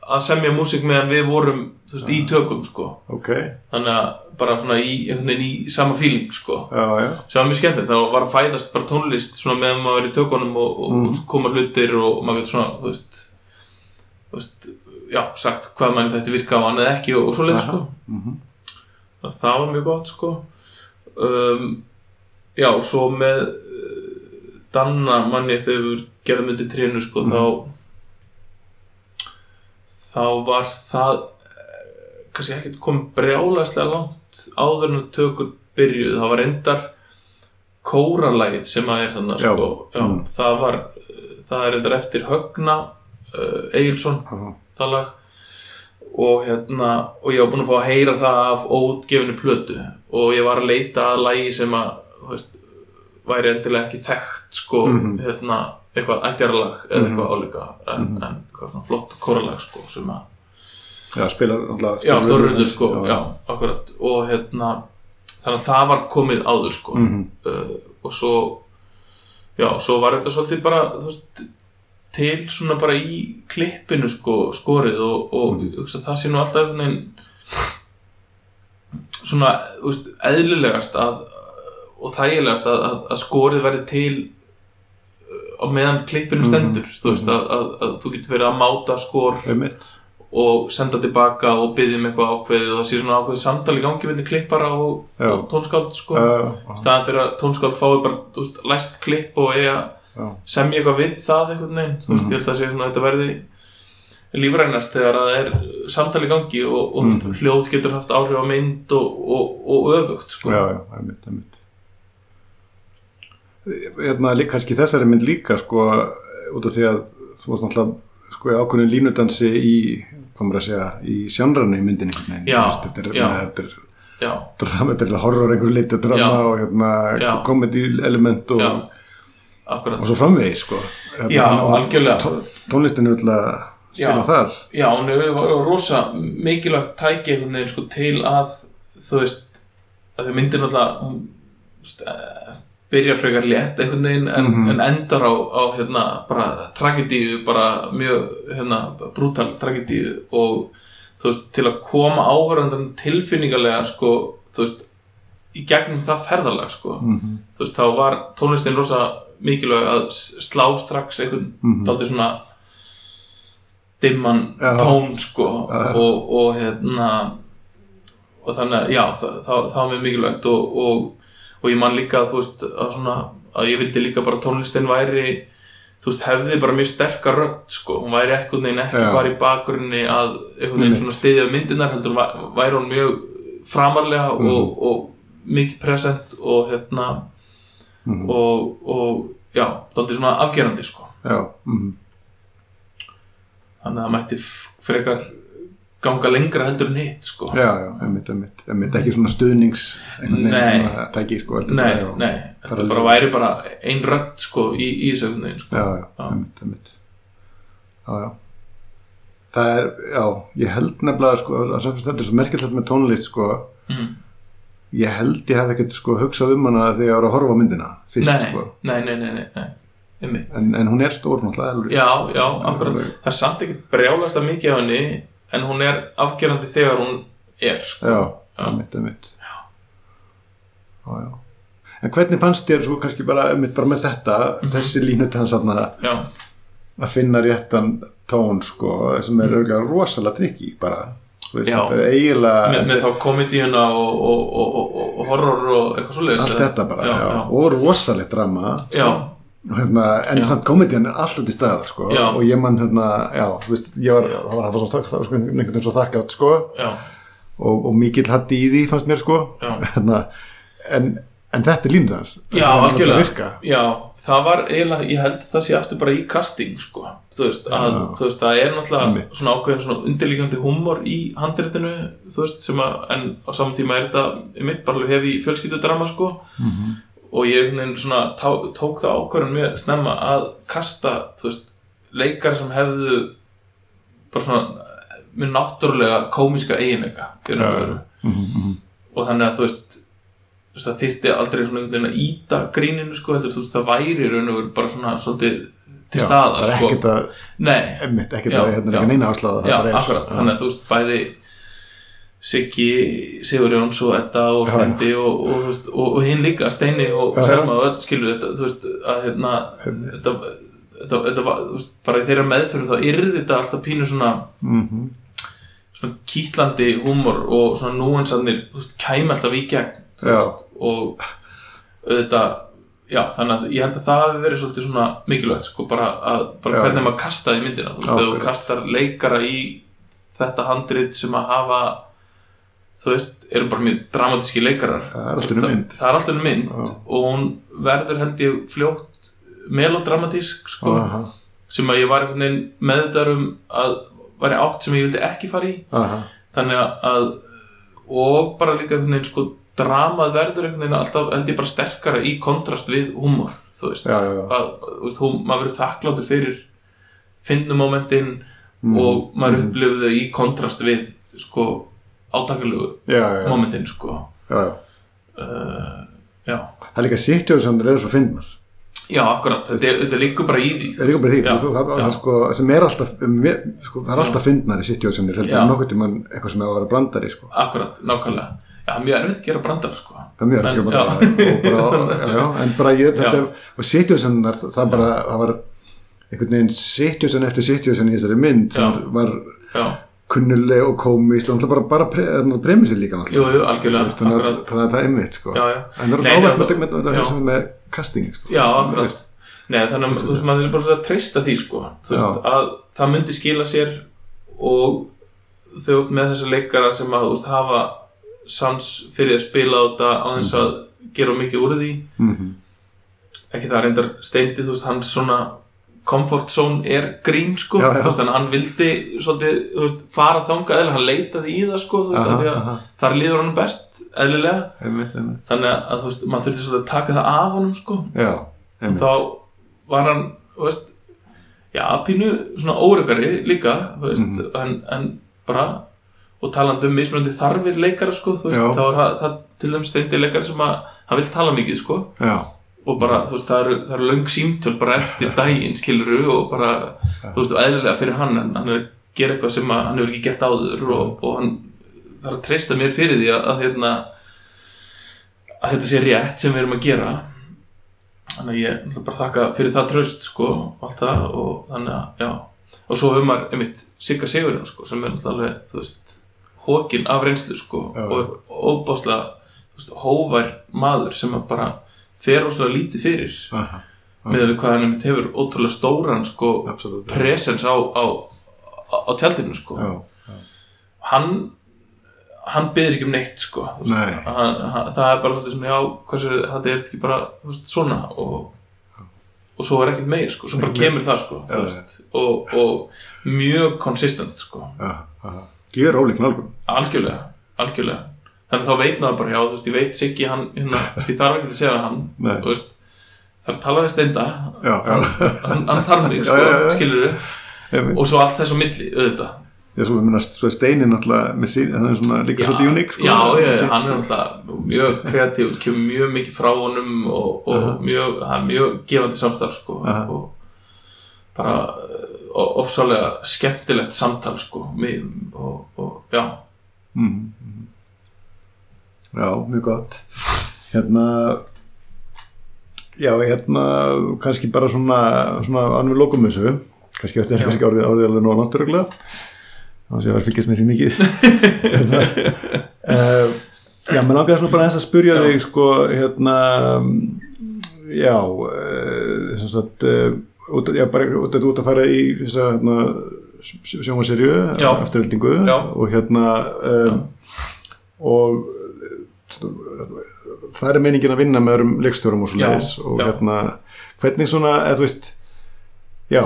að semja músík meðan við vorum þú veist, í tökum sko. Ok, þannig að bara svona í, í sama feeling sko. Já, já. Sem var mjög skemmtilegt, þá var að fæðast bara tónlist svona meðan maður er í tökunum og, og Mhm. koma hlutir og maður getur svona þú veist, veist já, sagt hvað manni þetta virka á hann eða ekki og, og svo leið sko. Þannig að það var mjög gott sko um, já, og svo með uh, Danna manni þegar við gerðum undir trénu sko, Mhm. þá þá var það eh, kannski ekkert komið brjálæslega langt áður en tökur byrjuð, það var endar kóralægið sem að er þannig Já. sko, já, Mm. það var eh, það er endar eftir Högna uh, Egilson Aha. það lag og hérna og ég var búinn að fá að heyra það af óutgefinu plötu og ég var að leita að lagi sem að veist, væri endilega ekki þekkt sko, Mhm. hérna eitthvað ættjarlag eða Mhm. eitthvað álíka en, en eitthvað svona flott kóralag sko, sem að, já, spilar alltaf já, stórurður sko já, akkurat og hérna þannig að það var komið áður sko Mhm. uh, og svo já, svo var þetta svolítið bara þú veist, til svona bara í klippinu sko, skorið og, og mm. það sé nú alltaf einhvern veginn svona, veist, eðlilegast að, og þægilegast að, að, að skorið verði til uh, á meðan klippinu Mhm. stendur þú veist, að, að, að þú getur verið að máta skor einmitt. og senda tilbaka og byggja um eitthvað ákveðið og það sé svona ákveðið samtal í gangi vildi klippara og, og tónskáld sko. Já, staðan fyrir að tónskáld fái bara veist, læst klipp og eiga já, semja eitthvað við það einhvern veginn þú veist, Mhm. ég held að sé svona að þetta verði lífrænast þegar að það er samtal í gangi og, og mm hljóð getur haft áhrif á mynd og, og, og öfugt sko. já, já, einmitt, einmitt hérna, líka, kannski þessari mynd líka sko, út af því að þú varst náttúrulega sko, í ákveðinu línudansi í, komur að segja, í sjanranu í myndinni veginn, Já, veist, þetta er, já. þetta er já, drama, þetta er horror einhverju litu drama Já. og hérna, Já. comedy element og, akkurat og svo framvegis sko. Já, og tónlistin vil að spila Já. þar Já, hún hefur rosa mikilvægt tæki sko til að þú veist, að því myndin alltaf byrjar frekar létt einhvern veginn en, Mhm. en endar á, á hérna, bara tragedíu, bara mjög hérna, brútal tragedíu og þú veist, til að koma áhörðandan tilfinningarlega sko, þú veist, í gegnum það ferðalag sko, mm þú veist, þá var tónlistin rosa mikilvæg að slá strax einhvern Mhm. dálítið svona dimman Já. tón sko Já, já. og, og hérna og þannig að já, það, það, það var mjög mikilvægt og, og, og ég man líka þú veist að svona að ég vildi líka bara tónlistin væri þú veist hefði bara mjög sterkar rödd sko, hún væri ekkert neginn ekki bara í bakgrunni að einhvern veginn svona stiðja við myndirnar heldur væ- væri hún mjög framarlega Mhm. og, og mikið present og hérna -hmm. og, og já, dálítið svona afgerandi sko mm þannig að það mætti frekar ganga lengra heldur en hitt sko. já, já, einmitt, einmitt, einmitt ekki svona stuðnings Nei. svona tæki sko, nei, bara, nei, þetta bara væri bara ein rödd sko, í, í þessu veginn sko. já, já, Já. einmitt, einmitt já, já það er, já, ég held nefnilega sko, að þetta er svo merkilegt með tónlist sko, mm. Ég held ég hef ekkert sko hugsað um hana þegar ég var að horfa myndina fyrst nei, sko, nei, nei, nei, nei, en, en hún er stór náttúrulega já, já, akkurat. Það er samt ekkert brjálast að mikið af henni en hún er afgerandi þegar hún er sko. já, Já. einmitt, einmitt. Já. já, já. En hvernig fannst þér svo kannski bara, bara með þetta þessi línutans að já, að finna réttan tón sko, sem er örgulega rosalega trikki bara, veist, Já. eiginlega með, með þá komedíuna og, og, og, og, horror og eitthvað svoleiðis allt þetta bara, já, já, og rosalegt drama sko. hérna, en samt komedian er alltaf til staðar sko. Og ég mann hérna, já, þú veist ég var, það var, það var svo, þakk- það var sko, einhvern veginn svo þakkátt sko, og, og mikill hatti í því fannst mér sko. Hérna, en, en þetta er línu þess Já, algjörlega. Já, það var eiginlega, ég held að það sé aftur bara í casting, sko. Þú veist, að, þú veist, það er náttúrulega Einmitt. svona ákveðin svona undirlíkjandi húmor í handritinu, þú veist, sem að, en á saman tíma er þetta, mitt bara hef í fjölskyldudrama, sko. Mhm. Og ég svona tá, tók það ákveðin mjög snemma að kasta, þú veist, leikar sem hefðu bara svona mjög náttúrulega komíska eiginleika, veru Mhm, mhm. og þannig að þú veist veist, það þyrfti aldrei svona einhvern veginn að íta gríninu sko, heldur þú veist, það væri raun og veru bara svona svolítið til Já, staða það er sko. ekkert að, nei, emmitt, ekkert Já, að hérna, já. ekki neina áslaða já, akkurat þannig að þú veist, bæði Siggi, Sigur Jóns og Edda og Já, Stendi og, og, og, og hinn líka, Steini og Já, já. Selma og öll skilur þetta, þú veist, að hérna þetta, þetta, þetta var, þú veist, bara í þeirra meðferð þá yrði þetta alltaf pínu svona mm svona kýtlandi húmor og svona núansarnir, þú veist, kæmi alltaf í gegn Já. Veist, og auðvitað, já, þannig að ég held að það hafi verið svolítið svona mikilvægt sko, bara, að, bara Já. hvernig maður kastaði myndina þú veist, þegar þú kastar leikara í þetta handrit sem að hafa þú veist, eru bara mjög dramatíski leikarar. Það er allt Þú önnur veist, mynd. það er alltaf einu mynd og hún verður held ég fljótt melodramatísk sko, aha, sem að ég var meðvitaður um að væri átt sem ég vildi ekki fara í. Aha, þannig að og bara líka sko dramað verður einhvern veginn alltaf held ég bara sterkara í kontrast við húmor þú veist, Já, já, já. Að, þú veist húm, maður verður þakkláttur fyrir finnumomentin Mm, og maður mm. upplifði þau í kontrast við sko já, momentin sko já, já. uh, já, Það er líka sitjóðsandur eru svo fyndnar já akkurat þetta, er- þetta liggur bara í því Það er líka bara því, Já, þú, það, það, sko, sem er alltaf sko, það er alltaf fyndnar í sitjóðsandur heldur Já. en nokkuð tímann eitthvað sem er að vera brandari sko. akkurat, nákvæmlega það er mjög erfitt að gera brandara sko. Það er mjög og bara já, já, en bara ég, þetta sitjóðsannar það bara, það var einhvern veginn sitjóðsan eftir sitjóðsan í þessari mynd sem Já. var já, kunnuleg og komist og bara, bara pre, premissið líka jú, jú, algjörlega Veist, þannig að að það er einmitt sko. en það er nei, með, með, já. með, castingin sko. Já, akkurat. Nei, þannig að maður er bara svo að treysta því sko, þú veist, að það myndi skila sér og þau ert með þessa leikara sem að, þú veist, hafa sans fyrir að spila á þetta á þess að gera mikið úr því mm ekki það reyndar steindi, þú veist, hans svona comfort zone er grín sko, Já, já. veist, hann vildi svolítið, veist, fara þangað eða hann leitaði í það sko, veist, Aha, aha. þar líður hann best eðlilega, einmitt, einmitt. þannig að, þú veist, maður þurfti svolítið að taka það af honum sko já, og þá var hann já, pínu svona óryggari líka veist, Mhm. en, en bara og talandi um mismunandi þarfir leikara sko, þú veist, Já. þá er það, það til þeim steindi leikari sem að hann vil tala mikið sko, já, og bara, þú veist, það eru, það eru löng símtöl bara eftir daginn, skiluru og bara, þú veist, og eðlilega fyrir hann hann er að gera eitthvað sem hann hefur ekki gert áður og, og hann þarf að treysta mér fyrir því að, að hérna að þetta sé rétt sem við erum að gera. Þannig að ég ætla bara að þakka fyrir það tröst sko, og allt það og þannig að, já. Og svo hefur maður, einmitt, Sigga Sigurinn sko, sem er náttúrulega alveg, þú veist hókin af reynslu, sko, Já. og er óbáslega, hóvær maður sem bara fer óslega lítið fyrir aha, með við hvað hann hefur ótrúlega stóran sko, absolutt presens á, á, á, tjaldinu sko. já, hann hann byður ekki um neitt sko. Nei. hann, hann, það er bara svona já, hversu, þetta er ekki bara veist, svona og, og svo er ekkert meir sko, svo bara kemur það sko, Já, veist, og, og mjög konsistent sko, já, já gjör ólík nálgun algjörlega algjörlega, þannig þá veit maður bara já, þú veist, ég veit Siggi hann, hérna, ég þarf ekki að segja við hann, Nei. þú veist þarf talaði steinda já, já, hann, hann þarf mig, Já, sko, já, já. skilur einmitt og svo allt þess á milli, auðvitað Já, svo, minnast, svo er Steinin með sín, hann er svona líka svolítið uník sko, já, já, Sitt- hann er náttúrulega mjög kreatív, kemur mjög mikið frá honum og, og Aha. mjög, hann er mjög gefandi samstarf sko, Aha. og bara uh, ofsalega skemmtilegt samtal sko, og, og já, mm. Já, mjög gott. Hérna Já, hérna kannski bara svona, svona annum við lokum þessu. Kannski þetta er kannski orðið, orðið alveg nóg náttúrulega þá sé ég að vera að fylgjast með því mikið. Hérna, uh, Já, mér langaði svona bara eins að spyrja Já. þig sko, hérna já uh, sagt uh, út, já, bara út, út að fara í þessa hérna, sjónvaserju afturöldingu og hérna um, og uh, það er meiningin að vinna með öðrum leikstjórum og svo leiðis og hérna hvernig svona, eða þú veist já,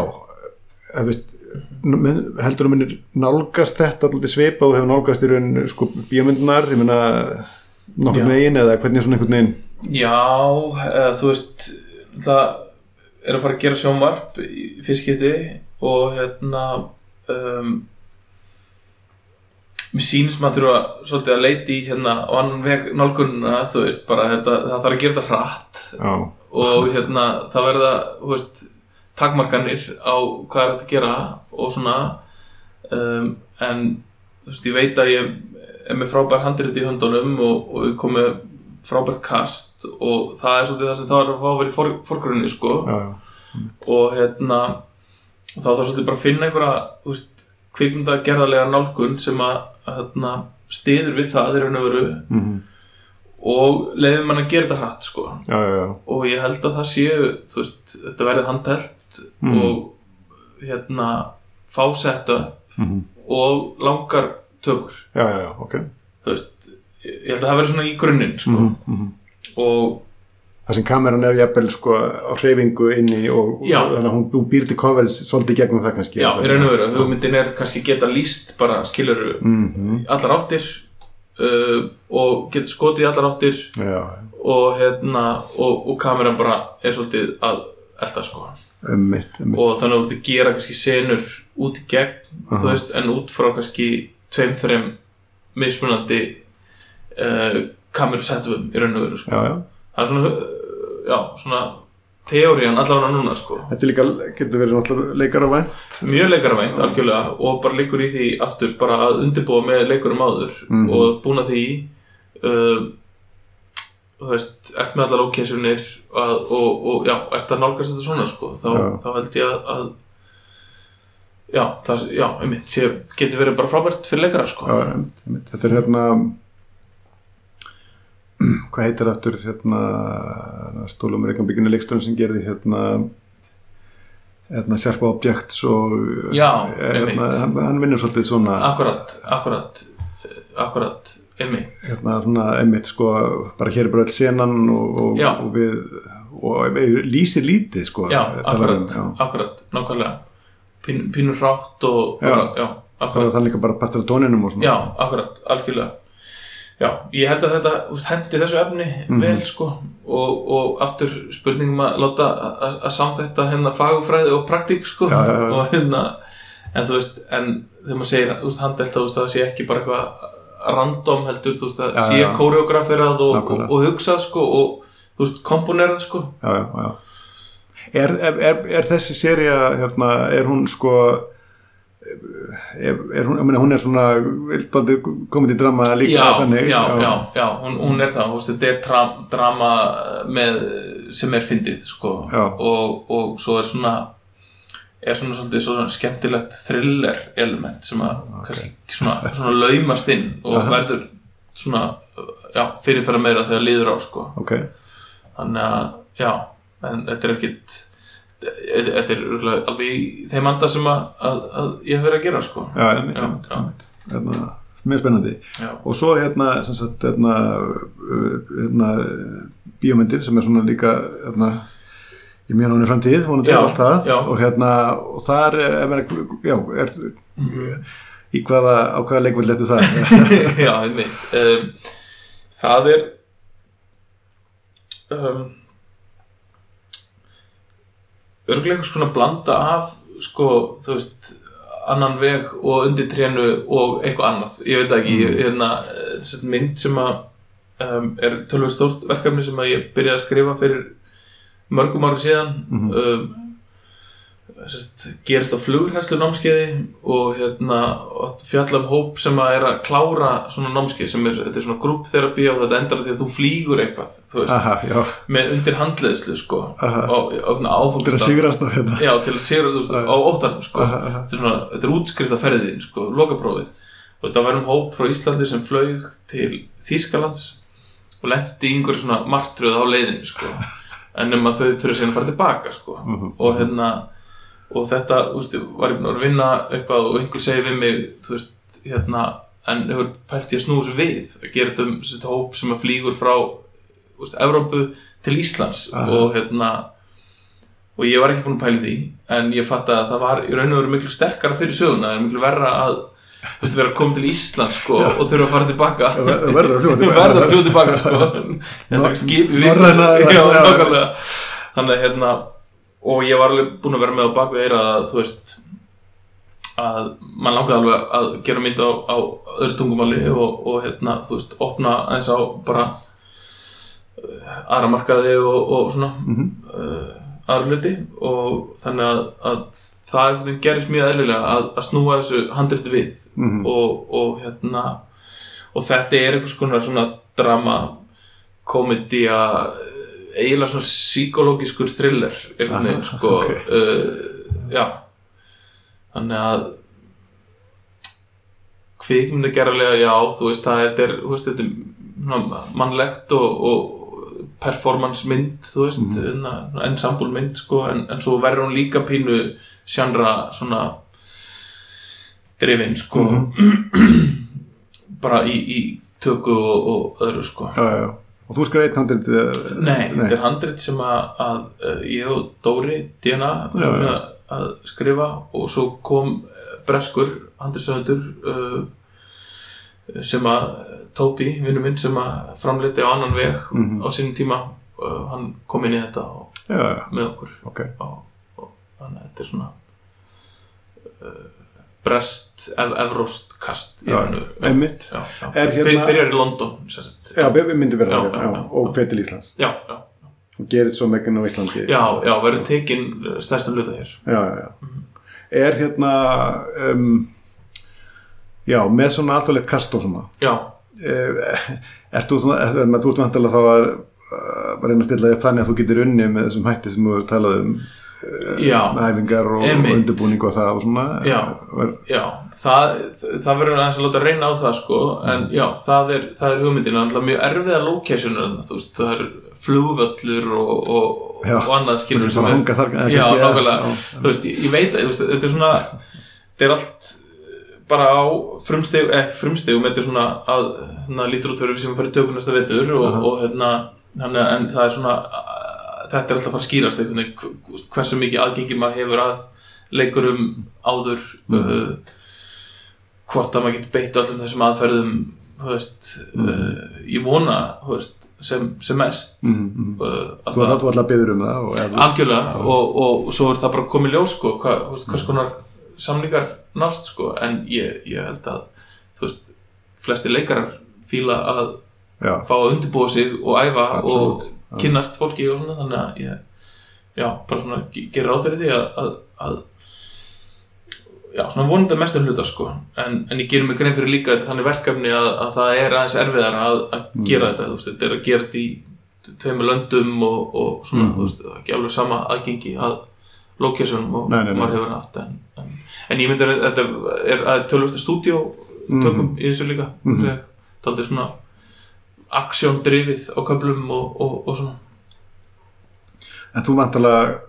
eða þú veist heldur þú munir nálgast þetta alltaf svipa og hefur nálgast í raun sko bíómyndunar, ég meina nokkur megin eða hvernig svona einhvern veginn? Já eða, þú veist það er að fara að gera sjónvarp í fyrst skipti og hérna um, mér sýnist maður þurfa svolítið að leiti í hérna á annan veg nálgunna þú veist bara þetta, það þarf að gera þetta hratt já, og hérna það verða þú veist, takmarkanir á hvað er hægt að gera og svona um, en þú veist, ég veit að ég er með frábær handrið í höndunum og, og ég kom með frábært kast og það er svolítið það sem það er að fá að vera í for, forgrunni sko. Já, já, og hérna þá þarf svolítið bara að finna einhverja veist, kvikmynda gerðarlega nálgun sem að hérna, stiður við það í raun og veru. Mhm, og leiðum mann að gera þetta hratt sko. Já, og ég held að það séu þú veist, þetta verði handhelt Mhm. og hérna fá setta mhm, og langar tökur. Já, já, já, ok. Þú veist, ég held að það verði svona í grunninn sko mhm, mhm. og Það sem kameran er jafnvel sko á hreyfingu inni og, og hún, býr til coverage svolítið gegnum það kannski. já, raun og veru, hugmyndin er kannski geta líst bara skiluru Mhm, allar áttir uh, og geta skotið allar áttir Já, og hérna og, og kameran bara er svolítið að elda sko ummitt, ummitt. og þannig að þú ert að gera kannski senur út í gegn Aha. þú veist, en út frá kannski tveim, þreim mismunandi uh, kameru setupum í raun og veru sko. Já, já. það er svona, já, svona teórian allavega núna sko Þetta líka, getur verið náttúrulega leikar á vænt. mjög leikaravænt algjörlega og bara leikur í því aftur bara að undirbúa með leikurum áður Mhm. og búna því uh, þú veist, ert með allar ókessunir og, og, já, ert að nálgast þetta svona sko, þá, þá held ég að, að já, það, já, einmitt sé, getur verið bara frábært fyrir leikara sko Já, einmitt. Þetta er hérna, hvað heitir aftur hérna, stólum Reykjavíkinu leiksturinn sem gerði hérna, hérna Sharp Objects og Já, einmitt. hérna, hann, hann vinnur svolítið svona akkurat, akkurat eh, akkurat, einmitt. Hérna svona einmitt sko bara hér er bara öll senan og, og, og við og við lýsir lítið sko já, akkurat, já. akkurat, nákvæmlega. Pín, pínur hrátt og bara, já, það akkurat. var það líka bara partur af tóninum og svona. Já, akkurat, algjörlega Já, ég held að þetta úst, hendi þessu efni Mhm. vel sko og, og aftur spurningum að láta að að samþetta hérna fagufræði og praktík sko Já, já, og hérna en þú veist, en þegar maður segir veist, handelt að það sé ekki bara eitthvað random heldur, þú veist, það sé já. koreograferað og, og, og hugsað sko og þú veist, komponerað sko já, já, já. Er, er, er, er þessi seria hérna, er hún sko er, er meina hún er svona komið í drama líka já, þannig já, já, já, hún, hún er það veist, þetta er tra drama með, sem er fyndið sko. Og, og svo er svona er svona svolítið svona skemmtilegt thriller element sem að kannski svona, svona laumast inn og Aha. verður svona já, fyrirfæra meira þegar líður á sko. ok, þannig að já, en þetta er ekkit þetta er alveg í þeim anda sem að, að, að ég hef verið að gera sko. já, einmitt, Já, einmitt, já. einmitt. Hérna, mjög spennandi. Og svo hérna, sagt, hérna, uh, hérna bíómyndir sem er svona líka hérna, í mjög náni framtíð það. og hérna, og þar er, er, já, er í hvaða, á hvaða leikvöld letu það Já, einmitt. Um, Það er um, örglega einhvers konar blanda af sko, þú veist annan veg og undir trénu og eitthvað annað, ég veit ekki mm. hérna, eh, þessi mynd sem að um, er tölvöld stórt verkefni sem að ég byrjaði að skrifa fyrir mörgum ára síðan Mhm. um, sest, gerist á flugurhæslu námskeiði og hérna fjalla um hóp sem að er að klára svona námskeið sem er, þetta er svona grúpþerapi og þetta endar því að þú flýgur eitthvað þú veist, aha, með undir handleðslu sko Aha. á, á, á til að sigrast á hérna. Já, til að sigra, þú veist, á óttanum sko. Þetta er svona, þetta er útskrift af ferðin sko, lokaprófið. Og þetta var um hóp frá Íslandi sem flaug til Þýskalands og lendi í einhverju svona martröð á leiðinu sko. En um að þau þurfa síðan að fara tilbaka sko. Mhm. og hérna og þetta, þú veist, var ég búin að vinna eitthvað og einhver segi við mig þú veist, hérna, en hefur pælt ég að þessu við, að gera þetta um sérst, hóp sem að flýgur frá þú veist, Evrópu til Íslands Aha. og hérna og ég var ekki búin að pæla í því en ég fatt að það var í raun og veru miklu sterkara fyrir söguna, það er miklu verra að þú veist, vera að koma til Íslands sko, og þurfa að fara tilbaka verður að fljúa verða að fljóða tilbaka sko. þetta er skip í viku Norræna- Já, já, já. nákvæmlega. þannig að hérna og ég var alveg búin að vera með á bakvið eira að þú veist að mann langaði alveg að gera mynd á, á öðru tungumáli og, og hérna, þú veist, opna eins á bara uh, aðra markaði og, og svona Mhm. uh, aðra hluti og þannig að, að það gerist mjög eðlilega að, að snúa þessu handriti við Mhm. og, og hérna og þetta er einhvers konar svona drama komedía eiginlega svona psykológiskur thriller einhvern veginn sko ok. uh, já. Þannig að kvikmynda gerðarlega já þú veist það er, veist, þetta er mannlegt og, og performance mynd þú veist mm ensemble mynd sko en, en svo verður hún líka pínu sjandra svona drifin sko. Bara í, í tökku og, og öðru sko. Já, já. Og þú skrifir einn handrit Nei, þetta er handrit sem að, að uh, ég og Dóri Já, vorum að, að skrifa og svo kom eh, breskur handritsöfundur uh, sem að Tóbi, vinnu minn sem að framleiti á annan veg Mhm. á sínum tíma uh, hann kom inn í þetta og, já, já, með okkur. Ok. Og, og þannig að þetta er svona uh, brest ev evrost kast Já, já. Er hérna- Byr- byrjar í London sagt. já, við myndum vera já. og fer til Íslands. Já, já, og gerir svo meginn á Íslandi. Já, já, verður tekin stærstan hluta hér. Já, já, já. er hérna um, já, með svona alþjóðleitt kast og svona. Já, Eh, ert þú svona, er, er, þú ert vantilega þá að að reyna að stilla upp þannig að þú getur unni með þessum hætti sem þú hefur talað um já, með æfingar og, og undirbúning og það og svona. Já. Já það, það verður aðeins að láta reyna á það sko, en já, það er, það er hugmyndin alltaf mjög erfiða locationur þú veist, það er flugvöllur og, og, Já. og annað skilur svona hanga þar Já, nákvæmlega, þú veist, ég, veit að þetta er svona þetta er allt bara á frumsteg, ekki frumstegum þetta er svona að hérna, lítur út fyrir sem fyrir tökum næsta vetur og, og hérna, að en það er svona þetta er alltaf að fara að skýrast hv- hversu mikið aðgengi maður hefur að leikurum áður Mhm. uh, hvort að maður getur beitt öllum þessum aðferðum veist, uh, ég vona þú veist, sem, sem mest. Mhm, mhm. uh, að Þú ætla alltaf beður um það og, algjörlega og, og, og svo er það bara komið ljós sko, hva, veist, hvers konar samlingar nást sko, en ég, ég held að þú veist, flesti leikarar fíla að já, fá að undirbúa sig og æfa Absolutt, og kynnast fólki og svona þannig að ég, já, bara svona ge- gera ráð fyrir því að, að, að já, svona vonandi að mestum hluta sko, en, en ég gerir mig grein fyrir líka þetta þannig verkefni að, að það er aðeins erfiðar að, að Mm. gera þetta, þú veist, þetta er að gerast í tveimur löndum og, og svona, Mhm. þú veist, ekki alveg sama aðgengi að locationum og maður hefur haft en, en, en ég myndi að þetta er, er tölvösta stúdíó tökum í þessu líka mm Mhm. -hmm. það er svona aksjón drifið á köflum og, og, og svona en þú vantilega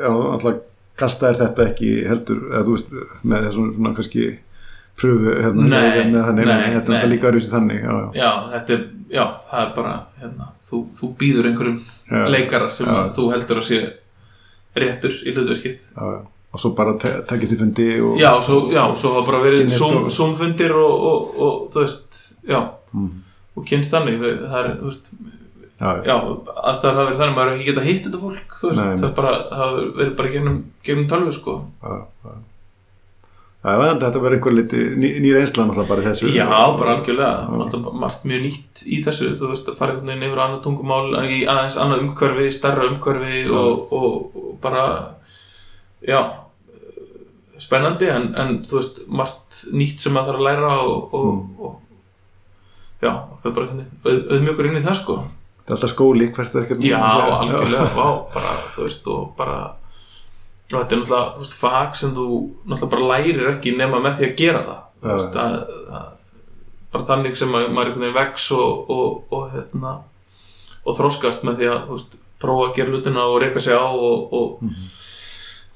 já, vantilega kasta er þetta ekki heldur, eða þú veist með þessum svona kannski pröfu hérna, Nei, með þannig, nei, þetta er nei. alltaf líka öruvísi þannig já, já, já, þetta er, já, það er bara hérna, þú, þú býður einhverjum leikara sem þú heldur að sé réttur í hlutverkið. Og svo bara te- takið því fundi og já, svo, svo hafa bara verið Zoom- og- og, og, og þú veist, já. Mm. og kynst þannig, það er, þú veist aðstæðar hafa verið þannig maður hefur ekki getað hitt þetta fólk, þú veist, Nei, það er bara hafa verið bara gegnum, gegnum tölvu, sko. Já, já. Já, að þetta verður einhver liti ný, ný reynsla náttúrulega bara þessu. Já, bara algjörlega, er alltaf margt mjög nýtt í þessu, þú veist, að fara einhvern veginn yfir annað tungumál, í aðeins annað umhverfi, stærra umhverfi og, og, og bara, já, spennandi, en, en þú veist, margt nýtt sem maður þarf að læra og, og, Mm. og já, það fyrir bara auðmjögur inn í það, sko. Það er alltaf skóli, hvert er ekki Já, algjörlega, vá, bara, þú veist, og bara, og þetta er náttúrulega, þú veist, fag sem þú náttúrulega bara lærir ekki nema með því að gera það, þú veist, að, að, bara þannig sem að maður einhvern veginn vex og, og, og, hérna, og þróskast með því að, þú veist, prófa að gera hlutina og reyka sig á og, og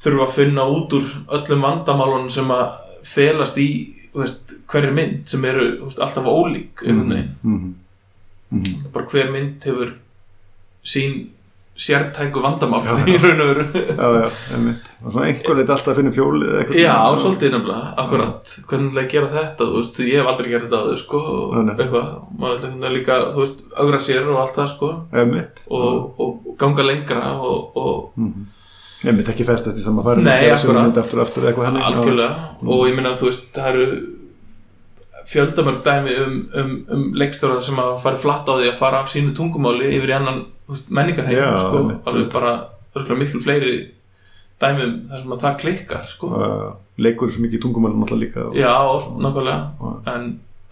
þurfa að finna út úr öllum vandamálunum sem að felast í, þú veist, hverju mynd sem eru, þú veist, alltaf ólík, einhvern veginn mm -hmm. bara hver mynd hefur sín sértæku vandamál í raun og veru. Já, já, og svona einhver veit alltaf að finna eitthvað. Já, svona. svolítið nefnilega, akkurat. Hvernig ætla ég gera þetta, þú veist, ég hef aldrei gert þetta áður, sko, og eitthvað. Maður einhvern veginn líka, þú veist, augra sér og allt það, sko, og, og ganga lengra og, og Mhm. Einmitt ekki festast í sama færi Nei, akkurat. og algjörlega, og ég meina, þú veist, það eru fjöldamörg dæmi um, um, um leikstjóra sem að fara flatt á því að fara af sínu tungumáli yfir í annan menningarheim, sko, alveg bara miklu fleiri dæmum þar sem að það klikkar sko. uh, leikur svo mikið í tungumálum alltaf líka og, já, oft, nákvæmlega. En,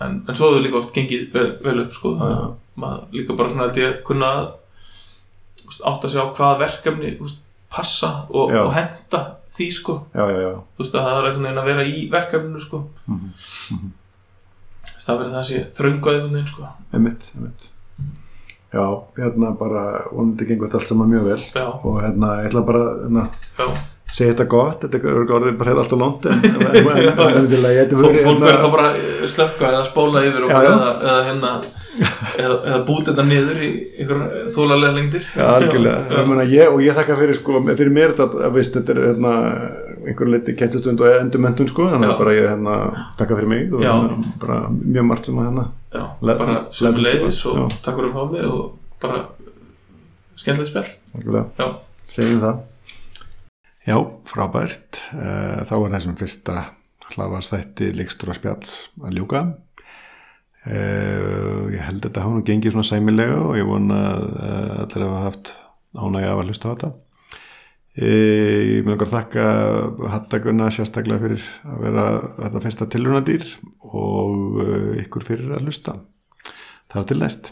en, en svo hefur líka oft gengið vel, vel upp sko. þannig að maður líka bara svona held ég að kunna átt að sjá hvaða verkefni veist, passa og, og henda því sko. Já, já, já, að það er einhvern veginn að vera í verkefninu sko. Þú veist, það verður það sé þröngu veginn sko einmitt, einmitt já, hérna bara vonandi gengur þetta allt saman mjög vel já, og hérna, ég ætla bara hérna, segja þetta gott, þetta er orðið bara hefði alltaf lónt en, að fólk, verður þá bara slökka eða spóla yfir og Já, eða, eða hérna eða, eða búti þetta niður í ykkur þólarlega lengdir Já, algjörlega, ég, og ég þakka fyrir sko, fyrir mér þetta, að veist, þetta er hérna, einhver leiti kennstustund og endurmentun sko, þannig Já. að bara ég hérna, þakka fyrir mig og Já. hérna, bara mjög margt sem að hérna, já, Le- bara sömu leiðis Já. og takk fyrir að fá mig og bara skemmtilegt spjall já, segjum það. Já, frábært, Eh, þá er þessum fyrsta hlaðvarstætti líkstur og spjalls að ljúka. Eh, Ég held að þetta hafa nú gengið svona sæmilega og ég vona að eh, allir hafa haft ánægja af að hlusta á þetta. Ég með okkur þakka Hattaguna sérstaklega fyrir að vera þetta fyrsta tilrunadýr og eh, ykkur fyrir að hlusta. Það er til næst.